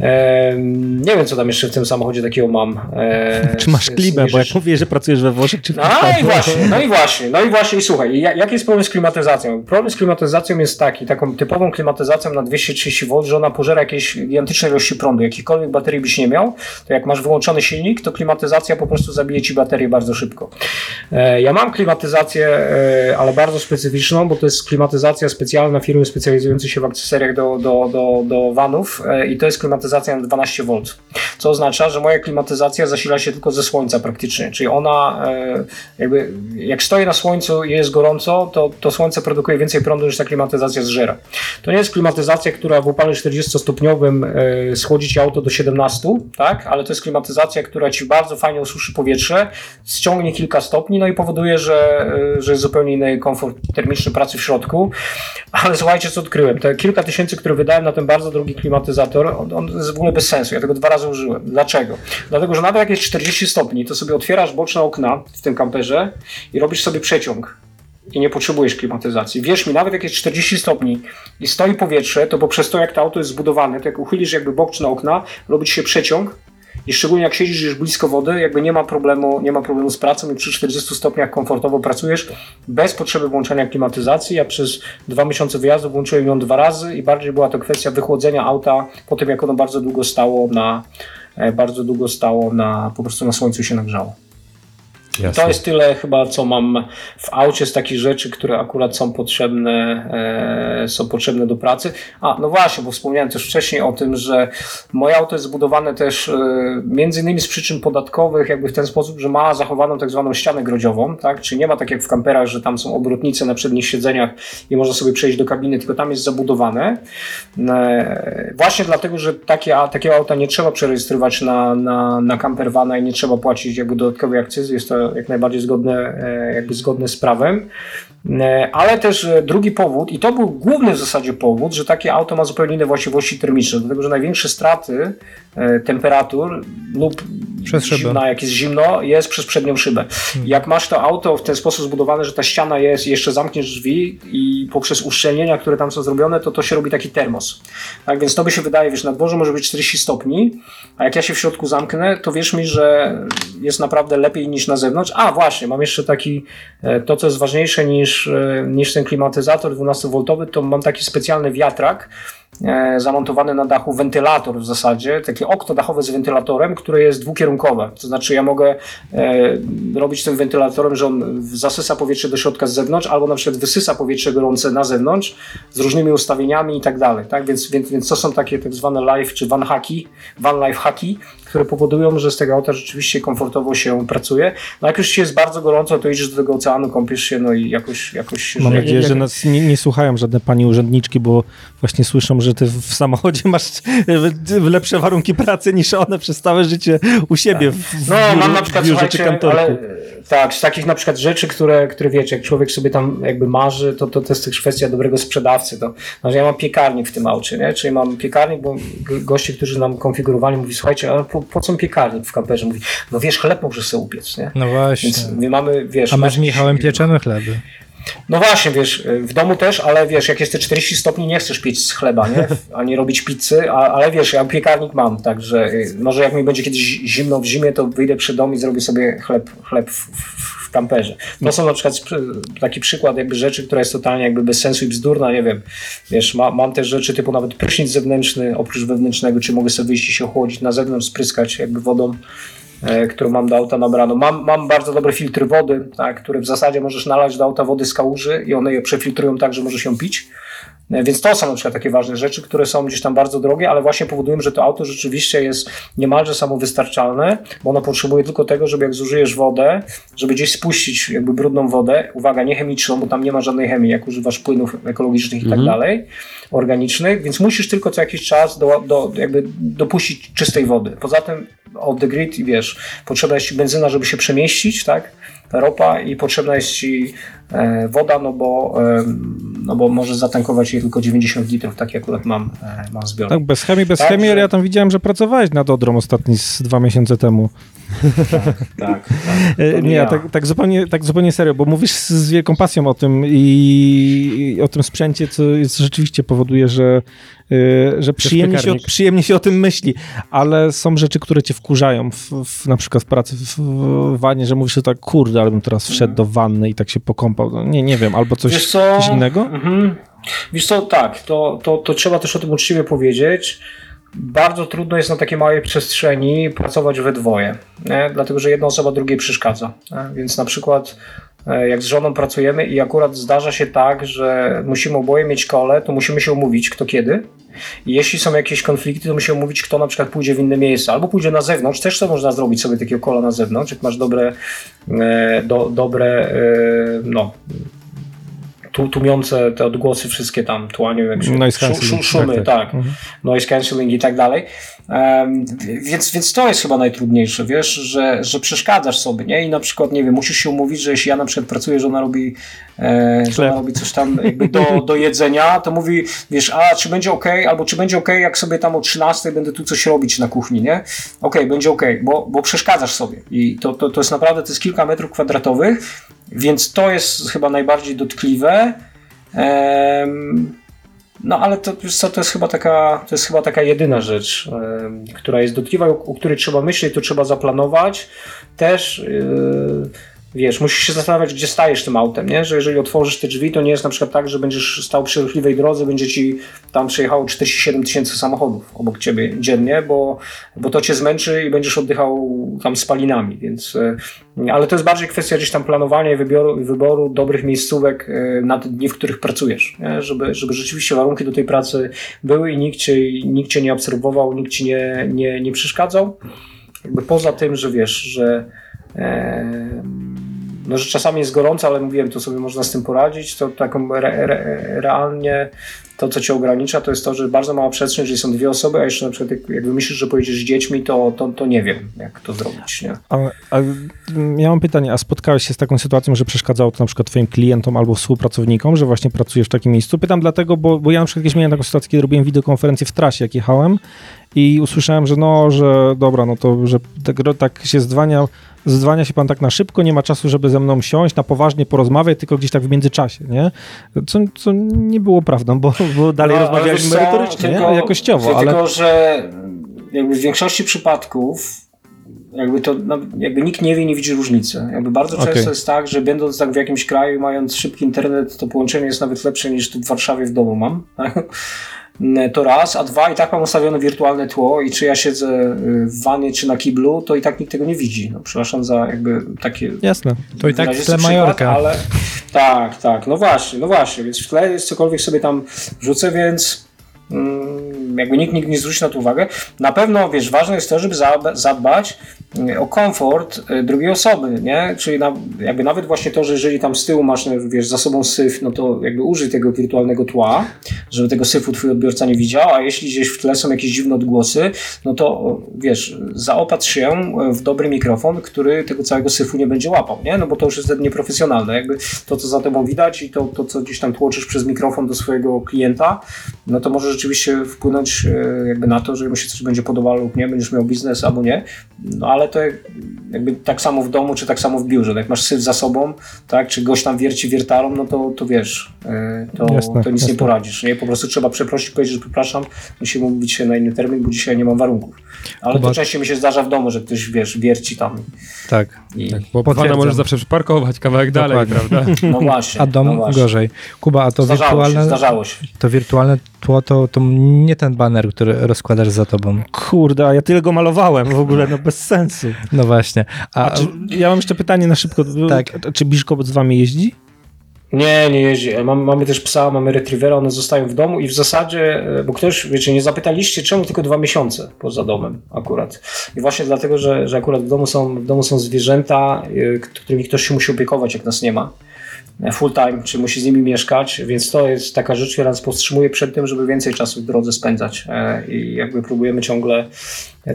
E, nie wiem, co tam jeszcze w tym samochodzie takiego mam. E, Czy masz klimę, bo jak mówię, że pracujesz we Włoszech, czy w No Hiszpanii? i właśnie, no i właśnie, no i właśnie, i słuchaj, ja- jaki jest problem z klimatyzacją? Problem z klimatyzacją jest taki, taką typową klimatyzacją na 230 V, że ona pożera jakieś gigantyczne ilości prądu. Jakichkolwiek baterii byś nie miał, to jak masz wyłączony silnik, to klimatyzacja po prostu zabije ci baterię bardzo szybko. E, Ja mam klimatyzację, e, ale bardzo specyficzną, bo to jest klimatyzacja specjalna firmy specjalizującej się w akcesoriach do, do, do, do vanów e, i to jest klimatyzacja na 12 V. Co oznacza, że moja klimatyzacja zasila się tylko ze słońca praktycznie, czyli ona jakby jak stoję na słońcu i jest gorąco, to, to słońce produkuje więcej prądu niż ta klimatyzacja zżera. To nie jest klimatyzacja, która w upale 40-stopniowym e, schłodzi ci auto do 17, tak? Ale to jest klimatyzacja, która ci bardzo fajnie osuszy powietrze, ściągnie kilka stopni, no i powoduje, że, e, że jest zupełnie inny komfort termiczny pracy w środku. Ale słuchajcie, co odkryłem. Te kilka tysięcy, które wydałem na ten bardzo drogi klimatyzator, on, on jest w ogóle bez sensu. Ja tego dwa razy użyłem. Dlaczego? Dlatego, że nawet jak jest 40 stopni, to sobie otwierasz boczne okna w tym kamperze i robisz sobie przeciąg i nie potrzebujesz klimatyzacji. Wierz mi, nawet jak jest 40 stopni i stoi powietrze, to poprzez to, jak to auto jest zbudowane, to jak uchylisz jakby boczne okna, robi ci się przeciąg i szczególnie jak siedzisz już blisko wody, jakby nie ma problemu, nie ma problemu z pracą i przy 40 stopniach komfortowo pracujesz bez potrzeby włączania klimatyzacji. Ja przez dwa miesiące wyjazdu włączyłem ją dwa razy i bardziej była to kwestia wychłodzenia auta po tym, jak ono bardzo długo stało na e, bardzo długo stało na po prostu na słońcu się nagrzało. Jasne. To jest tyle chyba, co mam w aucie z takich rzeczy, które akurat są potrzebne, e, są potrzebne do pracy. A, no właśnie, bo wspomniałem też wcześniej o tym, że moje auto jest zbudowane też e, między innymi z przyczyn podatkowych, jakby w ten sposób, że ma zachowaną tak zwaną ścianę grodziową, tak? Czyli nie ma tak jak w kamperach, że tam są obrotnice na przednich siedzeniach i można sobie przejść do kabiny, tylko tam jest zabudowane. E, właśnie dlatego, że takie, a- takiego auta nie trzeba przerejestrować na, na, na campervana i nie trzeba płacić jakby dodatkowej akcyzy. Jest to jak najbardziej zgodne, e, jakby zgodne z prawem. E, Ale też e, drugi powód, i to był główny w zasadzie powód, że takie auto ma zupełnie inne właściwości termiczne, dlatego że największe straty temperatur lub Przez szybę. zimna, jak jest zimno, jest przez przednią szybę. Jak masz to auto w ten sposób zbudowane, że ta ściana jest, jeszcze zamkniesz drzwi i poprzez uszczelnienia, które tam są zrobione, to to się robi taki termos. Tak więc to by się wydaje, wiesz, na dworze może być 40 stopni, a jak ja się w środku zamknę, to wierz mi, że jest naprawdę lepiej niż na zewnątrz. A właśnie, mam jeszcze taki, e, to co jest ważniejsze niż, e, niż ten klimatyzator 12V, to mam taki specjalny wiatrak, e, zamontowany na dachu wentylator w zasadzie, takie okno dachowe z wentylatorem, które jest dwukierunkowe. To znaczy ja mogę robić tym wentylatorem, że on zasysa powietrze do środka z zewnątrz, albo na przykład wysysa powietrze gorące na zewnątrz z różnymi ustawieniami i tak dalej. Tak? Więc, więc, więc to są takie tak zwane live czy van haki, van life haki, które powodują, że z tego auta rzeczywiście komfortowo się pracuje. No jak już ci jest bardzo gorąco, to idziesz do tego oceanu, kąpiesz się, no i jakoś, jakoś się Mam nadzieję, że nas nie, nie słuchają żadne pani urzędniczki, bo właśnie słyszą, że ty w samochodzie masz e, lepsze warunki pracy niż one przez całe życie u siebie w, w No, biurze, mam na przykład, w biurze czy kantorku. ale tak, z takich na przykład rzeczy, które, które wiecie, jak człowiek sobie tam jakby marzy, to, to, to jest też kwestia dobrego sprzedawcy. To, znaczy ja mam piekarnik w tym aucie, nie? Czyli mam piekarnik, bo goście, którzy nam konfigurowali, mówi, słuchajcie, ale po, po co piekarnik w kamperze? Mówi, no wiesz, chleb możesz sobie upiec, nie? No właśnie. Więc my mamy, wiesz... A my masz z Michałem pieczemy chleby. No właśnie, wiesz, w domu też, ale wiesz, jak jest te 40 stopni, nie chcesz piec z chleba, nie? Ani robić pizzy, a, ale wiesz, ja piekarnik mam, także y, może jak mi będzie kiedyś zimno w zimie, to wyjdę przed dom i zrobię sobie chleb, chleb w, w kamperze. To są na przykład taki przykład jakby rzeczy, która jest totalnie jakby bez sensu i bzdurna, nie wiem. Wiesz, ma, mam też rzeczy typu nawet prysznic zewnętrzny, oprócz wewnętrznego, czy mogę sobie wyjść i się ochłodzić na zewnątrz, spryskać jakby wodą e, którą mam do auta nabraną. Mam, mam bardzo dobre filtry wody, tak, które w zasadzie możesz nalać do auta wody z kałuży i one je przefiltrują tak, że możesz ją pić. Więc to są na przykład takie ważne rzeczy, które są gdzieś tam bardzo drogie, ale właśnie powodują, że to auto rzeczywiście jest niemalże samowystarczalne, bo ono potrzebuje tylko tego, żeby jak zużyjesz wodę, żeby gdzieś spuścić jakby brudną wodę, uwaga, nie chemiczną, bo tam nie ma żadnej chemii, jak używasz płynów ekologicznych i tak dalej, organicznych, więc musisz tylko co jakiś czas do, do, jakby dopuścić czystej wody. Poza tym off the grid i wiesz, potrzebna jest ci benzyna, żeby się przemieścić, tak? Ropa i potrzebna jest ci e, woda, no bo, no bo może zatankować je tylko 90 litrów, tak jak akurat mam, e, mam w zbiorze. Tak, bez chemii, bez tak, chemii, ale ja tam widziałem, że pracowałeś nad Odrą ostatni z dwa miesiące temu. Tak, tak. tak. E, nie, ja. tak, tak, zupełnie, tak zupełnie serio, bo mówisz z wielką pasją o tym i, i o tym sprzęcie, co jest, rzeczywiście powoduje, że, e, że przyjemnie się, przyjemnie się o tym myśli, ale są rzeczy, które cię wkurzają, w, w na przykład w pracy w, w wannie, że mówisz że tak, kurde, ale bym teraz wszedł mm. do wanny i tak się pokąpał. No, nie, nie wiem, albo coś, co, coś innego? Mhm. Wiesz co, tak, to, to, to trzeba też o tym uczciwie powiedzieć. Bardzo trudno jest na takiej małej przestrzeni pracować we dwoje, nie? dlatego że jedna osoba drugiej przeszkadza. Nie? Więc na przykład e, jak z żoną pracujemy i akurat zdarza się tak, że musimy oboje mieć kole, to musimy się umówić kto kiedy. I jeśli są jakieś konflikty, to musimy umówić, kto na przykład pójdzie w inne miejsce, albo pójdzie na zewnątrz. Też to można zrobić sobie takiego kola na zewnątrz, jak masz dobre, e, do, dobre e, no, tu, tłumiące te odgłosy wszystkie tam, tłanie, jak się, Noise cancelling, szumy, tak, tak, tak. Mhm. noise cancelling i tak dalej. Em, więc, więc to jest chyba najtrudniejsze, wiesz, że, że przeszkadzasz sobie, nie? I na przykład, nie wiem, musisz się umówić, że jeśli ja na przykład pracuję, że ona robi, e, że ona robi coś tam jakby do, do jedzenia, to mówi, wiesz, a czy będzie ok, albo czy będzie ok, jak sobie tam o 13 będę tu coś robić na kuchni, nie? Okej, będzie ok, bo, bo przeszkadzasz sobie. I to, to, to jest naprawdę, to jest kilka metrów kwadratowych, więc to jest chyba najbardziej dotkliwe. No ale to, co, to jest chyba taka, to jest chyba taka jedyna rzecz, która jest dotkliwa, o, o której trzeba myśleć, to trzeba zaplanować. Też yy, wiesz, musisz się zastanawiać, gdzie stajesz tym autem, nie? Że jeżeli otworzysz te drzwi, to nie jest na przykład tak, że będziesz stał przy ruchliwej drodze, będzie ci tam przejechało 47 tysięcy samochodów obok ciebie dziennie, bo, bo to cię zmęczy i będziesz oddychał tam spalinami, więc e, ale to jest bardziej kwestia gdzieś tam planowania i wyboru, wyboru dobrych miejscówek e, na te dni, w których pracujesz, nie? Żeby, żeby rzeczywiście warunki do tej pracy były i nikt cię, nikt cię nie obserwował, nikt ci nie, nie, nie przeszkadzał. Jakby poza tym, że wiesz, że e, no, że czasami jest gorąco, ale mówiłem, to sobie można z tym poradzić, to taką re, re, realnie to, co cię ogranicza, to jest to, że bardzo mała przestrzeń, jeżeli są dwie osoby, a jeszcze na przykład jak, jak wymyślisz, że pojedziesz z dziećmi, to, to, to nie wiem, jak to zrobić, nie? A, a ja mam pytanie, a spotkałeś się z taką sytuacją, że przeszkadzało to na przykład twoim klientom albo współpracownikom, że właśnie pracujesz w takim miejscu? Pytam dlatego, bo, bo ja na przykład kiedyś miałem taką sytuację, kiedy robiłem wideokonferencję w trasie, jak jechałem i usłyszałem, że no, że dobra, no to, że tak, się zdwania, zdwania się pan tak na szybko, nie ma czasu, żeby ze mną siąść, na poważnie porozmawiać, tylko gdzieś tak w międzyczasie, nie? Co, co nie było prawdą, bo, bo dalej No, rozmawialiśmy merytorycznie, tylko- nie? jakościowo, ale... Tylko, że jakby w większości przypadków jakby to no, jakby nikt nie wie, nie widzi różnicy. Jakby bardzo często jest tak, że będąc tak w jakimś kraju, mając szybki internet, to połączenie jest nawet lepsze niż tu w Warszawie w domu mam. To raz, a dwa i tak mam ustawione wirtualne tło i czy ja siedzę y, w wanie czy na kiblu, to i tak nikt tego nie widzi. No, przepraszam za jakby takie Jasne. To i tak w tle Majorka. Ale tak, tak, no właśnie, no właśnie, więc w tle jest cokolwiek sobie tam wrzucę, więc jakby nikt, nikt nie zwróci na to uwagę. Na pewno, wiesz, ważne jest to, żeby za- zadbać mm, o komfort y, drugiej osoby, nie? Czyli na, jakby nawet właśnie to, że jeżeli tam z tyłu masz, no, wiesz, za sobą syf, no to jakby użyj tego wirtualnego tła, żeby tego syfu twój odbiorca nie widział, a jeśli gdzieś w tle są jakieś dziwne odgłosy, no to wiesz, zaopatrz się w dobry mikrofon, który tego całego syfu nie będzie łapał, nie? No bo to już jest nieprofesjonalne. Jakby to, co za tobą widać i to, to co gdzieś tam tłoczysz przez mikrofon do swojego klienta, no to może rzeczywiście wpłynąć e, jakby na to, że mu się coś będzie podobało lub nie, będziesz miał biznes albo nie. No ale to jak- jakby tak samo w domu, czy tak samo w biurze. Jak masz syf za sobą, tak, czy gość tam wierci wiertarą, no to, to wiesz, e, to, Jasne, to nic nie jasne. poradzisz, nie? Po prostu trzeba przeprosić, powiedzieć, że przepraszam, musimy umówić się na inny termin, bo dzisiaj nie mam warunków. Ale to częściej mi się zdarza w domu, że ktoś, wiesz, wierci tam Tak. i... Tak, bo Potwierdzam. pana możesz zawsze przyparkować kawałek dalej, Dokładnie. prawda? No właśnie. A dom no właśnie. gorzej. Kuba, a to Zdarzało się, wirtualne, zdarzało się. to wirtualne tło to, to nie ten baner, który rozkładasz za tobą. Kurde, a ja tyle go malowałem w ogóle, no bez sensu. No właśnie. A, A czy, ja mam jeszcze pytanie na szybko. Tak. Czy Biszko z wami jeździ? Nie, nie jeździ. Mam, mamy też psa, mamy retrievera, one zostają w domu i w zasadzie, e, bo ktoś, wiecie, nie zapytaliście, czemu tylko dwa miesiące poza domem akurat. I właśnie dlatego, że, że akurat w domu są, w domu są zwierzęta, e, którymi ktoś się musi opiekować, jak nas nie ma. Full time, czy musi z nimi mieszkać, więc to jest taka rzecz, która nas powstrzymuje przed tym, żeby więcej czasu w drodze spędzać. E, I jakby próbujemy ciągle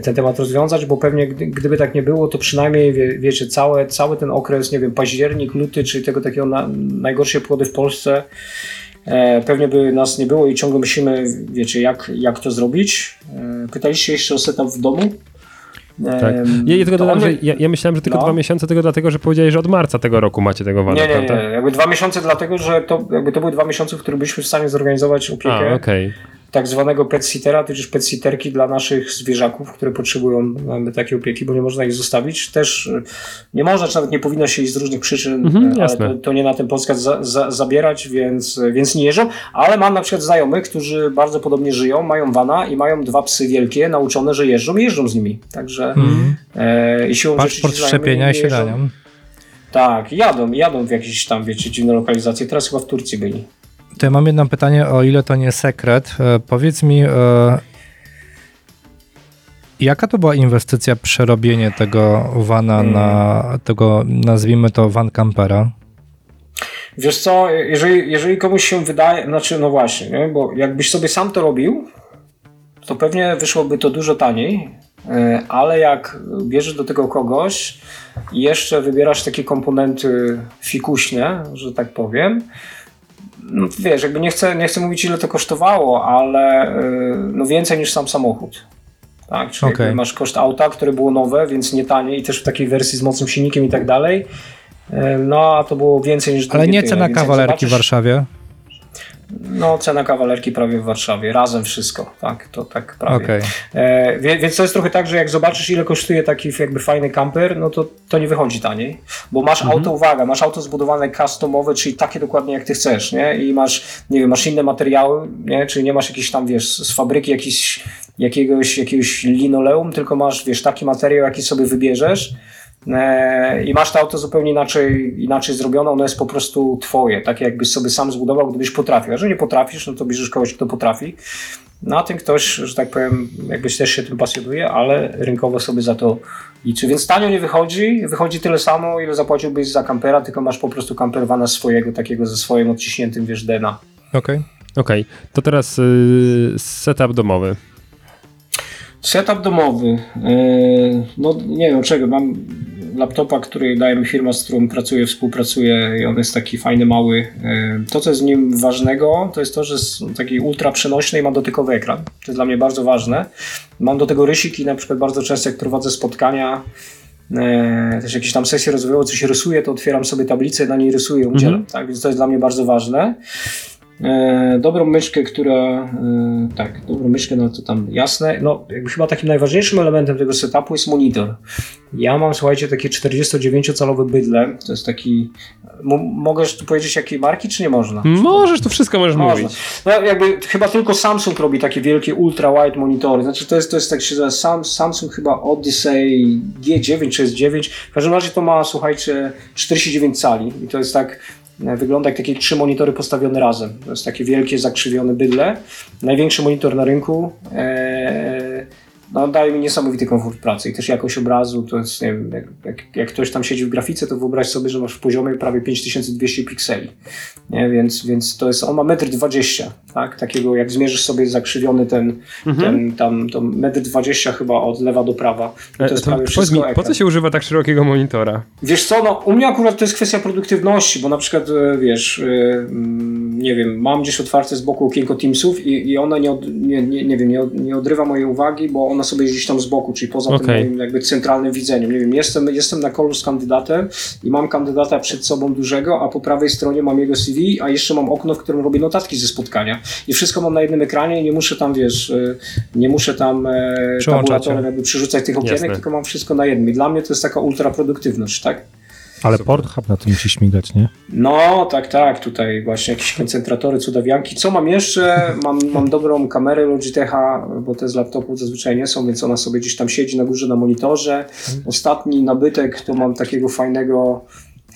ten temat rozwiązać, bo pewnie gdy, gdyby tak nie było, to przynajmniej wie, wiecie, całe, cały ten okres, nie wiem, październik, luty, czyli tego takiego na, najgorszej pogody w Polsce, e, pewnie by nas nie było i ciągle myślimy, wiecie, jak, jak to zrobić. E, pytaliście jeszcze o setup w domu? Tak. Ja, ja tylko dodam, on- że ja, ja myślałem, że tylko No. dwa miesiące, tylko dlatego, że powiedziałeś, że od marca tego roku macie tego wana, Nie, nie, prawda? nie. Jakby dwa miesiące, dlatego że to, jakby to były dwa miesiące, w których byliśmy w stanie zorganizować opiekę A, okej. Tak zwanego pet-sittera, tudzież pet-sitterki dla naszych zwierzaków, które potrzebują takiej opieki, bo nie można ich zostawić. Też y, nie można, czy nawet nie powinno się iść z różnych przyczyn, Mhm, y, ale to, to nie na ten podcast za, za, zabierać, więc, więc nie jeżdżą. Ale mam na przykład znajomych, którzy bardzo podobnie żyją, mają wana i mają dwa psy wielkie, nauczone, że jeżdżą i jeżdżą z nimi. Także e, i siłą paszport szczepienia i siadania. Tak, jadą, jadą w jakieś tam, wiecie, dziwne lokalizacje. Teraz chyba w Turcji byli. To ja mam jedno pytanie, o ile to nie sekret. E, powiedz mi, e, jaka to była inwestycja przerobienie tego vana Hmm. na tego, nazwijmy to van campera? Wiesz co, jeżeli, jeżeli komuś się wydaje, znaczy no właśnie, nie? bo jakbyś sobie sam to robił, to pewnie wyszłoby to dużo taniej, e, ale jak bierzesz do tego kogoś i jeszcze wybierasz takie komponenty fikuśne, że tak powiem, no wiesz, jakby nie chcę, nie chcę mówić ile to kosztowało, ale e, no więcej niż sam samochód. Tak, czyli jakby masz koszt auta, które było nowe, więc nie tanie i też w takiej wersji z mocnym silnikiem i tak dalej. E, No, a to było więcej niż Ale nie cena kawalerki w Warszawie. No, cena kawalerki prawie w Warszawie, razem wszystko, tak, to tak prawie. Okej. E, więc to jest trochę tak, że jak zobaczysz ile kosztuje taki jakby fajny camper, no to to nie wychodzi taniej, bo masz auto, uwaga, masz auto zbudowane customowe, czyli takie dokładnie jak ty chcesz, nie? I masz, nie wiem, masz inne materiały, nie? Czyli nie masz jakiś tam, wiesz, z fabryki jakiś, jakiegoś, jakiegoś linoleum, tylko masz, wiesz, taki materiał, jaki sobie wybierzesz, I masz to auto zupełnie inaczej, inaczej zrobione, ono jest po prostu twoje, takie jakbyś sobie sam zbudował, gdybyś potrafił. A że nie potrafisz, no to bierzesz kogoś, kto potrafi. No a ten ktoś, że tak powiem, jakbyś też się tym pasjonuje, ale rynkowo sobie za to liczy. Więc tanio nie wychodzi, wychodzi tyle samo, ile zapłaciłbyś za kampera, tylko masz po prostu campervana swojego, takiego ze swoim odciśniętym, wiesz, DNA. Okej. Okej, to teraz y, setup domowy. Setup domowy. Yy, No nie wiem czego, mam laptopa, który daje mi firma, z którą pracuję, współpracuję i on jest taki fajny, mały. Yy, To, co jest w nim ważnego, to jest to, że jest taki ultra przenośny i ma dotykowy ekran. To jest dla mnie bardzo ważne. Mam do tego rysiki, na przykład bardzo często jak prowadzę spotkania, yy, też jakieś tam sesje rozwojowe, coś rysuję, to otwieram sobie tablicę, na niej rysuję, udzielam. Tak, więc to jest dla mnie bardzo ważne. E, dobrą myszkę, która. E, tak, dobrą myszkę, no to tam jasne. No, jakby chyba takim najważniejszym elementem tego setupu jest monitor. Ja mam, słuchajcie, takie 49-calowe bydle. To jest taki. Mogę tu powiedzieć jakiej marki, czy nie można? Możesz, to wszystko możesz Można. mówić. No jakby chyba tylko Samsung robi takie wielkie ultra wide monitory. Znaczy to jest, to jest tak się nazywa Sam, Samsung chyba Odyssey G9 czy S9. W każdym razie to ma, słuchajcie, 49 cali i to jest tak wygląda jak takie trzy monitory postawione razem. To jest takie wielkie, zakrzywione bydle. Największy monitor na rynku. Eee, no, daje mi niesamowity komfort pracy i też jakość obrazu, to jest, nie wiem, jak, jak, ktoś tam siedzi w grafice, to wyobraź sobie, że masz w poziomie prawie 5200 pikseli, nie? Więc, więc to jest, on ma 1,20 m, tak, takiego jak zmierzysz sobie zakrzywiony ten, ten tam, to 1,20 m chyba od lewa do prawa, to E, jest to prawie powiedz wszystko mi, po co się używa tak szerokiego monitora? Wiesz co, no u mnie akurat to jest kwestia produktywności, bo na przykład, e, wiesz, e, mm, nie wiem, mam gdzieś otwarte z boku okienko Teamsów i, i ona nie, od, nie, nie, nie wiem, nie, od, nie odrywa mojej uwagi, bo ona sobie gdzieś tam z boku, czyli poza tym Okej. moim jakby centralnym widzeniem. Nie wiem, jestem, jestem na kolu z kandydatem i mam kandydata przed sobą dużego, a po prawej stronie mam jego CV, a jeszcze mam okno, w którym robię notatki ze spotkania. I wszystko mam na jednym ekranie i nie muszę tam, wiesz, e, nie muszę tam e, tabulatorem jakby przerzucać tych okienek, Jasne. tylko mam wszystko na jednym. I dla mnie to jest taka ultra produktywność, tak? Ale Pornhub na tym musi śmigać, nie? No, tak, tak, tutaj właśnie jakieś koncentratory, cudawianki. Co mam jeszcze? Mam, mam dobrą kamerę Logitecha, bo te z laptopów zazwyczaj nie są, więc ona sobie gdzieś tam siedzi na górze na monitorze. Ostatni nabytek to mam takiego fajnego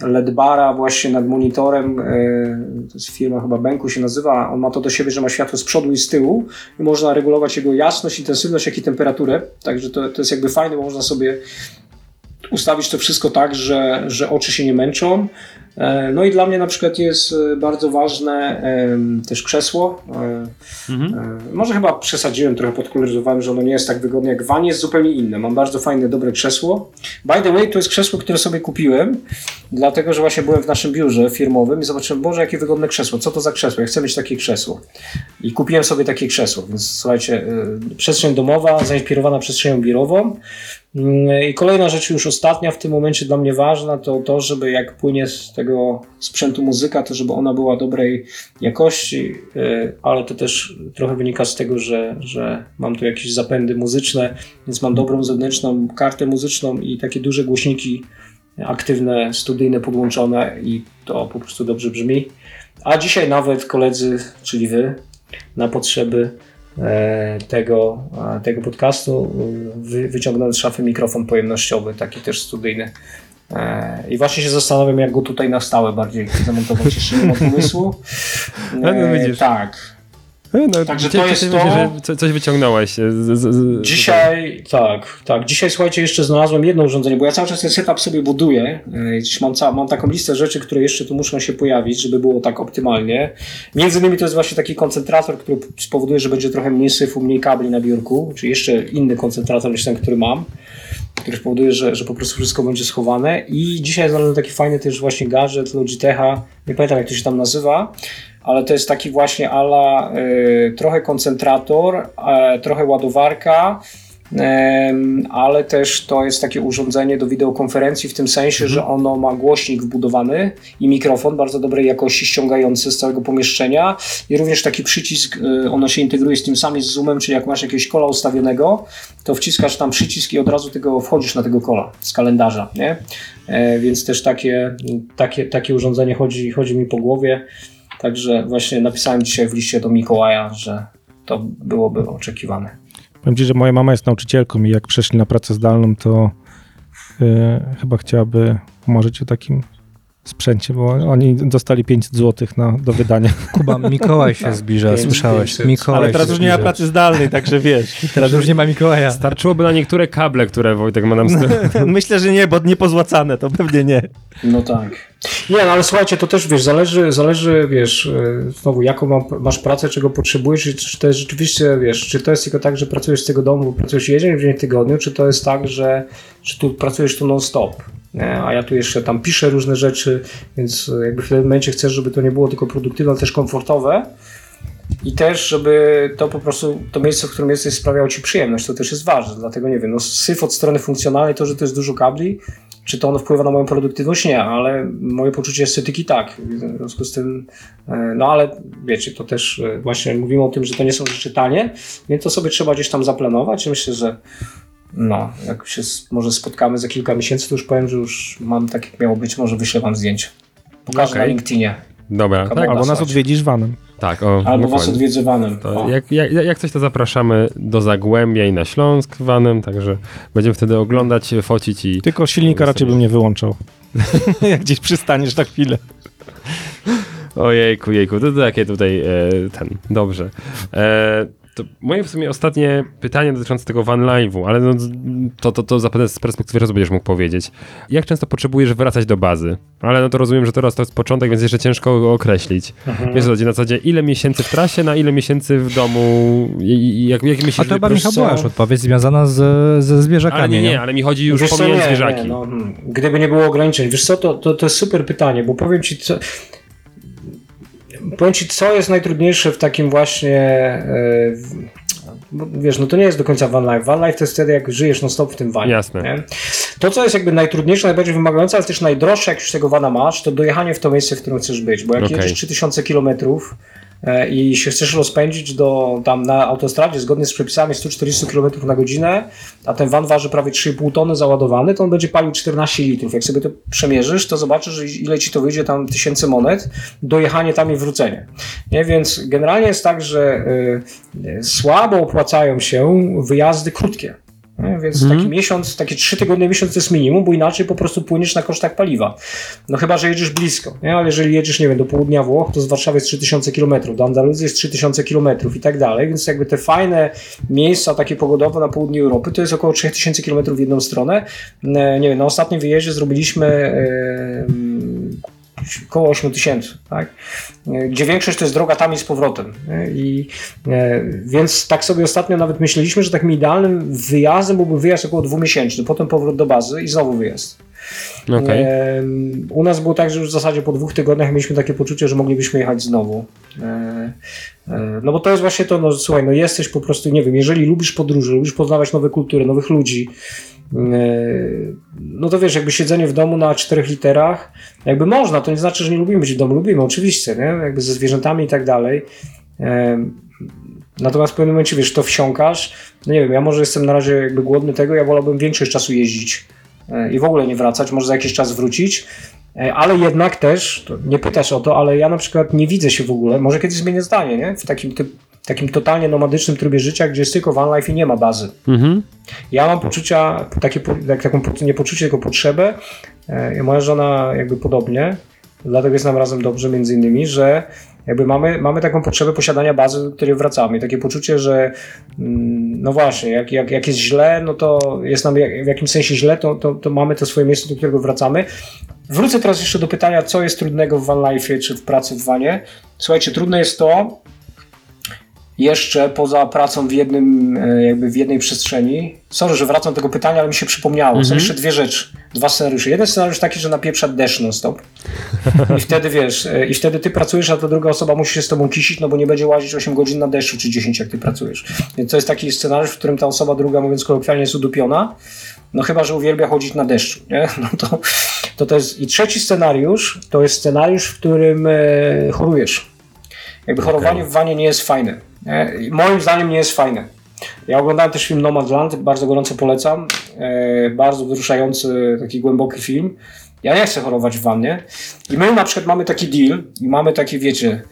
LED bara właśnie nad monitorem. yy, To jest firma chyba Benku się nazywa. On ma to do siebie, że ma światło z przodu i z tyłu i można regulować jego jasność, intensywność, jak i temperaturę. Także to, to jest jakby fajne, bo można sobie ustawić to wszystko tak, że, że oczy się nie męczą. E, No i dla mnie na przykład jest e, bardzo ważne też krzesło. E, e, Może chyba przesadziłem, trochę podkoloryzowałem, że ono nie jest tak wygodne jak wanie, jest zupełnie inne. Mam bardzo fajne, dobre krzesło. By the way, to jest krzesło, które sobie kupiłem, dlatego że właśnie byłem w naszym biurze firmowym i zobaczyłem, Boże, jakie wygodne krzesło, co to za krzesło, ja chcę mieć takie krzesło. I kupiłem sobie takie krzesło, więc słuchajcie, przestrzeń domowa, zainspirowana przestrzenią biurową. I kolejna rzecz, już ostatnia w tym momencie dla mnie ważna, to to, żeby jak płynie z tego sprzętu muzyka, to żeby ona była dobrej jakości, y, ale to też trochę wynika z tego, że, że mam tu jakieś zapędy muzyczne, więc mam dobrą zewnętrzną kartę muzyczną i takie duże głośniki aktywne, studyjne podłączone i to po prostu dobrze brzmi. A dzisiaj nawet koledzy, czyli wy, na potrzeby e, tego, e, tego podcastu e, wy, wyciągnąłem z szafy mikrofon pojemnościowy, taki też studyjny. E, I właśnie się zastanawiam, jak go tutaj na stałe bardziej zamontować. Jeszcze nie mam pomysłu. No, no widzisz. Tak. No, Także to jest to. że co- coś wyciągnąłeś. Z, z, z, Dzisiaj, tak, tak. Dzisiaj słuchajcie, jeszcze znalazłem jedno urządzenie, bo ja cały czas ten setup sobie buduję. Dziś mam, ca- mam taką listę rzeczy, które jeszcze tu muszą się pojawić, żeby było tak optymalnie. Między innymi to jest właśnie taki koncentrator, który spowoduje, że będzie trochę mniej syfu, mniej kabli na biurku, czyli jeszcze inny koncentrator niż ten, który mam, który spowoduje, że, że po prostu wszystko będzie schowane. I dzisiaj znalazłem taki fajny też właśnie gadżet Logitecha, nie pamiętam jak to się tam nazywa, ale to jest taki właśnie ala y, trochę koncentrator, e, trochę ładowarka, em, ale też to jest takie urządzenie do wideokonferencji w tym sensie, że ono ma głośnik wbudowany i mikrofon bardzo dobrej jakości ściągający z całego pomieszczenia i również taki przycisk, y, ono się integruje z tym samym z zoomem, czyli jak masz jakiegoś kola ustawionego, to wciskasz tam przycisk i od razu tego wchodzisz na tego kola z kalendarza, nie? E, więc też takie, takie, takie urządzenie chodzi, chodzi mi po głowie. Także właśnie napisałem dzisiaj w liście do Mikołaja, że to byłoby oczekiwane. Powiem ci, że moja mama jest nauczycielką i jak przeszli na pracę zdalną, to y, chyba chciałaby pomarzyć o takim sprzęcie, bo oni dostali 500 zł na, do wydania. Kuba, Mikołaj się Tak, zbliża, pięć- słyszałeś? Mikołaj Ale teraz już nie ma pracy zdalnej, także wiesz. Teraz już nie ma Mikołaja. Starczyłoby na niektóre kable, które Wojtek ma nam z Myślę, że nie, bo nie pozłacane, to pewnie nie. No tak. Nie, no ale słuchajcie, to też wiesz, zależy, zależy wiesz, e, znowu jaką masz pracę, czego potrzebujesz, czy, to jest rzeczywiście, wiesz, czy to jest tylko tak, że pracujesz z tego domu, pracujesz jeden dzień w tygodniu, czy to jest tak, że czy tu pracujesz tu non-stop. A ja tu jeszcze tam piszę różne rzeczy, więc jakby w tym momencie chcesz, żeby to nie było tylko produktywne, ale też komfortowe. I też, żeby to po prostu, to miejsce, w którym jesteś, sprawiało Ci przyjemność, to też jest ważne. Dlatego nie wiem, no syf od strony funkcjonalnej, to, że to jest dużo kabli, czy to ono wpływa na moją produktywność? Nie, ale moje poczucie estetyki tak. W związku z tym, e, no ale wiecie, to też e, właśnie mówimy o tym, że to nie są rzeczy tanie, więc to sobie trzeba gdzieś tam zaplanować. Myślę, że no, jak się może spotkamy za kilka miesięcy, to już powiem, że już mam tak jak miało być, może wyślę wam zdjęcie. Pokażę na Okej. LinkedInie. Dobra, Albo tak, Albo nas odwiedzisz vanem. Tak, o, Albo was odwiedzę vanem. Jak, jak, jak coś to zapraszamy do Zagłębia i na Śląsk vanem, także będziemy wtedy oglądać, focić i... Tylko silnika raczej bym nie wyłączał. Jak gdzieś przystaniesz na chwilę. Ojejku, jejku, to takie tutaj e, ten, dobrze. E, to moje w sumie ostatnie pytanie dotyczące tego van live'u, ale no, to, to, to zapewne z perspektywy czasu będziesz mógł powiedzieć. Jak często potrzebujesz wracać do bazy? Ale no to rozumiem, że teraz to jest początek, więc jeszcze ciężko go określić. Mhm. Wiesz, na zasadzie ile miesięcy w trasie, na ile miesięcy w domu i, i jak, jak myślisz, A to chyba Michał co? była już odpowiedź związana z, ze zwierzakami, Ale nie, nie, ale mi chodzi już co, pomijając nie, zwierzaki. Nie, no, hmm, gdyby nie było ograniczeń. Wiesz co, to, to, to jest super pytanie, bo powiem ci, co, powiem ci, co jest najtrudniejsze w takim właśnie. e, bo wiesz, no to nie jest do końca van life. Van life to jest wtedy, jak żyjesz non stop w tym vanie. Jasne. Nie? To, co jest jakby najtrudniejsze, najbardziej wymagające, ale też najdroższe, jak już tego vana masz, to dojechanie w to miejsce, w którym chcesz być. Bo jak Okej. jedziesz 3000 kilometrów i się chcesz rozpędzić do, tam na autostradzie zgodnie z przepisami 140 km na godzinę, a ten van waży prawie 3,5 tony załadowany, to on będzie palił 14 litrów. Jak sobie to przemierzysz, to zobaczysz, ile ci to wyjdzie tam tysięcy monet, dojechanie tam i wrócenie. Nie? Więc generalnie jest tak, że y, słabo opłacają się wyjazdy krótkie. Nie? Więc taki miesiąc, takie trzy tygodnie miesiąc to jest minimum, bo inaczej po prostu płyniesz na kosztach paliwa. No chyba, że jedziesz blisko, nie? ale jeżeli jedziesz, nie wiem, do południa Włoch, to z Warszawy jest 3000 km, do Andaluzji jest 3000 km i tak dalej, więc jakby te fajne miejsca takie pogodowe na południu Europy to jest około 3000 km w jedną stronę. E, Nie wiem, na ostatnim wyjeździe zrobiliśmy e, około 8000, tak? E, Gdzie większość to jest droga tam i z powrotem. nie? I, e, więc tak sobie ostatnio nawet myśleliśmy, że takim idealnym wyjazdem byłby wyjazd około dwumiesięczny, potem powrót do bazy i znowu wyjazd. Okej. Em, U nas było tak, że już w zasadzie po dwóch tygodniach mieliśmy takie poczucie, że moglibyśmy jechać znowu. E, e, No bo to jest właśnie to, no słuchaj, no jesteś po prostu, nie wiem, jeżeli lubisz podróże, lubisz poznawać nowe kultury, nowych ludzi, e, no to wiesz, jakby siedzenie w domu na czterech literach, jakby można, to nie znaczy, że nie lubimy być w domu, lubimy oczywiście, nie? jakby ze zwierzętami i tak dalej. Em, Natomiast w pewnym momencie, wiesz, to wsiąkasz, no nie wiem, ja może jestem na razie jakby głodny tego, ja wolałbym większość czasu jeździć e, i w ogóle nie wracać, może za jakiś czas wrócić, e, ale jednak też, nie pytasz o to, ale ja na przykład nie widzę się w ogóle, może kiedyś zmienię zdanie, nie? W takim, typ, takim totalnie nomadycznym trybie życia, gdzie jest tylko van life i nie ma bazy. Mhm. Ja mam poczucia, takie, taką, nie poczucie, tylko potrzebę. E, Moja żona jakby podobnie. dlatego jest nam razem dobrze między innymi, że jakby mamy, mamy taką potrzebę posiadania bazy, do której wracamy. I takie poczucie, że mm, no właśnie, jak, jak, jak jest źle, no to jest nam w jakimś sensie źle, to, to, to mamy to swoje miejsce, do którego wracamy. Wrócę teraz jeszcze do pytania, co jest trudnego w van life czy w pracy w wanie. Słuchajcie, trudne jest to, jeszcze poza pracą w jednym, e, jakby w jednej przestrzeni. Sorry, że wracam do tego pytania, ale mi się przypomniało. Są jeszcze dwie rzeczy, dwa scenariusze. Jeden scenariusz taki, że napieprza deszcz non stop. I wtedy wiesz, e, i wtedy ty pracujesz, a ta druga osoba musi się z tobą kisić, no bo nie będzie łazić 8 godzin na deszczu czy 10, jak ty pracujesz. Więc to jest taki scenariusz, w którym ta osoba druga, mówiąc kolokwialnie, jest udupiona. No chyba, że uwielbia chodzić na deszczu, nie? No to, to, to jest... I trzeci scenariusz, to jest scenariusz, w którym e, chorujesz. Jakby chorowanie w wanie nie jest fajne. Nie? Moim zdaniem nie jest fajne. Ja oglądałem też film Nomadland, bardzo gorąco polecam. E, bardzo wzruszający, taki głęboki film. Ja nie chcę chorować w wannie. I my na przykład mamy taki deal i mamy takie, wiecie,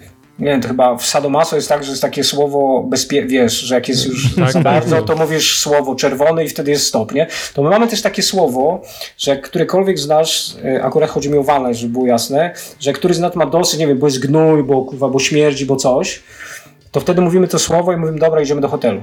nie wiem, to chyba w Sadomaso jest tak, że jest takie słowo bezpie... wiesz, że jak jest już Tak, za tak. bardzo, to mówisz słowo czerwone i wtedy jest stop, nie? To my mamy też takie słowo, że jak którykolwiek znasz, e, akurat chodzi mi o walne, żeby było jasne, że jak któryś z nas ma dosyć, nie wiem, bo jest gnój, bo, kurwa, bo śmierdzi, bo coś, to wtedy mówimy to słowo i mówimy, dobra, idziemy do hotelu.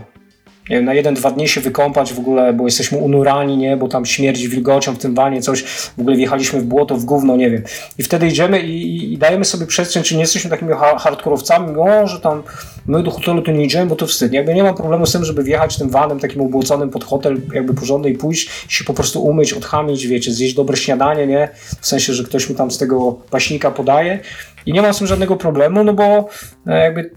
Wiem, na jeden, dwa dni się wykąpać w ogóle, bo jesteśmy unurani, nie, bo tam śmierdzi wilgocią w tym wanie, coś, w ogóle wjechaliśmy w błoto, w gówno, nie wiem. I wtedy idziemy i, i- dajemy sobie przestrzeń, czy nie jesteśmy takimi ha- hardkorowcami, że tam my do hotelu tu nie idziemy, bo to wstyd. Jakby nie mam problemu z tym, żeby wjechać tym vanem takim ubłoconym pod hotel, jakby porządny i pójść, się po prostu umyć, odchamić, wiecie, zjeść dobre śniadanie, nie, w sensie, że ktoś mi tam z tego paśnika podaje i nie mam z tym żadnego problemu, no bo e, jakby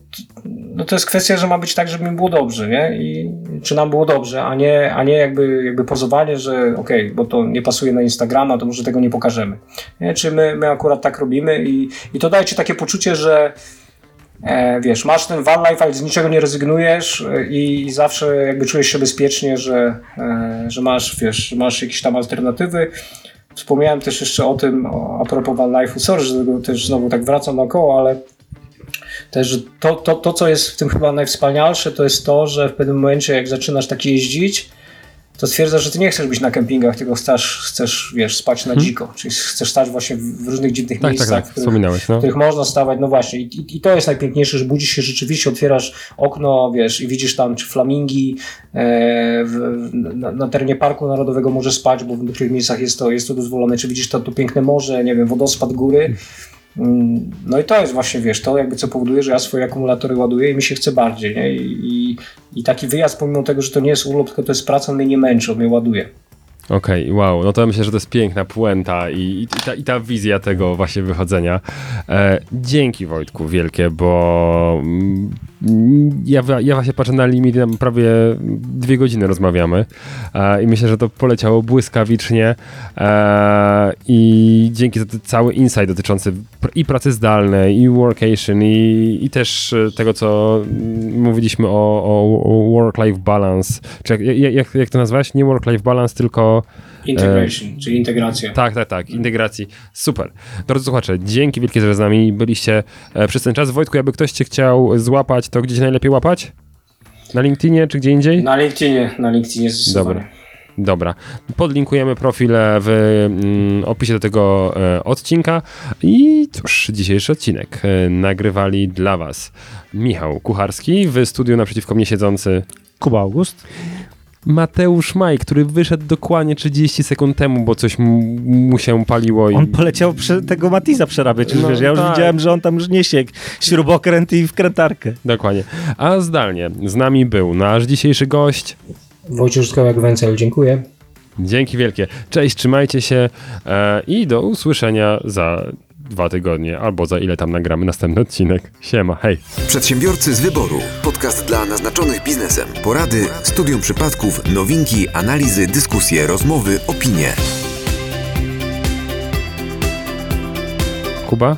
no to jest kwestia, że ma być tak, żeby mi było dobrze, nie? I czy nam było dobrze, a nie, a nie jakby, jakby pozowanie, że okej, bo to nie pasuje na Instagrama, to może tego nie pokażemy. Nie? Czy my, my akurat tak robimy i, i to daje ci takie poczucie, że e, wiesz, masz ten van life, ale z niczego nie rezygnujesz e, i, i zawsze jakby czujesz się bezpiecznie, że, e, że masz, wiesz, masz jakieś tam alternatywy. Wspomniałem też jeszcze o tym, a propos van sorry, że też znowu tak wracam naokoło, ale też to, to, to, co jest w tym chyba najwspanialsze, to jest to, że w pewnym momencie, jak zaczynasz tak jeździć, to stwierdzasz, że ty nie chcesz być na kempingach, tylko chcesz, chcesz wiesz, spać na dziko. Czyli chcesz stać właśnie w różnych dziwnych Tak, tak, miejscach, tak, w których, wspominałeś, w no. których można stawać. No właśnie, I, i, i to jest najpiękniejsze, że budzisz się rzeczywiście, otwierasz okno, wiesz, i widzisz tam czy flamingi e, w, na, na terenie Parku Narodowego możesz spać, bo w niektórych miejscach jest to, jest to dozwolone, czy widzisz to, to piękne morze, nie wiem, wodospad góry. Mm, No i to jest właśnie, wiesz, to jakby co powoduje, że ja swoje akumulatory ładuję i mi się chce bardziej, nie? I, i, taki wyjazd, pomimo tego, że to nie jest urlop, tylko to jest praca, on mnie nie męczy, on mnie ładuje. Okej, wow, no to myślę, że to jest piękna puenta i, i, ta, i ta wizja tego właśnie wychodzenia. E, dzięki Wojtku wielkie, bo mm, ja, ja właśnie patrzę na limit, tam prawie dwie godziny rozmawiamy e, i myślę, że to poleciało błyskawicznie e, i dzięki za ten cały insight dotyczący pr- i pracy zdalnej, i workation, i, i też e, tego, co mówiliśmy o, o, o work-life balance, czy jak, jak, jak, to nazwałeś? Nie work-life balance, tylko Integration, czyli integracja. tak, tak, tak, integracji. Super. Drodzy słuchacze, dzięki wielkie, że z nami byliście e, przez ten czas. Wojtku, jakby ktoś cię chciał złapać, to gdzie cię najlepiej łapać? Na LinkedInie czy gdzie indziej? Na LinkedInie, na LinkedInie zdecydowanie. Dobra. Dobra. Podlinkujemy profile w mm, opisie do tego e, odcinka. I cóż, dzisiejszy odcinek e, nagrywali dla Was Michał Kucharski, w studiu naprzeciwko mnie siedzący Kuba August. Mateusz Maj, który wyszedł dokładnie 30 sekund temu, bo coś mu, mu się paliło. I... On poleciał prze, tego Matiza przerabiać, już No wiesz, ja już tak. widziałem, że on tam już niesie śrubokręt i wkrętarkę. Dokładnie. A zdalnie z nami był nasz dzisiejszy gość. Wojciech Żuskowiak Wencel, dziękuję. Dzięki wielkie. Cześć, trzymajcie się e, i do usłyszenia za dwa tygodnie, albo za ile tam nagramy następny odcinek. Siema, hej. Przedsiębiorcy z wyboru. Podcast dla naznaczonych biznesem. Porady, studium przypadków, nowinki, analizy, dyskusje, rozmowy, opinie. Kuba?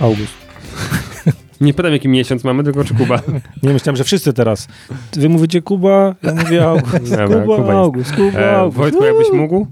August. Nie pytam jaki miesiąc mamy, tylko czy Kuba. Nie myślałem, że wszyscy teraz. Wy mówicie Kuba, ja mówię August. Dobra, Kuba, Kuba. August, Kuba, E, August. Wojtku, jakbyś mógł?